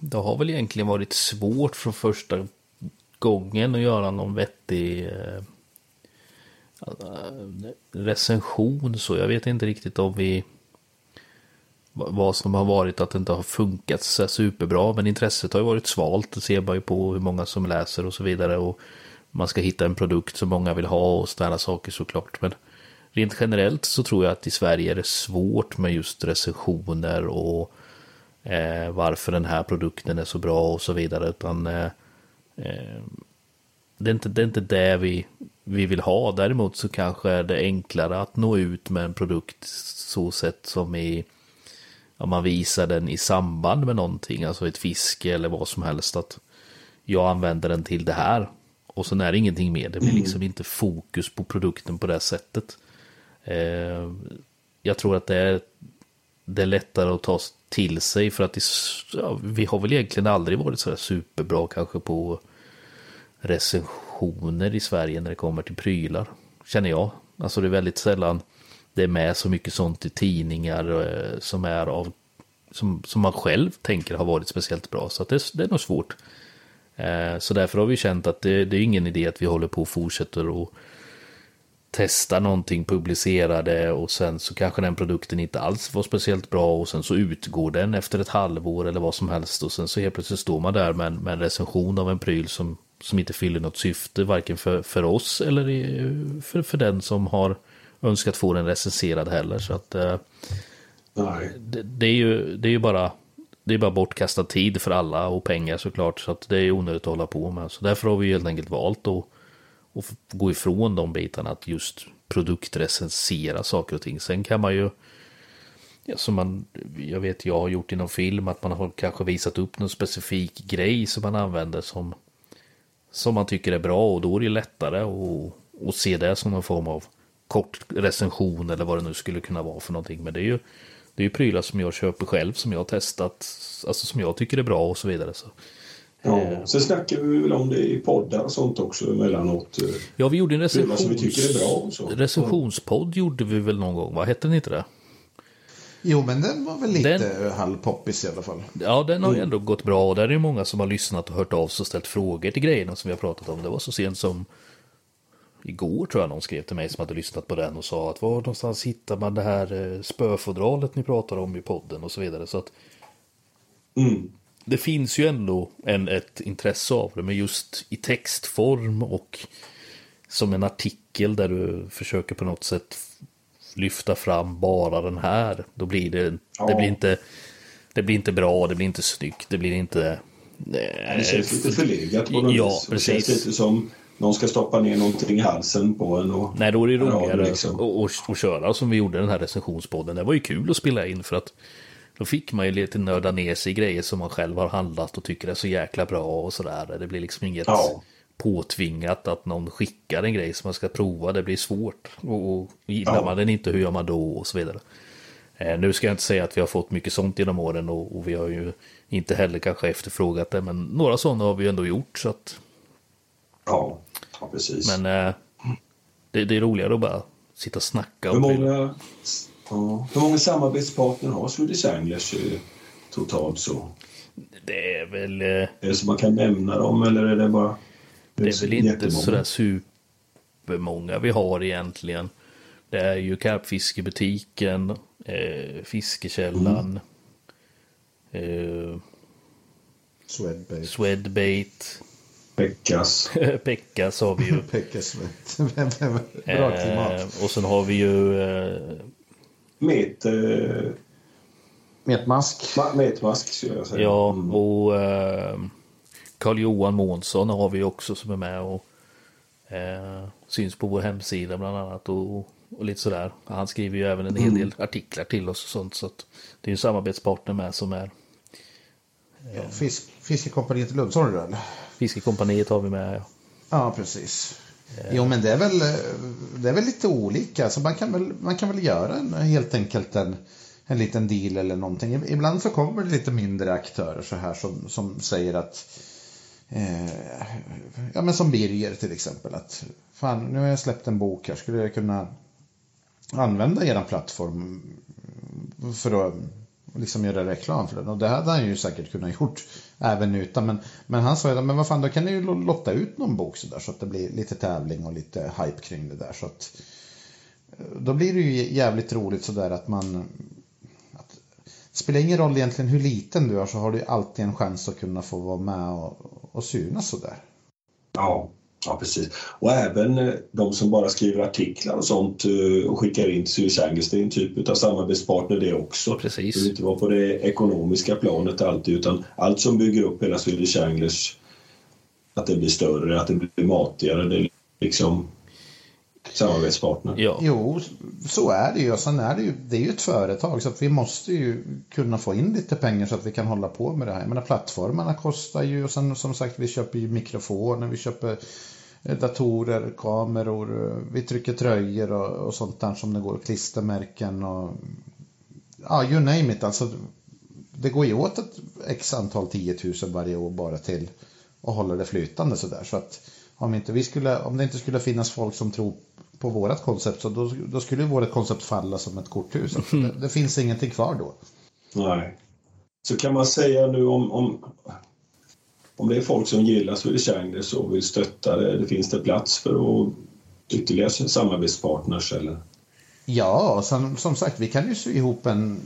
Det har väl egentligen varit svårt från första gången att göra någon vettig eh, recension så. Jag vet inte riktigt om vi... Vad som har varit att det inte har funkat så superbra. Men intresset har ju varit svalt. Det ser man ju på hur många som läser och så vidare. Och man ska hitta en produkt som många vill ha och sådana saker såklart. Men rent generellt så tror jag att i Sverige är det svårt med just recensioner och eh, varför den här produkten är så bra och så vidare. Utan eh, eh, det, är inte, det är inte det vi, vi vill ha. Däremot så kanske är det enklare att nå ut med en produkt så sätt som i om man visar den i samband med någonting, alltså ett fiske eller vad som helst. Att jag använder den till det här. Och sen är det ingenting mer. Det blir liksom inte fokus på produkten på det sättet. Eh, jag tror att det är, det är lättare att ta till sig för att det, ja, vi har väl egentligen aldrig varit så superbra kanske på recensioner i Sverige när det kommer till prylar. Känner jag. Alltså det är väldigt sällan det är med så mycket sånt i tidningar eh, som är av som, som man själv tänker har varit speciellt bra. Så att det, det är nog svårt. Eh, så därför har vi känt att det, det är ingen idé att vi håller på och fortsätter och testa någonting, publicera det och sen så kanske den produkten inte alls var speciellt bra och sen så utgår den efter ett halvår eller vad som helst och sen så helt plötsligt står man där med en, med en recension av en pryl som, som inte fyller något syfte varken för, för oss eller för, för den som har önskat få den recenserad heller. Så att eh, det, det, är ju, det är ju bara det är bara bortkastad tid för alla och pengar såklart. Så att det är onödigt att hålla på med. Så därför har vi helt enkelt valt att och gå ifrån de bitarna att just produktrecensera saker och ting. Sen kan man ju, ja, som man, jag vet jag har gjort i någon film, att man har kanske visat upp någon specifik grej som man använder som, som man tycker är bra och då är det lättare att, att se det som någon form av kort recension eller vad det nu skulle kunna vara för någonting. Men det är ju, det är ju prylar som jag köper själv, som jag har testat, alltså som jag tycker är bra och så vidare. Så Ja, eh. sen snackar vi väl om det i poddar och sånt också emellanåt. Eh, ja, vi gjorde en recensions... vi tycker är bra så. recensionspodd gjorde vi väl någon gång, vad hette den inte det? Jo, men den var väl lite den... halvpoppis i alla fall. Ja, den har ju ändå gått bra och där är det många som har lyssnat och hört av sig och ställt frågor till grejerna som vi har pratat om. Det var så sent som igår tror jag någon skrev till mig som hade lyssnat på den och sa att var någonstans hittar man det här eh, spöfodralet ni pratar om i podden och så vidare. Så att mm det finns ju ändå en, ett intresse av det, men just i textform och som en artikel där du försöker på något sätt lyfta fram bara den här. Då blir det, ja. det blir inte det blir inte bra, det blir inte snyggt, det blir inte... Eh, det känns lite förlegat på något ja, vis. Precis. Det känns lite som någon ska stoppa ner någonting i halsen på en. Och Nej, då är det roligare liksom. att köra som vi gjorde den här recensionspodden. Det var ju kul att spela in för att då fick man ju lite nörda ner sig i grejer som man själv har handlat och tycker är så jäkla bra och sådär. Det blir liksom inget ja. påtvingat att någon skickar en grej som man ska prova. Det blir svårt. Och, gillar ja. man den inte, hur gör man då? Och så vidare. Eh, nu ska jag inte säga att vi har fått mycket sånt genom åren och, och vi har ju inte heller kanske efterfrågat det. Men några sådana har vi ändå gjort. Så att... ja. ja, precis. Men eh, det, det, är roligare att bara sitta och snacka. Hur många, Ja. Hur många samarbetspartner har Swedish Anglers eh, totalt så? Det är väl... Eh, är det så man kan nämna dem eller är det bara... Det är, väl inte sådär supermånga vi har egentligen. Det är ju Karpfiskebutiken, eh, Fiskekällan, mm. eh, Swedbait. Swedbait. Pekkas. Pekkas har vi ju. Pekkas Bra klimat. Eh, och sen har vi ju eh, Met... Eh, metmask. Ma metmask skulle jag säga. Ja, mm. och eh, Carl-Johan Månsson har vi också som är med och eh, syns på vår hemsida bland annat och, och lite sådär. Han skriver ju även en hel del mm. artiklar till oss och sånt så att det är en samarbetspartner med som är Ja, fisk, fiskekompaniet i Lundsholm eller? Fiskekompaniet har vi med ja. Ja, precis. Eh. Jo, men det är väl, eh, det är väl lite olika. Så man, kan väl, man kan väl göra en, helt enkelt en, en liten deal eller någonting. Ibland så kommer det lite mindre aktörer så här som, som säger att eh, ja men som Birger till exempel att fan nu har jag släppt en bok här, skulle jag kunna använda er plattform för att liksom göra reklam för den. Och det hade han ju säkert kunnat gjort även utan. Men, men han sa ju, men vad fan då kan ni ju lotta ut någon bok så där så att det blir lite tävling och lite hype kring det där. Så att, eh, då blir det ju jävligt roligt sådär att man att, det spelar ingen roll egentligen hur liten du är så har du alltid en chans att kunna få vara med och, och synas sådär. Ja, Ja, precis. Och även eh, de som bara skriver artiklar och sånt eh, och skickar in till Swedish Angus, det är en typ av samarbetspartner det också. Precis. Det behöver inte vara på det ekonomiska planet alltid utan allt som bygger upp hela Swedish Anglers, att det blir större, att det blir matigare, det liksom samarbetspartner. Ja. Jo, så är det ju. Och sen är det ju, det är ju ett företag så att vi måste ju kunna få in lite pengar så att vi kan hålla på med det här. Jag menar plattformarna kostar ju och sen som sagt vi köper ju mikrofoner, vi köper eh, datorer, kameror, vi trycker tröjor och, och sånt där som det går, klistermärken och ja, you name it. Alltså, det går ju åt ett x antal 10 000 varje år bara till att hålla det flytande sådär. Så att om, inte vi skulle, om det inte skulle finnas folk som tror på vårt koncept så då, då skulle vårt koncept falla som ett korthus. Det, det, finns ingenting kvar då. Nej. Så kan man säga nu om, om, om det är folk som gillar Swedish Anglers och vill stötta det, det finns det plats för att ytterligare samarbetspartners eller? Ja, som, som sagt vi kan ju sy ihop en,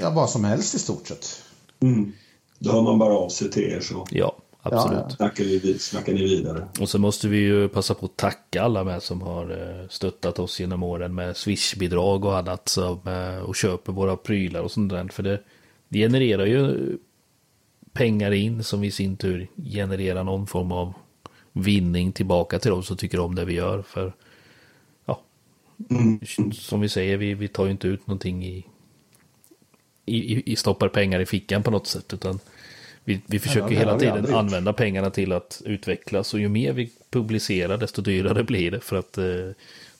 ja vad som helst i stort sett. Mm. Då hör man bara av sig till er så. Ja, absolut. Ja, snackar, vi, snackar ni vidare. Och så måste vi ju passa på att tacka alla med som har eh, stöttat oss genom åren med swishbidrag och annat som, eh, och köper våra prylar och sånt där. För det, det genererar ju pengar in som i sin tur genererar någon form av vinning tillbaka till dem som tycker om det vi gör. För ja, mm. som vi säger, vi, vi tar ju inte ut någonting i, i, i stoppar pengar i fickan på något sätt. Utan vi, vi försöker ja, hela tiden använda pengarna till att utvecklas. Och ju mer vi publicerar desto dyrare blir det. För att eh,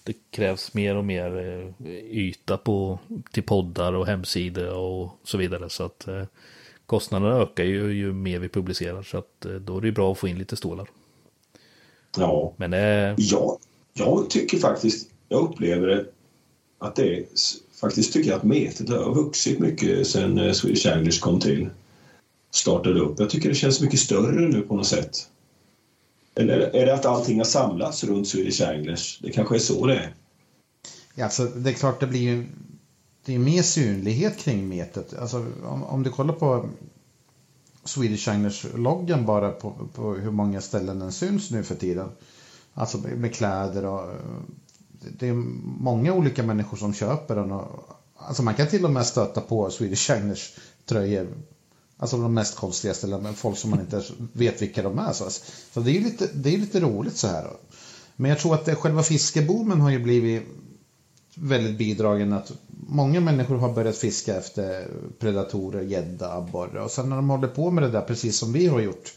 det krävs mer och mer eh, yta på, till poddar och hemsidor och så vidare. Så att eh, kostnaderna ökar ju, ju mer vi publicerar. Så att eh, då är det bra att få in lite stålar. Ja, Men, eh, ja jag tycker faktiskt, jag upplever det att det är, faktiskt tycker jag att metet har vuxit mycket sen eh, Swedish Anglers kom till startade upp. Jag tycker det känns mycket större nu på något sätt. Eller är det att allting har samlats runt Swedish Anglers? Det kanske är så det är. Ja, alltså, det är klart det blir ju det är mer synlighet kring metet. Alltså, om, om du kollar på Swedish Anglers-loggan bara på, på, hur många ställen den syns nu för tiden. Alltså med kläder och det är många olika människor som köper den. Och, alltså man kan till och med stöta på Swedish Anglers tröjor Alltså de mest konstiga eller folk som man inte vet vilka de är. Så, så det är lite, det är lite roligt så här. Men jag tror att det, själva fiskeboomen har ju blivit väldigt bidragen att många människor har börjat fiska efter predatorer, gädda, abborre och sen när de håller på med det där precis som vi har gjort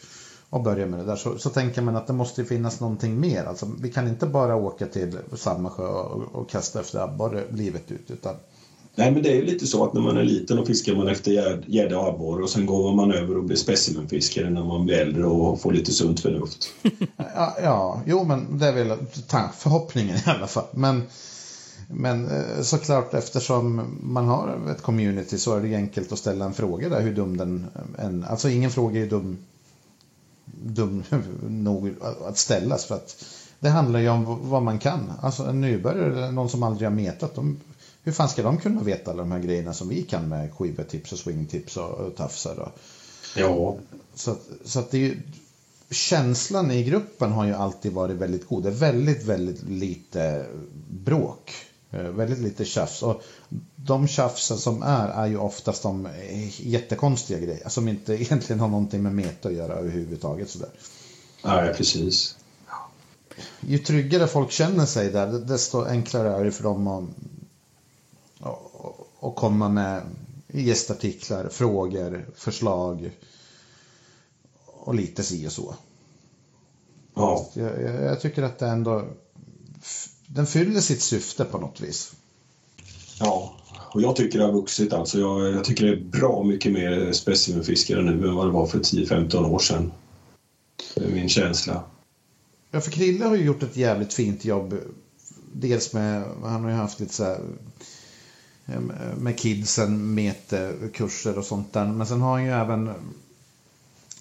och börjar med det där så, så tänker man att det måste finnas någonting mer. Alltså, vi kan inte bara åka till samma sjö och, och kasta efter abborre livet ut utan Nej, men det är lite så att när man är liten och fiskar man efter gädda och abborre och sen går man över och blir specimenfiskare när man blir äldre och får lite sunt förnuft. ja, ja, jo men det är väl förhoppningen i alla fall. Men, men eh, såklart eftersom man har ett community så är det enkelt att ställa en fråga där hur dum den eh, än... alltså ingen fråga är dum dum nog att ställas för att det handlar ju om vad man kan. Alltså en nybörjare eller någon som aldrig har metat, de hur fan ska de kunna veta alla de här grejerna som vi kan med skivetips och swingtips och, och tafsar? Och... Ja. Så, så att det är ju, känslan i gruppen har ju alltid varit väldigt god. Det är väldigt, väldigt lite bråk. Eh, väldigt lite tjafs. Och de tjafsen som är, är ju oftast de jättekonstiga grejer. Som inte egentligen har någonting med meta att göra överhuvudtaget. Sådär. Nej, precis. Ju tryggare folk känner sig där, desto enklare är det för dem att och komma med gästartiklar, frågor, förslag och lite si och så. Ja. Jag, jag, tycker att det ändå den fyller sitt syfte på något vis. Ja, och jag tycker det har vuxit alltså. Jag, jag tycker det är bra mycket mer specimenfiskare nu än vad det var för 10-15 år sedan. Det är min känsla. Ja, för Krille har ju gjort ett jävligt fint jobb. Dels med, han har ju haft lite så här Eh, med kidsen, metekurser och sånt där. Men sen har han ju även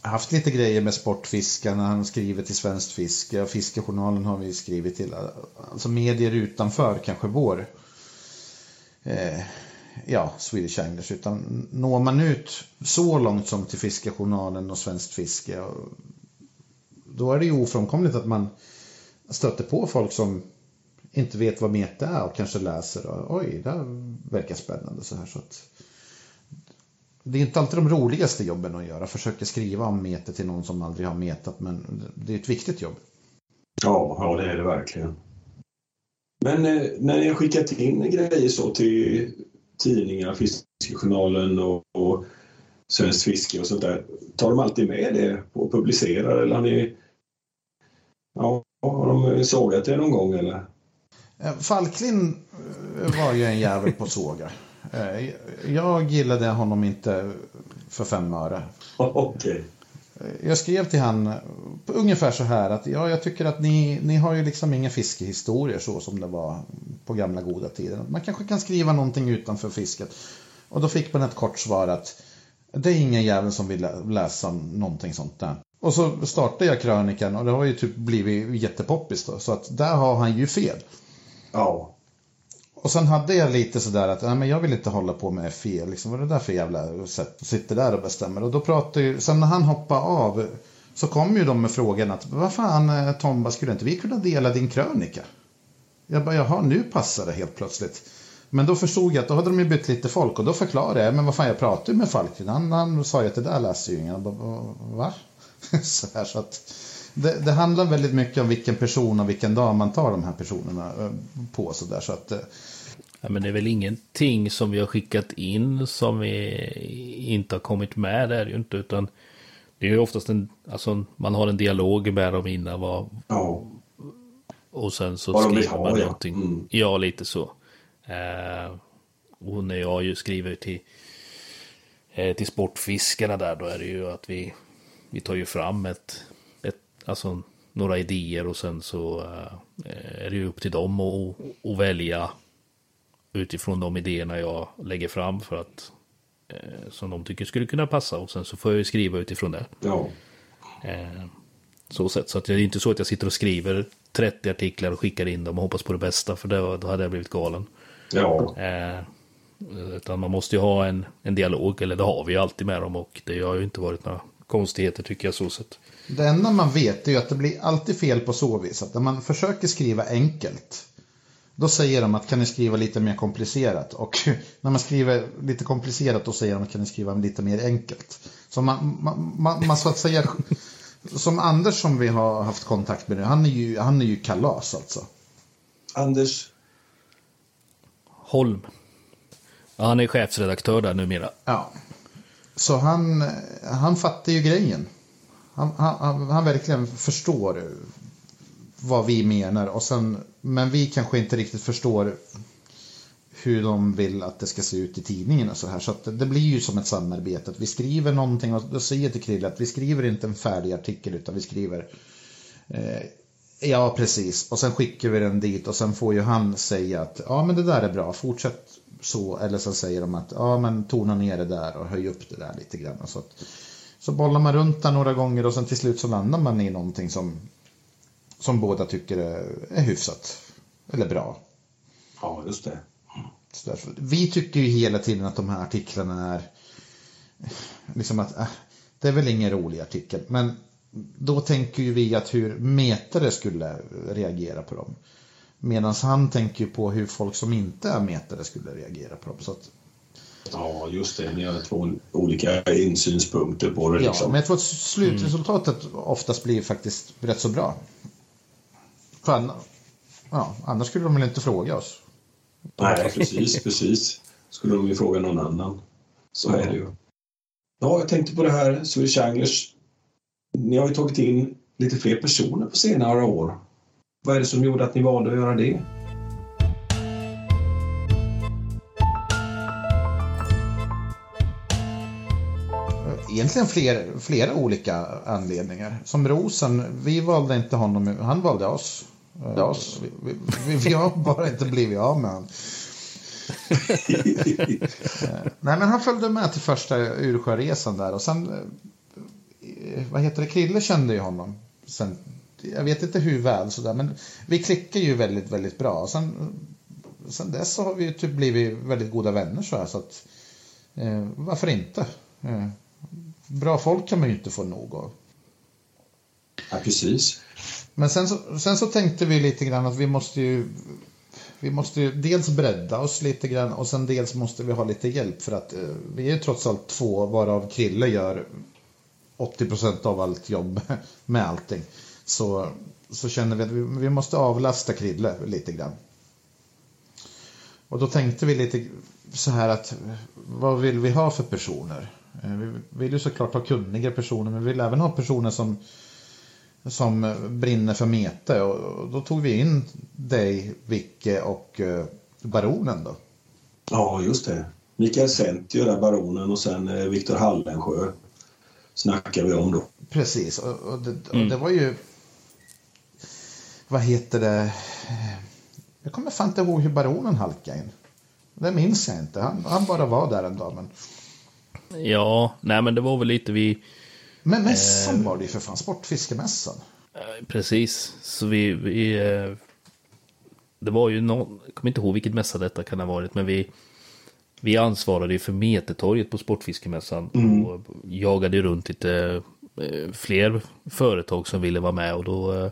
haft lite grejer med Sportfiskarna, han har skrivit till Svenskt Fiske, Fiskejournalen har vi skrivit till. Alltså medier utanför kanske vår eh, ja, Swedish Anglers. Utan når man ut så långt som till Fiskejournalen och Svenskt Fiske då är det ju ofrånkomligt att man stöter på folk som inte vet vad meta är och kanske läser och oj, det verkar spännande så här. Så att, det är inte alltid de roligaste jobben att göra. Försöka skriva om meta till någon som aldrig har metat, men det är ett viktigt jobb. Ja, ja det är det verkligen. Men eh, när ni har skickat in grejer så till tidningar, Fiskejournalen och, och Svenskt Fiske och sånt där, tar de alltid med det och publicerar eller har ni Ja, har de sågat det någon gång eller? Eh, Falklin eh, var ju en jävel på såga. Eh, jag gillade honom inte för fem öre. Okay. Jag skrev till han ungefär så här att ja, jag tycker att ni, ni har ju liksom inga fiskehistorier så som det var på gamla goda tider. Man kanske kan skriva någonting utanför fisket. Och då fick man ett kort svar att det är ingen jävel som vill läsa någonting sånt där. Och så startade jag krönikan och det har ju typ blivit jättepoppis då. Så att där har han ju fel. Ja. Och sen hade jag lite sådär att nej, men jag vill inte hålla på med FI. Liksom, vad är det där för jävla sätt? Sitter där och bestämmer. Och då pratar ju, sen när han hoppade av så kom ju de med frågan att vad fan eh, Tomba, skulle inte vi kunna dela din krönika? Jag bara, jaha, nu passar det helt plötsligt. Men då förstod jag att då hade de ju bytt lite folk och då förklarade jag, men vad fan jag pratade ju med Falk. Han, han sa ju att det där läser ju ingen. Bara, Va? så här, så att det, det, handlar väldigt mycket om vilken person och vilken dag man tar de här personerna eh, på. Så där, så att, eh, ja, men det är väl ingenting som vi har skickat in som vi inte har kommit med. Det är det ju inte. Utan det är ju oftast en, alltså man har en dialog med dem innan. Vad, ja. Och sen så vad skriver man ja. någonting. Mm. Ja, lite så. Eh, och när jag ju skriver till, eh, till Sportfiskarna där, då är det ju att vi vi tar ju fram ett, alltså några idéer och sen så uh, är det ju upp till dem att, att välja utifrån de idéerna jag lägger fram för att uh, som de tycker skulle kunna passa och sen så får jag ju skriva utifrån det. Ja. Uh, så sätt. Så att det är inte så att jag sitter och skriver 30 artiklar och skickar in dem och hoppas på det bästa för det, då hade jag blivit galen. Ja. utan man måste ju ha en, en dialog, eller det har vi ju alltid med dem och det har ju inte varit några konstigheter tycker jag så sett. Det enda man vet är ju att det blir alltid fel på så vis att när man försöker skriva enkelt då säger de att kan ni skriva lite mer komplicerat och när man skriver lite komplicerat då säger de att kan ni skriva lite mer enkelt. Så man, man, man, man så att säga som Anders som vi har haft kontakt med nu, han är ju, han är ju kalas alltså. Anders? Holm. Ja, han är chefsredaktör där numera. Ja. Så han, han fattar ju grejen. Han, han, han verkligen förstår vad vi menar. Och sen, men vi kanske inte riktigt förstår hur de vill att det ska se ut i tidningen och så här. Så det blir ju som ett samarbete. Att vi skriver någonting och då säger till Krille att vi skriver inte en färdig artikel utan vi skriver eh, Ja, precis. Och sen skickar vi den dit och sen får ju han säga att ja, men det där är bra, fortsätt så. Eller så säger de att ja, men tona ner det där och höj upp det där lite grann. Så, att, så bollar man runt där några gånger och sen till slut så landar man i någonting som, som båda tycker är, hyfsat. Eller bra. Ja, just det. Därför, vi tycker ju hela tiden att de här artiklarna är liksom att äh, det är väl ingen rolig artikel. Men då tänker ju vi att hur metare skulle reagera på dem. Medan han tänker på hur folk som inte är metare skulle reagera på dem. Så att... Ja, just det. Ni har två olika insynspunkter på det. Liksom. Ja, men jag tror att slutresultatet mm. oftast blir faktiskt rätt så bra. För ja, annars skulle de väl inte fråga oss. Nej, precis, precis. Skulle de ju fråga någon annan. Så är det ju. Ja, jag tänkte på det här Swedish Anglers ni har ju tagit in lite fler personer på senare år. Vad är det som gjorde att ni valde att göra det? Egentligen fler, flera olika anledningar. Som Rosen, vi valde inte honom, han valde oss. Ja, oss. Vi, vi, vi har bara inte blivit av med honom. Nej, men han följde med till första Ursjöresan där och sen, eh, vad heter det, Krille kände ju honom. Sen, jag vet inte hur väl sådär, men vi klickar ju väldigt, väldigt bra. Sen, sen dess så har vi typ blivit väldigt goda vänner så här, så att eh, varför inte? Eh, bra folk kan man ju inte få nog av. Ja, precis. Men sen så, sen så tänkte vi lite grann att vi måste ju vi måste ju dels bredda oss lite grann och sen dels måste vi ha lite hjälp för att eh, vi är ju trots allt två varav Krille gör 80% av allt jobb med allting. Så, så känner vi att vi, vi måste avlasta Krille lite grann. Och då tänkte vi lite så här att vad vill vi ha för personer? Eh, Vi vill ju såklart ha kunniga personer men vi vill även ha personer som som brinner för mete och då tog vi in dig, Vicke och eh, Baronen då. Ja, just det. Mikael Zentio, där baronen och sen eh, Viktor Hallensjö snackar vi om då. Precis, och, och, det, och det var ju... Vad heter det? Jag kommer fan inte ihåg hur Baronen halkade in. Det minns jag inte. Han, han bara var där en dag. Men, Ja, nej men det var väl lite vi... men mässan var det ju för fan, Sportfiskemässan. eh, Precis, så vi... vi eh, det var ju någon... Jag kommer inte ihåg vilket mässa detta kan ha varit, men vi... Vi ansvarade ju för Metertorget på Sportfiskemässan och jagade runt lite eh, fler företag som ville vara med och då eh,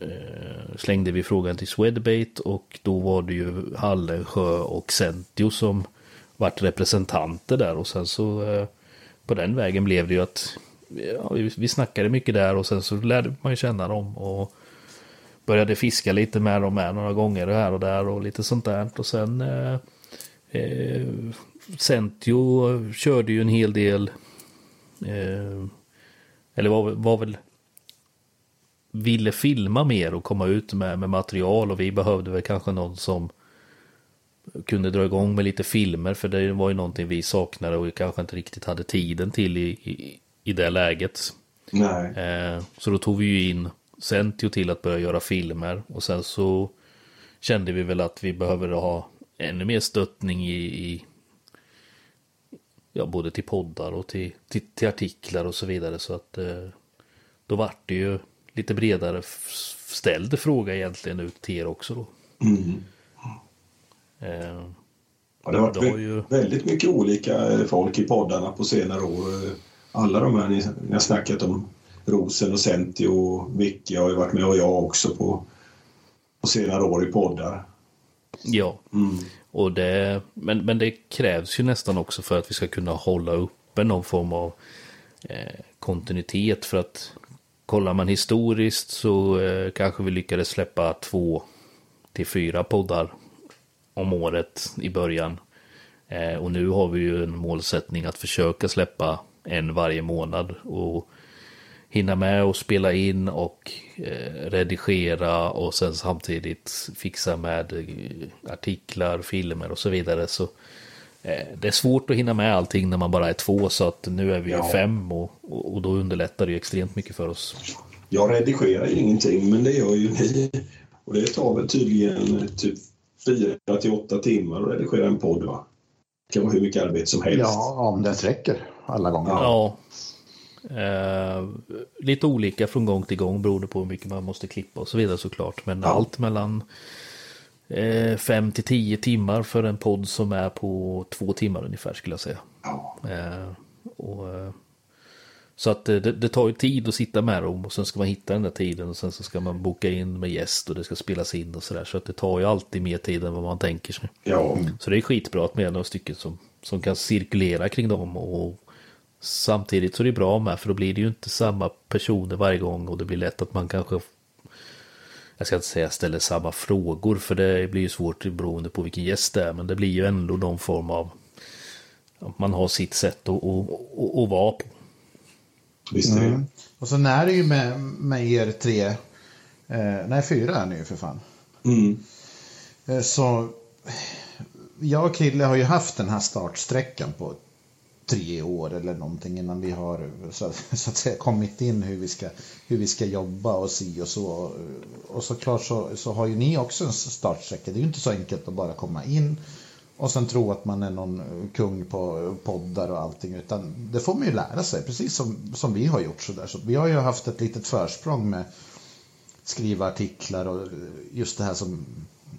eh, slängde vi frågan till Swedbait och då var det ju Hallensjö och Centio som vart representanter där och sen så eh, på den vägen blev det ju att ja, vi, vi snackade mycket där och sen så lärde man ju känna dem och började fiska lite med dem med några gånger här och där och lite sånt där. Och sen eh, eh, Centio körde ju en hel del eh, eller var, var väl ville filma mer och komma ut med, med material och vi behövde väl kanske någon som kunde dra igång med lite filmer för det var ju någonting vi saknade och vi kanske inte riktigt hade tiden till i, i, i det läget. Nej. Eh, så då tog vi ju in Centio till att börja göra filmer och sen så kände vi väl att vi behöver ha ännu mer stöttning i, i ja, både till poddar och till, till, till artiklar och så vidare så att eh, då vart det ju lite bredare ställd fråga egentligen ut till er också då. Mm. Eh, Ja, det har varit ju- väldigt mycket olika folk i poddarna på senare år. Alla de här ni, ni har snackat om, Rosen och Centi och Vicky har ju varit med och jag också på, på senare år i poddar. ja, Mm. och det, men, men det krävs ju nästan också för att vi ska kunna hålla uppe någon form av eh, kontinuitet för att kollar man historiskt så eh, kanske vi lyckades släppa två till fyra poddar om året i början. Eh, och nu har vi ju en målsättning att försöka släppa en varje månad och hinna med och spela in och eh, redigera och sen samtidigt fixa med eh, artiklar, filmer och så vidare. Så det är svårt att hinna med allting när man bara är två så att nu är vi Ja. fem och, och, då underlättar det ju extremt mycket för oss. Jag redigerar ju ingenting, men det gör ju ni. Och det tar väl tydligen typ fyra till åtta timmar att redigera en podd, va? Det kan vara hur mycket arbete som helst. Ja, om den sträcker alla gånger. Ja. Eh, lite olika från gång till gång beroende på hur mycket man måste klippa och så vidare såklart. Men allt mellan eh, fem till tio timmar för en podd som är på två timmar ungefär skulle jag säga. Ja. Eh, och, eh, så att eh, det, det tar ju tid att sitta med dem och sen ska man hitta den där tiden och sen så ska man boka in med gäst och det ska spelas in och sådär. Så att det tar ju alltid mer tid än vad man tänker sig. ja. Så det är skitbra att med några stycken som, som kan cirkulera kring dem och samtidigt så är det bra med för då blir det ju inte samma personer varje gång och det blir lätt att man kanske jag ska inte säga ställer samma frågor för det blir ju svårt beroende på vilken gäst det är men det blir ju ändå någon form av att man har sitt sätt att, att, att, att vara på. Visst är det. Mm. Och sen är det ju med, med er tre, eh, nej fyra är ni ju för fan. Mm. Eh, så jag och Krille har ju haft den här startsträckan på tre år eller någonting innan vi har så, så att säga, kommit in hur vi ska, hur vi ska jobba och si och så. Och såklart så, så har ju ni också en startsträcka. Det är ju inte så enkelt att bara komma in och sen tro att man är någon kung på poddar och allting. Utan det får man ju lära sig, precis som, som vi har gjort. Så, där. så vi har ju haft ett litet försprång med skriva artiklar och just det här som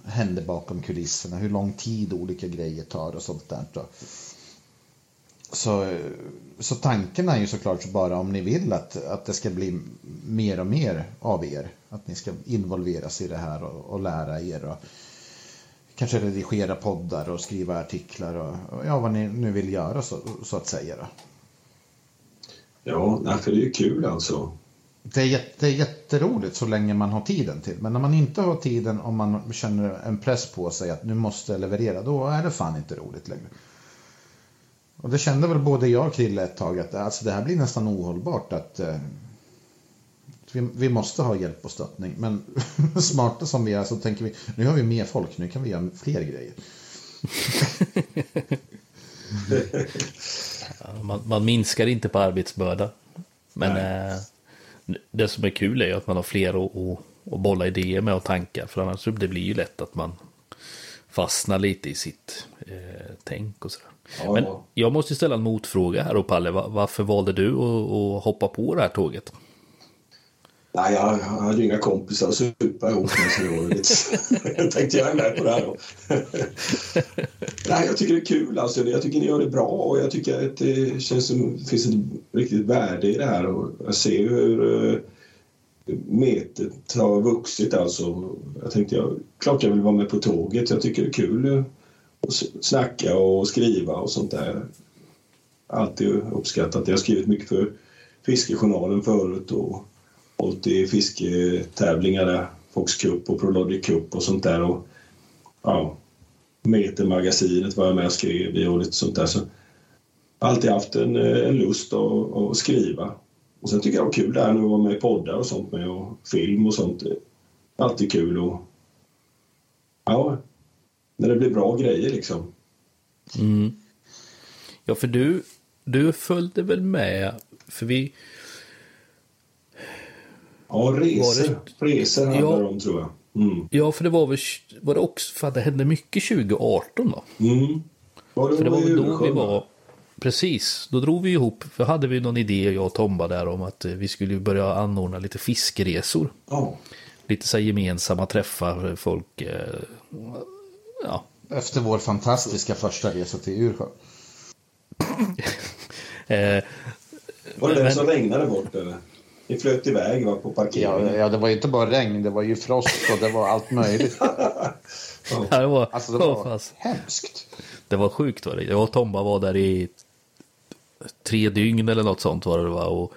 händer bakom kulisserna. Hur lång tid olika grejer tar och sånt där. Så, så tanken är ju såklart bara om ni vill att, att det ska bli mer och mer av er. Att ni ska involveras i det här och, och lära er. Och, kanske redigera poddar och skriva artiklar och, och ja, vad ni nu vill göra så, så att säga. Då. Ja, för det är ju kul alltså. Det är, jätte, det är jätteroligt så länge man har tiden till. Men när man inte har tiden och man känner en press på sig att nu måste jag leverera, då är det fan inte roligt längre. Och det kände väl både jag och Krille ett tag att alltså, det här blir nästan ohållbart att eh, vi, vi, måste ha hjälp och stöttning. Men smarta som vi är så tänker vi, nu har vi mer folk, nu kan vi göra fler grejer. man, man, minskar inte på arbetsbörda. Men eh, det som är kul är att man har fler att, att, att bolla idéer med och tankar. För annars det blir ju lätt att man fastnar lite i sitt eh, tänk och sådär. Ja. Men jag måste ställa en motfråga här och Palle. Varför valde du att, att hoppa på det här tåget? Nej, jag hade inga kompisar att supa ihop med så det jag tänkte jag är med på det här då. Nej, jag tycker det är kul alltså. Jag tycker ni gör det bra och jag tycker att det känns som det finns ett riktigt värde i det här och jag ser hur uh, metet har vuxit alltså. Jag tänkte, jag, klart jag vill vara med på tåget. Jag tycker det är kul att snacka och skriva och sånt där. Alltid uppskattat. Jag har skrivit mycket för Fiskejournalen förut och hållit i fisketävlingar där. Fox Cup och Prologic Cup och sånt där. Och, ja, Metermagasinet var jag med och skrev i och lite sånt där. Så jag har alltid haft en, eh, en lust att, att skriva. Och sen tycker jag det var kul där nu att vara med i poddar och sånt med och film och sånt. Alltid kul och ja, när det blir bra grejer liksom. Mm. Ja, för du, du följde väl med, för vi, Ja, resor, det... resor handlar ja. om tror jag. Mm. Ja, för det var väl var det också, för det hände mycket 2018 då? Mm. Var det för det var väl då vi var, precis, då drog vi ihop, för hade vi någon idé jag och Tomba där om att eh, vi skulle börja anordna lite fiskresor. Ja. Lite så gemensamma träffar, folk, eh, ja. Efter vår fantastiska första resa till Ursjö. eh, var det den som regnade bort eller? Ni flöt iväg va, på parkeringen. Ja, ja, det var ju inte bara regn, det var ju frost och det var allt möjligt. ja. det var, alltså, det var fast. hemskt. Det var sjukt var det. Jag och Tomba var där i tre dygn eller något sånt var det va. Och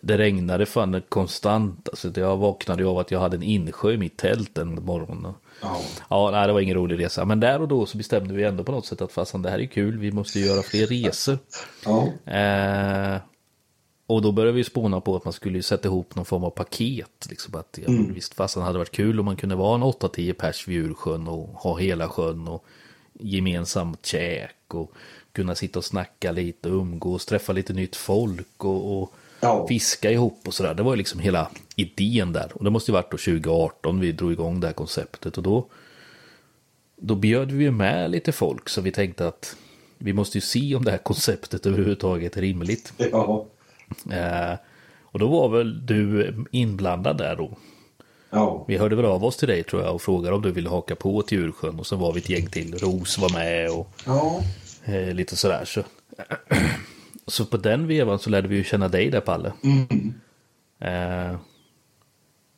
det regnade fan konstant. Alltså, jag vaknade av att jag hade en insjö i mitt tält en morgon. Ja, ja nej, det var ingen rolig resa. Men där och då så bestämde vi ändå på något sätt att fasen det här är kul. Vi måste göra fler resor. Ja. Eh, och då började vi spåna på att man skulle sätta ihop någon form av paket. Liksom att, ja, mm. Visst fastän hade varit kul om man kunde vara en 8-10 pers vid Djursjön och ha hela sjön och gemensamt käk och kunna sitta och snacka lite, umgås, träffa lite nytt folk och, och ja. fiska ihop och sådär. Det var liksom hela idén där. Och det måste ju varit då 2018 vi drog igång det här konceptet och då då bjöd vi med lite folk så vi tänkte att vi måste ju se om det här konceptet överhuvudtaget är rimligt. Ja. Eh, och då var väl du inblandad där då? Ja. Vi hörde väl av oss till dig tror jag och frågade om du ville haka på till Djursjön och så var vi ett gäng till. Ros var med och ja. eh, lite sådär. Så. så på den vevan så lärde vi ju känna dig där Palle. Mm. Eh,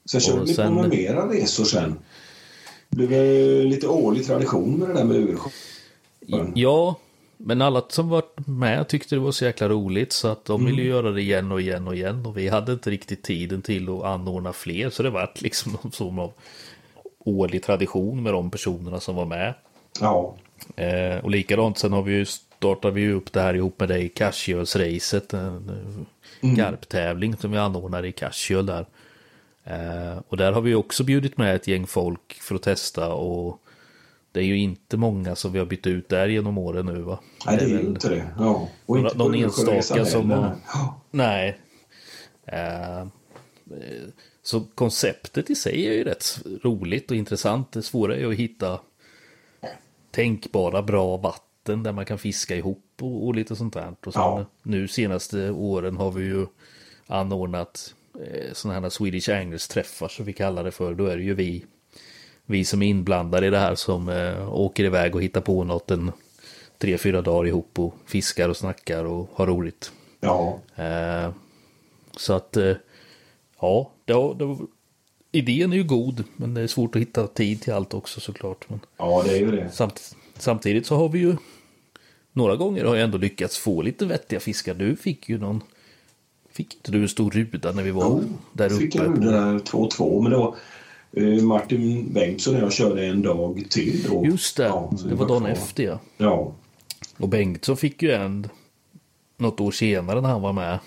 sen körde ni sen... mera resor sen. Det blev lite årlig tradition med det där med Djursjön. Ja, men alla som varit med tyckte det var så jäkla roligt så att de ville mm. göra det igen och igen och igen. Och vi hade inte riktigt tiden till att anordna fler. Så det var liksom någon form av årlig tradition med de personerna som var med. Ja. Eh, och likadant sen har vi ju startat vi upp det här ihop med dig, Cashios-racet. En mm. garptävling som vi anordnar i Cashiol där. Eh, och där har vi också bjudit med ett gäng folk för att testa och det är ju inte många som vi har bytt ut där genom åren nu va? Nej, det är ju inte det. Ja. Och några- inte någon enstaka som har-. Nej. Eh, så konceptet i sig är ju rätt roligt och intressant. Det svåra är ju att hitta tänkbara bra vatten där man kan fiska ihop och, och lite sånt där. Och sen, Ja. nu senaste åren har vi ju anordnat eh, sådana här Swedish Anglers träffar som vi kallar det för. Då är det ju vi, vi som är inblandade i det här som eh, åker iväg och hittar på något en tre, fyra dagar ihop och fiskar och snackar och har roligt. ja. Eh, så att, eh, ja, det, det, idén är ju god, men det är svårt att hitta tid till allt också såklart. Men ja, det är ju det. samt, samtidigt så har vi ju, några gånger har jag ändå lyckats få lite vettiga fiskar. Du fick ju någon, fick inte du en stor ruda när vi var Jo, där jag fick uppe? en ruda där 2-2, men det var Martin Bengtsson och jag körde en dag till då. Just det, Ja, det var dagen kvar. efter ja. Ja, Och Bengtsson fick ju en något år senare när han var med.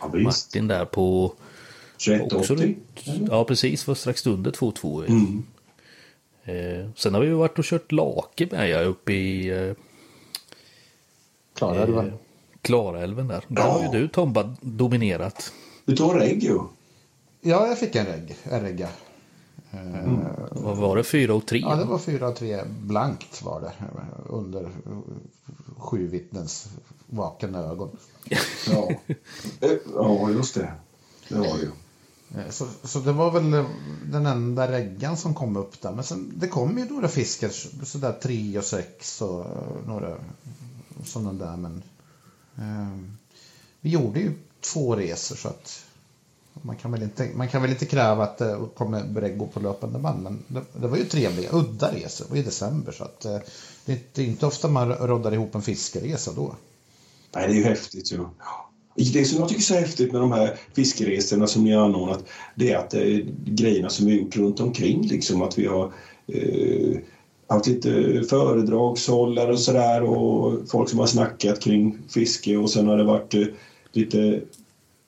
ja. Martin där på... också 2180. runt- Ja, precis. Var strax under 2-2. Mm. Eh, sen har vi ju varit och kört lake med jag uppe i eh, Klarälven. eh, Klarälven där. Där har ju du Tomba dominerat. Du tar regg ju. Ja, jag fick en regg. En regga. Eh, Vad var det? 4 och 3? Ja, det var 4-3 blankt var det. Under sju vittnens vakande ögon. Ja. Ja, just det. Det var det ju. Så, så det var väl eh, den enda reggan som kom upp där. Men sen, det kom ju några fiskar, sådär 3 och 6 och eh, några sådana där. Men eh, vi gjorde ju två resor så att man kan väl inte, man kan väl inte kräva att det kommer gå på löpande band. Men det, det var ju trevliga, udda resor. Det var i december så att eh, det, är inte- det är inte ofta man roddar ihop en fiskeresa då. Nej, det är ju häftigt ju. Ja. Det som jag tycker är så häftigt med de här fiskeresorna som ni har anordnat, det är att det är grejerna som vi har gjort runt omkring. Liksom att vi har eh, haft lite föredragshållare och sådär och folk som har snackat kring fiske och sen har det varit eh, lite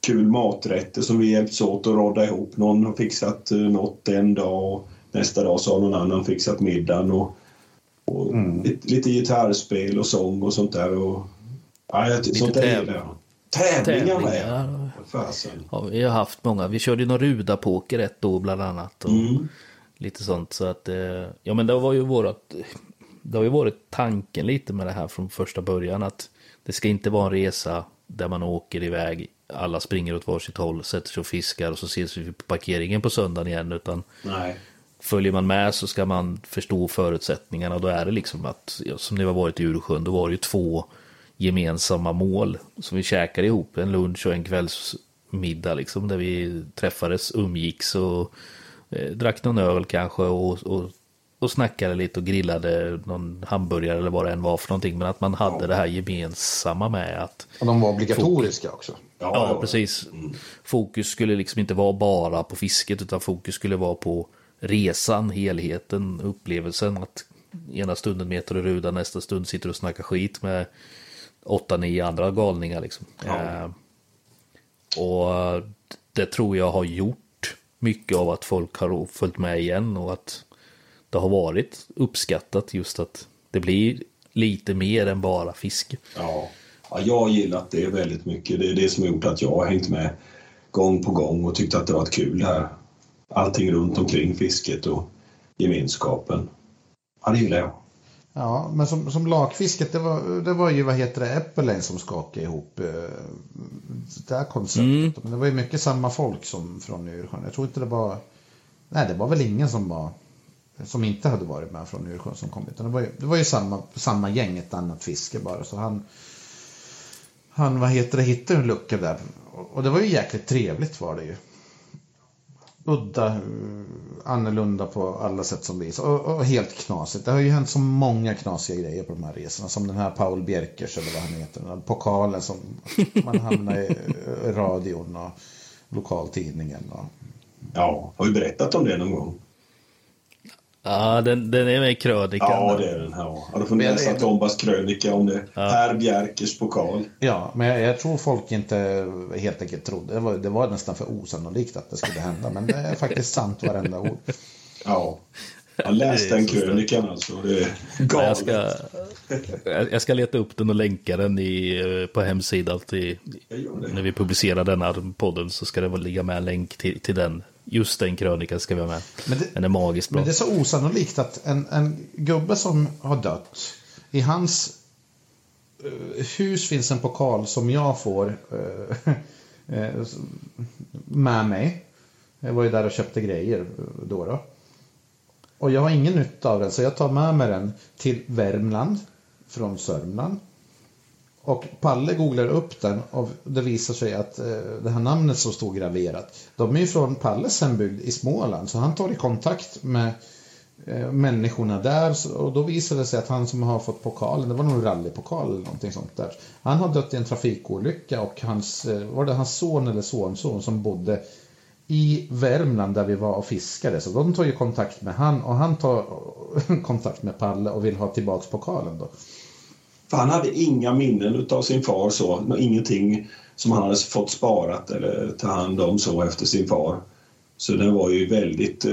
kul maträtter som vi hjälps åt att rodda ihop. Någon har fixat eh, något en dag och nästa dag så har någon annan fixat middagen och, och lite, lite gitarrspel och sång och sånt där. Och, ja, jag, sånt där täv- gillar jag. Tävlingar med! Tävlingar. Fasen. Ja, vi har haft många. Vi körde ju någon rudapoker ett år bland annat. Och Mm. Lite sånt. Så att, eh, ja men det var ju vårat, det har ju varit tanken lite med det här från första början. Att det ska inte vara en resa där man åker iväg. Alla springer åt varsitt håll, sätter sig och fiskar och så ses vi på parkeringen på söndagen igen. Utan Nej. följer man med så ska man förstå förutsättningarna. Då är det liksom att, ja, som det var varit i Ursjön, då var det ju två gemensamma mål som vi käkade ihop. En lunch och en kvällsmiddag liksom. Där vi träffades, umgicks och eh, drack någon öl kanske och, och, och snackade lite och grillade någon hamburgare eller vad det än var för någonting. Men att man hade det här gemensamma med att Och de var obligatoriska också. Ja, precis. Fokus skulle liksom inte vara bara på fisket utan fokus skulle vara på resan, helheten, upplevelsen. Att ena stunden meter och ruda, nästa stund sitter och snackar skit med åtta, nio andra galningar liksom. Eh, och det tror jag har gjort mycket av att folk har följt med igen och att det har varit uppskattat just att det blir lite mer än bara fiske. Ja. Ja, jag har gillat det väldigt mycket. Det är det som har gjort att jag har hängt med gång på gång och tyckt att det varit kul det här. Allting runt omkring fisket och gemenskapen. Ja, det gillar jag. Ja, men som, som lakfisket, det var, det var ju vad heter det, Eppelane som skakade ihop eh, det här konceptet. Men det var ju mycket samma folk som från Ursjön. Jag tror inte det var, nej det var väl ingen som var, som inte hade varit med från Ursjön som kom. Utan det var ju, det var ju samma, samma gäng, ett annat fiske bara. Så han, han vad heter det, hittade en lucka där. Och, det var ju jäkligt trevligt var det ju. Udda, eh, annorlunda på alla sätt som vis. Och, och helt knasigt. Det har ju hänt så många knasiga grejer på de här resorna. Som den här Paul Bjerkers eller vad han heter. Den pokalen som man hamnar i eh, radion och lokaltidningen. Och, Ja, har ju berättat om det någon gång? Ja, den, den är med i krönikan. Ja, det är den här. Ja, då får läsa det- Tombas krönika om det. Per Bjerkers pokal. ja, men jag, jag tror folk inte helt enkelt trodde. Det var, det var nästan för osannolikt att det skulle hända. Men det är faktiskt sant varenda ord. Ja, Jag läste den krönikan alltså. Det är galet. Jag ska, jag ska leta upp den och länka den i, eh, på hemsidan. Till, när vi publicerar denna podden så ska det väl ligga med en länk till, till den. Just den krönikan ska vi ha med. Men det, den är magiskt bra. Men det är så osannolikt att en, en gubbe som har dött, i hans uh, hus finns en pokal som jag får uh, uh, med mig. Jag var ju där och köpte grejer då. då. Och jag har ingen nytta av den så jag tar med mig den till Värmland från Sörmland. Och Palle googlar upp den och det visar sig att eh, det här namnet som stod graverat, de är ju från Palles hembygd i Småland. Så han tar i kontakt med eh, människorna där och då visar det sig att han som har fått pokalen, det var nog rallypokal eller någonting sånt där. Han har dött i en trafikolycka och hans, eh, var det hans son eller sonson som bodde i Värmland där vi var och fiskade. Så de tar ju kontakt med han och han tar kontakt med Palle och vill ha tillbaks pokalen då. För han hade inga minnen av sin far så, ingenting som han hade fått sparat eller ta hand om så efter sin far. Så den var ju väldigt eh,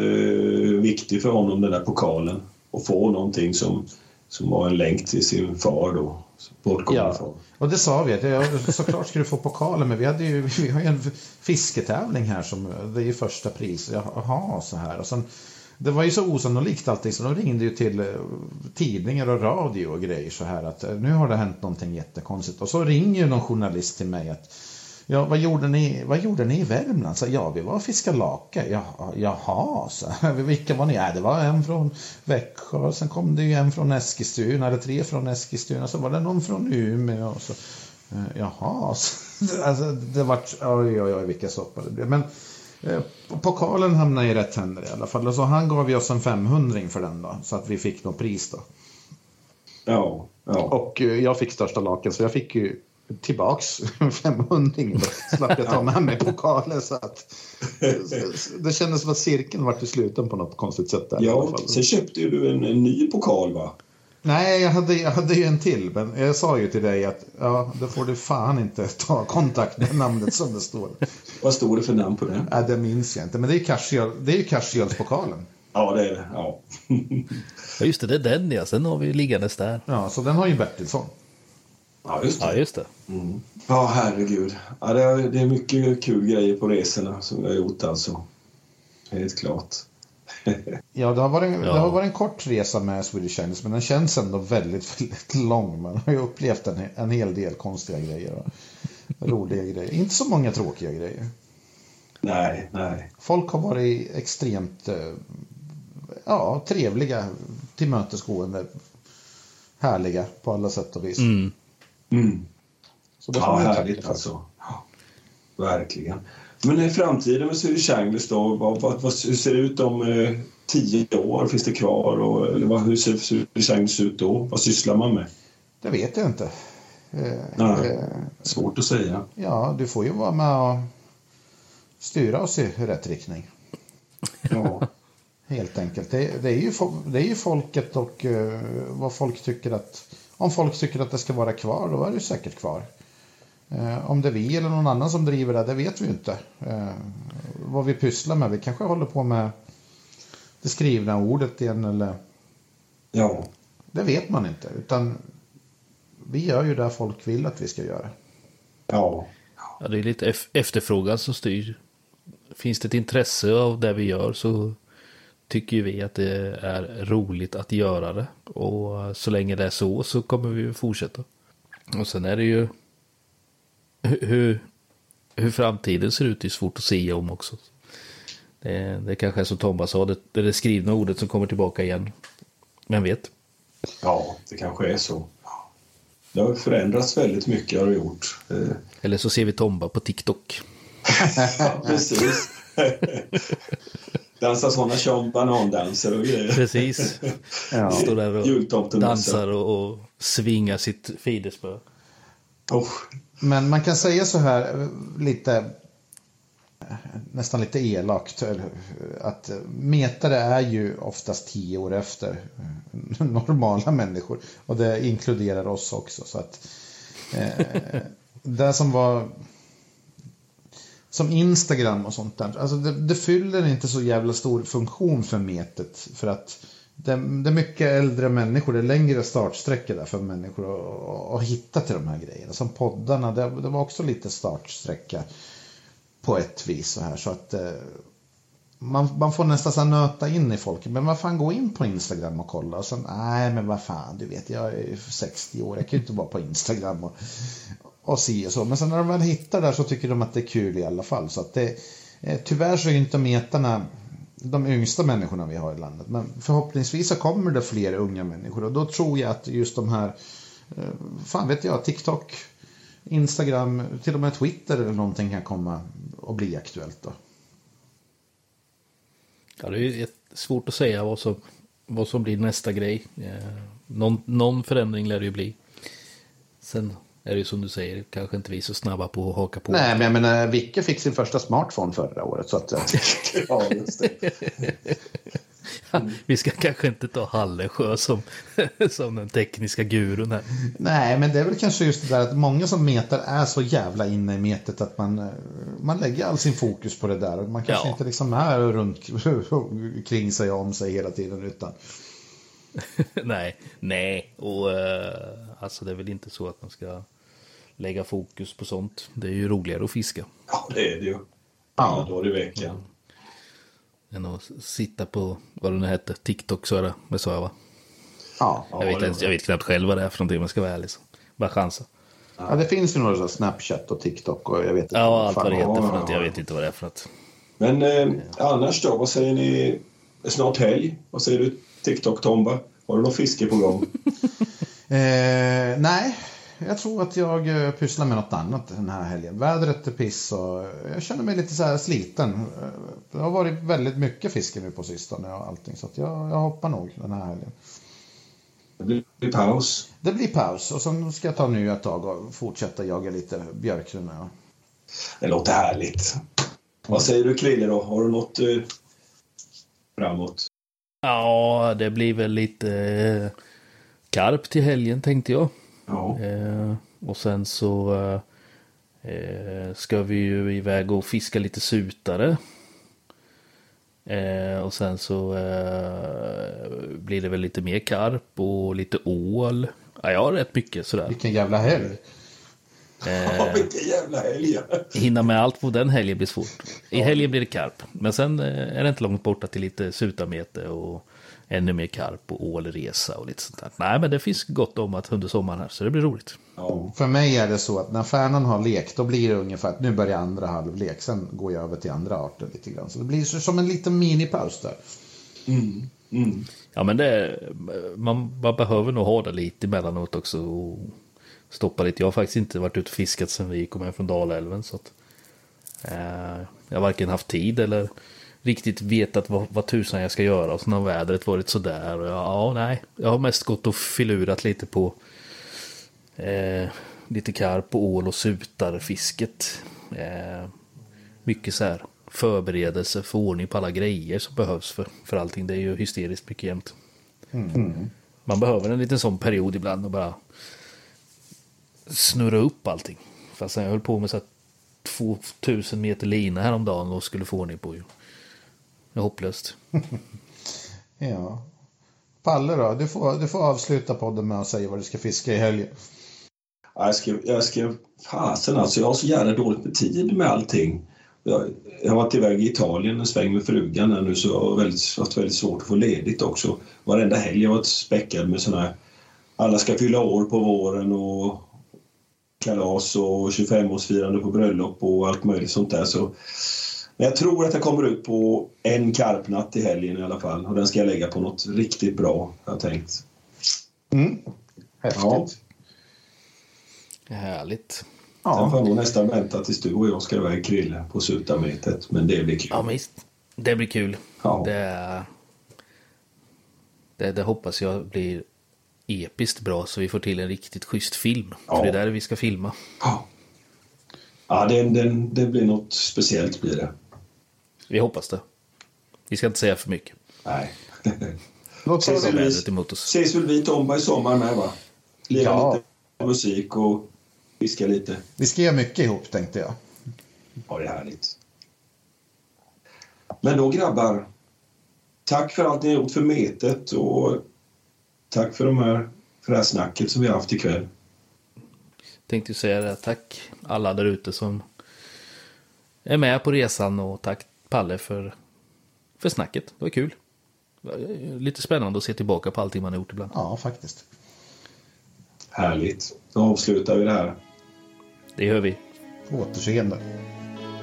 viktig för honom den där pokalen. Att få någonting som, som var en länk till sin far då. Ja, och det sa vi att såklart skulle du få pokalen men vi, hade ju, vi har ju en fisketävling här som det är första pris. Jaha, så här. Och sen, det var ju så osannolikt allting så de ringde ju till eh, tidningar och radio och grejer så här att eh, nu har det hänt någonting jättekonstigt. Och så ringer ju någon journalist till mig att Ja, vad gjorde ni, vad gjorde ni i Värmland? Så, ja, vi var och fiskade lake. Ja, jaha, så. vilka var ni? Ja, det var en från Växjö, och sen kom det ju en från Eskilstuna, eller tre från Eskilstuna, så var det någon från Umeå. Och så. Eh, jaha, så, alltså, det vart, oj, oj, oj, vilka soppa det blev. Men pokalen hamnade i rätt händer i alla fall. Så han gav ju oss en 500 för den då, så att vi fick något pris då. Ja, ja. Och eh, jag fick största laken, så jag fick ju tillbaks 500 slapp jag ta med mig pokalen. Så att, det kändes som att cirkeln var till sluten på något konstigt sätt. Där, ja, sen köpte ju du en, en, ny pokal va? Nej, jag hade, jag hade ju en till. Men jag sa ju till dig att ja, då får du fan inte ta kontakt med namnet som det står. Vad står det för namn på den? Ja, det minns jag inte. Men det är ju Cashgirls-pokalen. Ja, det är det. Ja. ja, just det. Det är den ja. Sen har vi liggandes där. Ja, så den har ju Bertilsson. Ja, just det. Ja, just det. Mm. Ja, herregud. Ja, det, är, det är mycket kul grejer på resorna som vi har gjort alltså. Helt klart. ja, det har, varit, ja. det har varit en kort resa med Swedish Chinese, men den känns ändå väldigt, väldigt lång. Man har ju upplevt en, en hel del konstiga grejer roliga grejer. Inte så många tråkiga grejer. Nej, nej. Folk har varit extremt eh, ja, trevliga, tillmötesgående, härliga på alla sätt och vis. Mm. Mm. Så det ja, härligt alltså. Ja, verkligen. Men i framtiden med Swedish Anglers då, vad, vad, vad, hur ser det ut om eh, tio år? Finns det kvar? Och, eller vad, hur ser Swedish Anglers ut då? Vad sysslar man med? Det vet jag inte. Eh, Nej, eh, svårt att säga. Ja, du får ju vara med och styra oss i rätt riktning. Ja. Helt enkelt. Det, det, är ju, det är ju folket och uh, vad folk tycker att om folk tycker att det ska vara kvar, då är det säkert kvar. Eh, om det är vi eller någon annan som driver det, det vet vi inte. Eh, vad vi pysslar med, vi kanske håller på med det skrivna ordet igen eller... Ja. Det vet man inte, utan vi gör ju det folk vill att vi ska göra. Ja. ja det är lite efterfrågan som styr. Finns det ett intresse av det vi gör så tycker vi att det är roligt att göra det. Och så länge det är så så kommer vi fortsätta. Och sen är det ju hur, hur framtiden ser ut är svårt att säga om också. Det, det kanske är som Thomas sa, det, det är det skrivna ordet som kommer tillbaka igen. Vem vet? Ja, det kanske är så. Det har förändrats väldigt mycket har det gjort. Eh. Eller så ser vi Tomba på TikTok. ja, precis. Dansar sådana tjom banandanser och grejer. Precis. ja. Står där och dansar och, och svingar sitt fidespö. Oh. Men man kan säga så här lite nästan lite elakt att metare är ju oftast tio år efter normala människor och det inkluderar oss också så att eh, det som var som Instagram och sånt där. Alltså det, det fyller inte så jävla stor funktion för metet. För att det, det är mycket äldre människor, det är längre startsträckor där för människor att, att hitta till de här grejerna. Som poddarna, det, det var också lite startsträcka på ett vis så här. Så att eh, man, man får nästan så nöta in i folk. Men vad fan, gå in på Instagram och kolla. Och sen, nej men vad fan, du vet jag är 60 år, jag kan ju inte vara på Instagram och, och si och så. Men sen när de väl hittar där så tycker de att det är kul i alla fall. Så att det, eh, tyvärr så är inte metarna de yngsta människorna vi har i landet. Men förhoppningsvis så kommer det fler unga människor och då tror jag att just de här, eh, fan vet jag, TikTok, Instagram, till och med Twitter eller någonting kan komma och bli aktuellt då. Ja, det är svårt att säga vad som, vad som blir nästa grej. Eh, någon, någon förändring lär det ju bli. Sen är det ju som du säger, kanske inte vi så snabba på att haka på. Nej, men jag menar, Vicke fick sin första smartphone förra året. Så att, ja, just det. Vi ska kanske inte ta Hallesjö som, som den tekniska gurun här. Nej, men det är väl kanske just det där att många som metar är så jävla inne i metet att man, man lägger all sin fokus på det där. Man kanske ja. inte liksom är runt kring sig och om sig hela tiden utan nej, nej, och uh, alltså det är väl inte så att man ska lägga fokus på sånt. Det är ju roligare att fiska. Ja, det är det ju. Alla dagar i veckan. Än att sitta på, vad det nu hette, TikTok så är det, jag va? Ja. Jag vet, inte, jag vet knappt själv vad det är för någonting, man ska vara ärlig. Så. Bara chansa. Ja, det finns ju några Snapchat och TikTok och jag vet inte. Ja, allt vad det heter för något. Jag vet inte vad det är för något. Men eh, annars då, vad säger ni? Snart helg. Vad säger du TikTok-Tomba? Har du något fiske på gång? eh, nej, jag tror att jag eh, pysslar med något annat den här helgen. Vädret är piss och jag känner mig lite så här sliten. Eh, det har varit väldigt mycket fiske nu på sistone och allting så att jag, jag hoppar nog den här helgen. Det blir paus. Det blir paus och sen ska jag ta nya tag och fortsätta jaga lite björkrum. Ja. Det låter härligt. Vad säger du Krille då? Har du något eh, framåt? Ja, det blir väl lite eh, karp till helgen tänkte jag. Ja. Eh, och sen så eh, ska vi ju iväg och fiska lite sutare. Eh, och sen så eh, blir det väl lite mer karp och lite ål. Ja, jag har rätt mycket sådär. Vilken jävla helg. Ja, vilken jävla helg! Hinna med allt på den helgen blir svårt. I helgen blir det karp. Men sen eh, är det inte långt borta till lite sutamete och ännu mer karp och ålresa och lite sånt där. Nej, men det finns gott om att under sommaren här, så det blir roligt. Ja. För mig är det så att när Färnan har lek, då blir det ungefär att nu börjar andra halvlek. Sen går jag över till andra arter lite grann. Så det blir som en liten minipaus där. Mm. Mm. Ja, men det, man, man behöver nog ha det lite emellanåt också. Och stoppa lite. Jag har faktiskt inte varit ute och fiskat sedan vi kom hem från Dalälven. Så att, eh, jag har varken haft tid eller riktigt vetat vad, vad tusan jag ska göra. Och sen har vädret varit sådär. Och jag, ja, nej. Jag har mest gått och filurat lite på eh, lite karp och ål och sutarfisket. Eh, mycket så här förberedelse för ordning på alla grejer som behövs för, för allting. Det är ju hysteriskt mycket jämt. Mm. Man behöver en liten sån period ibland och bara snurra upp allting. Fast jag höll på med så här 2000 meter lina häromdagen och skulle få ordning på hopplöst. ja. Palle då? Du får, du får avsluta podden med att säga vad du ska fiska i helgen. Jag ska, jag ska, fasen alltså, jag har så jävla dåligt med tid med allting. Jag, jag har varit iväg i Italien en sväng med frugan nu så jag har väldigt, haft väldigt svårt att få ledigt också. Varenda helg har jag varit späckad med sådana här, alla ska fylla år på våren och kalas och 25-årsfirande på bröllop och allt möjligt sånt där. Så men jag tror att jag kommer ut på en karpnatt i helgen i alla fall. Och den ska jag lägga på något riktigt bra, har jag tänkt. Mm. Häftigt. Ja. Härligt. Ja. Sen får jag nog nästan vänta tills du och jag ska iväg Krille på sutametet. Men det blir kul. Ja, visst. Det blir kul. Ja. Det, det, det hoppas jag blir episkt bra så vi får till en riktigt schysst film. Ja. För det är där vi ska filma. Ja, ja det, det, det blir något speciellt blir det. Vi hoppas det. Vi ska inte säga för mycket. Nej. Oss, väl Vädret emot oss. Ses väl vi Tomba i sommar med va? Lira Ja. lite musik och fiska lite. vi ska göra mycket ihop tänkte jag. Ja, det är härligt. Men då grabbar, tack för allt ni har gjort för metet och tack för, de här, för det här snacket som vi har haft ikväll. Tänkte ju säga det, tack alla där ute som är med på resan och tack Palle för, för snacket. Det var kul. Lite spännande att se tillbaka på allting man har gjort ibland. Ja, faktiskt. Härligt. Då avslutar vi det här. Det gör vi. På återseende.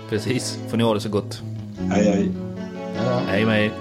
Precis. Får ni ha det så gott. Hej, hej. Ja. Hej er.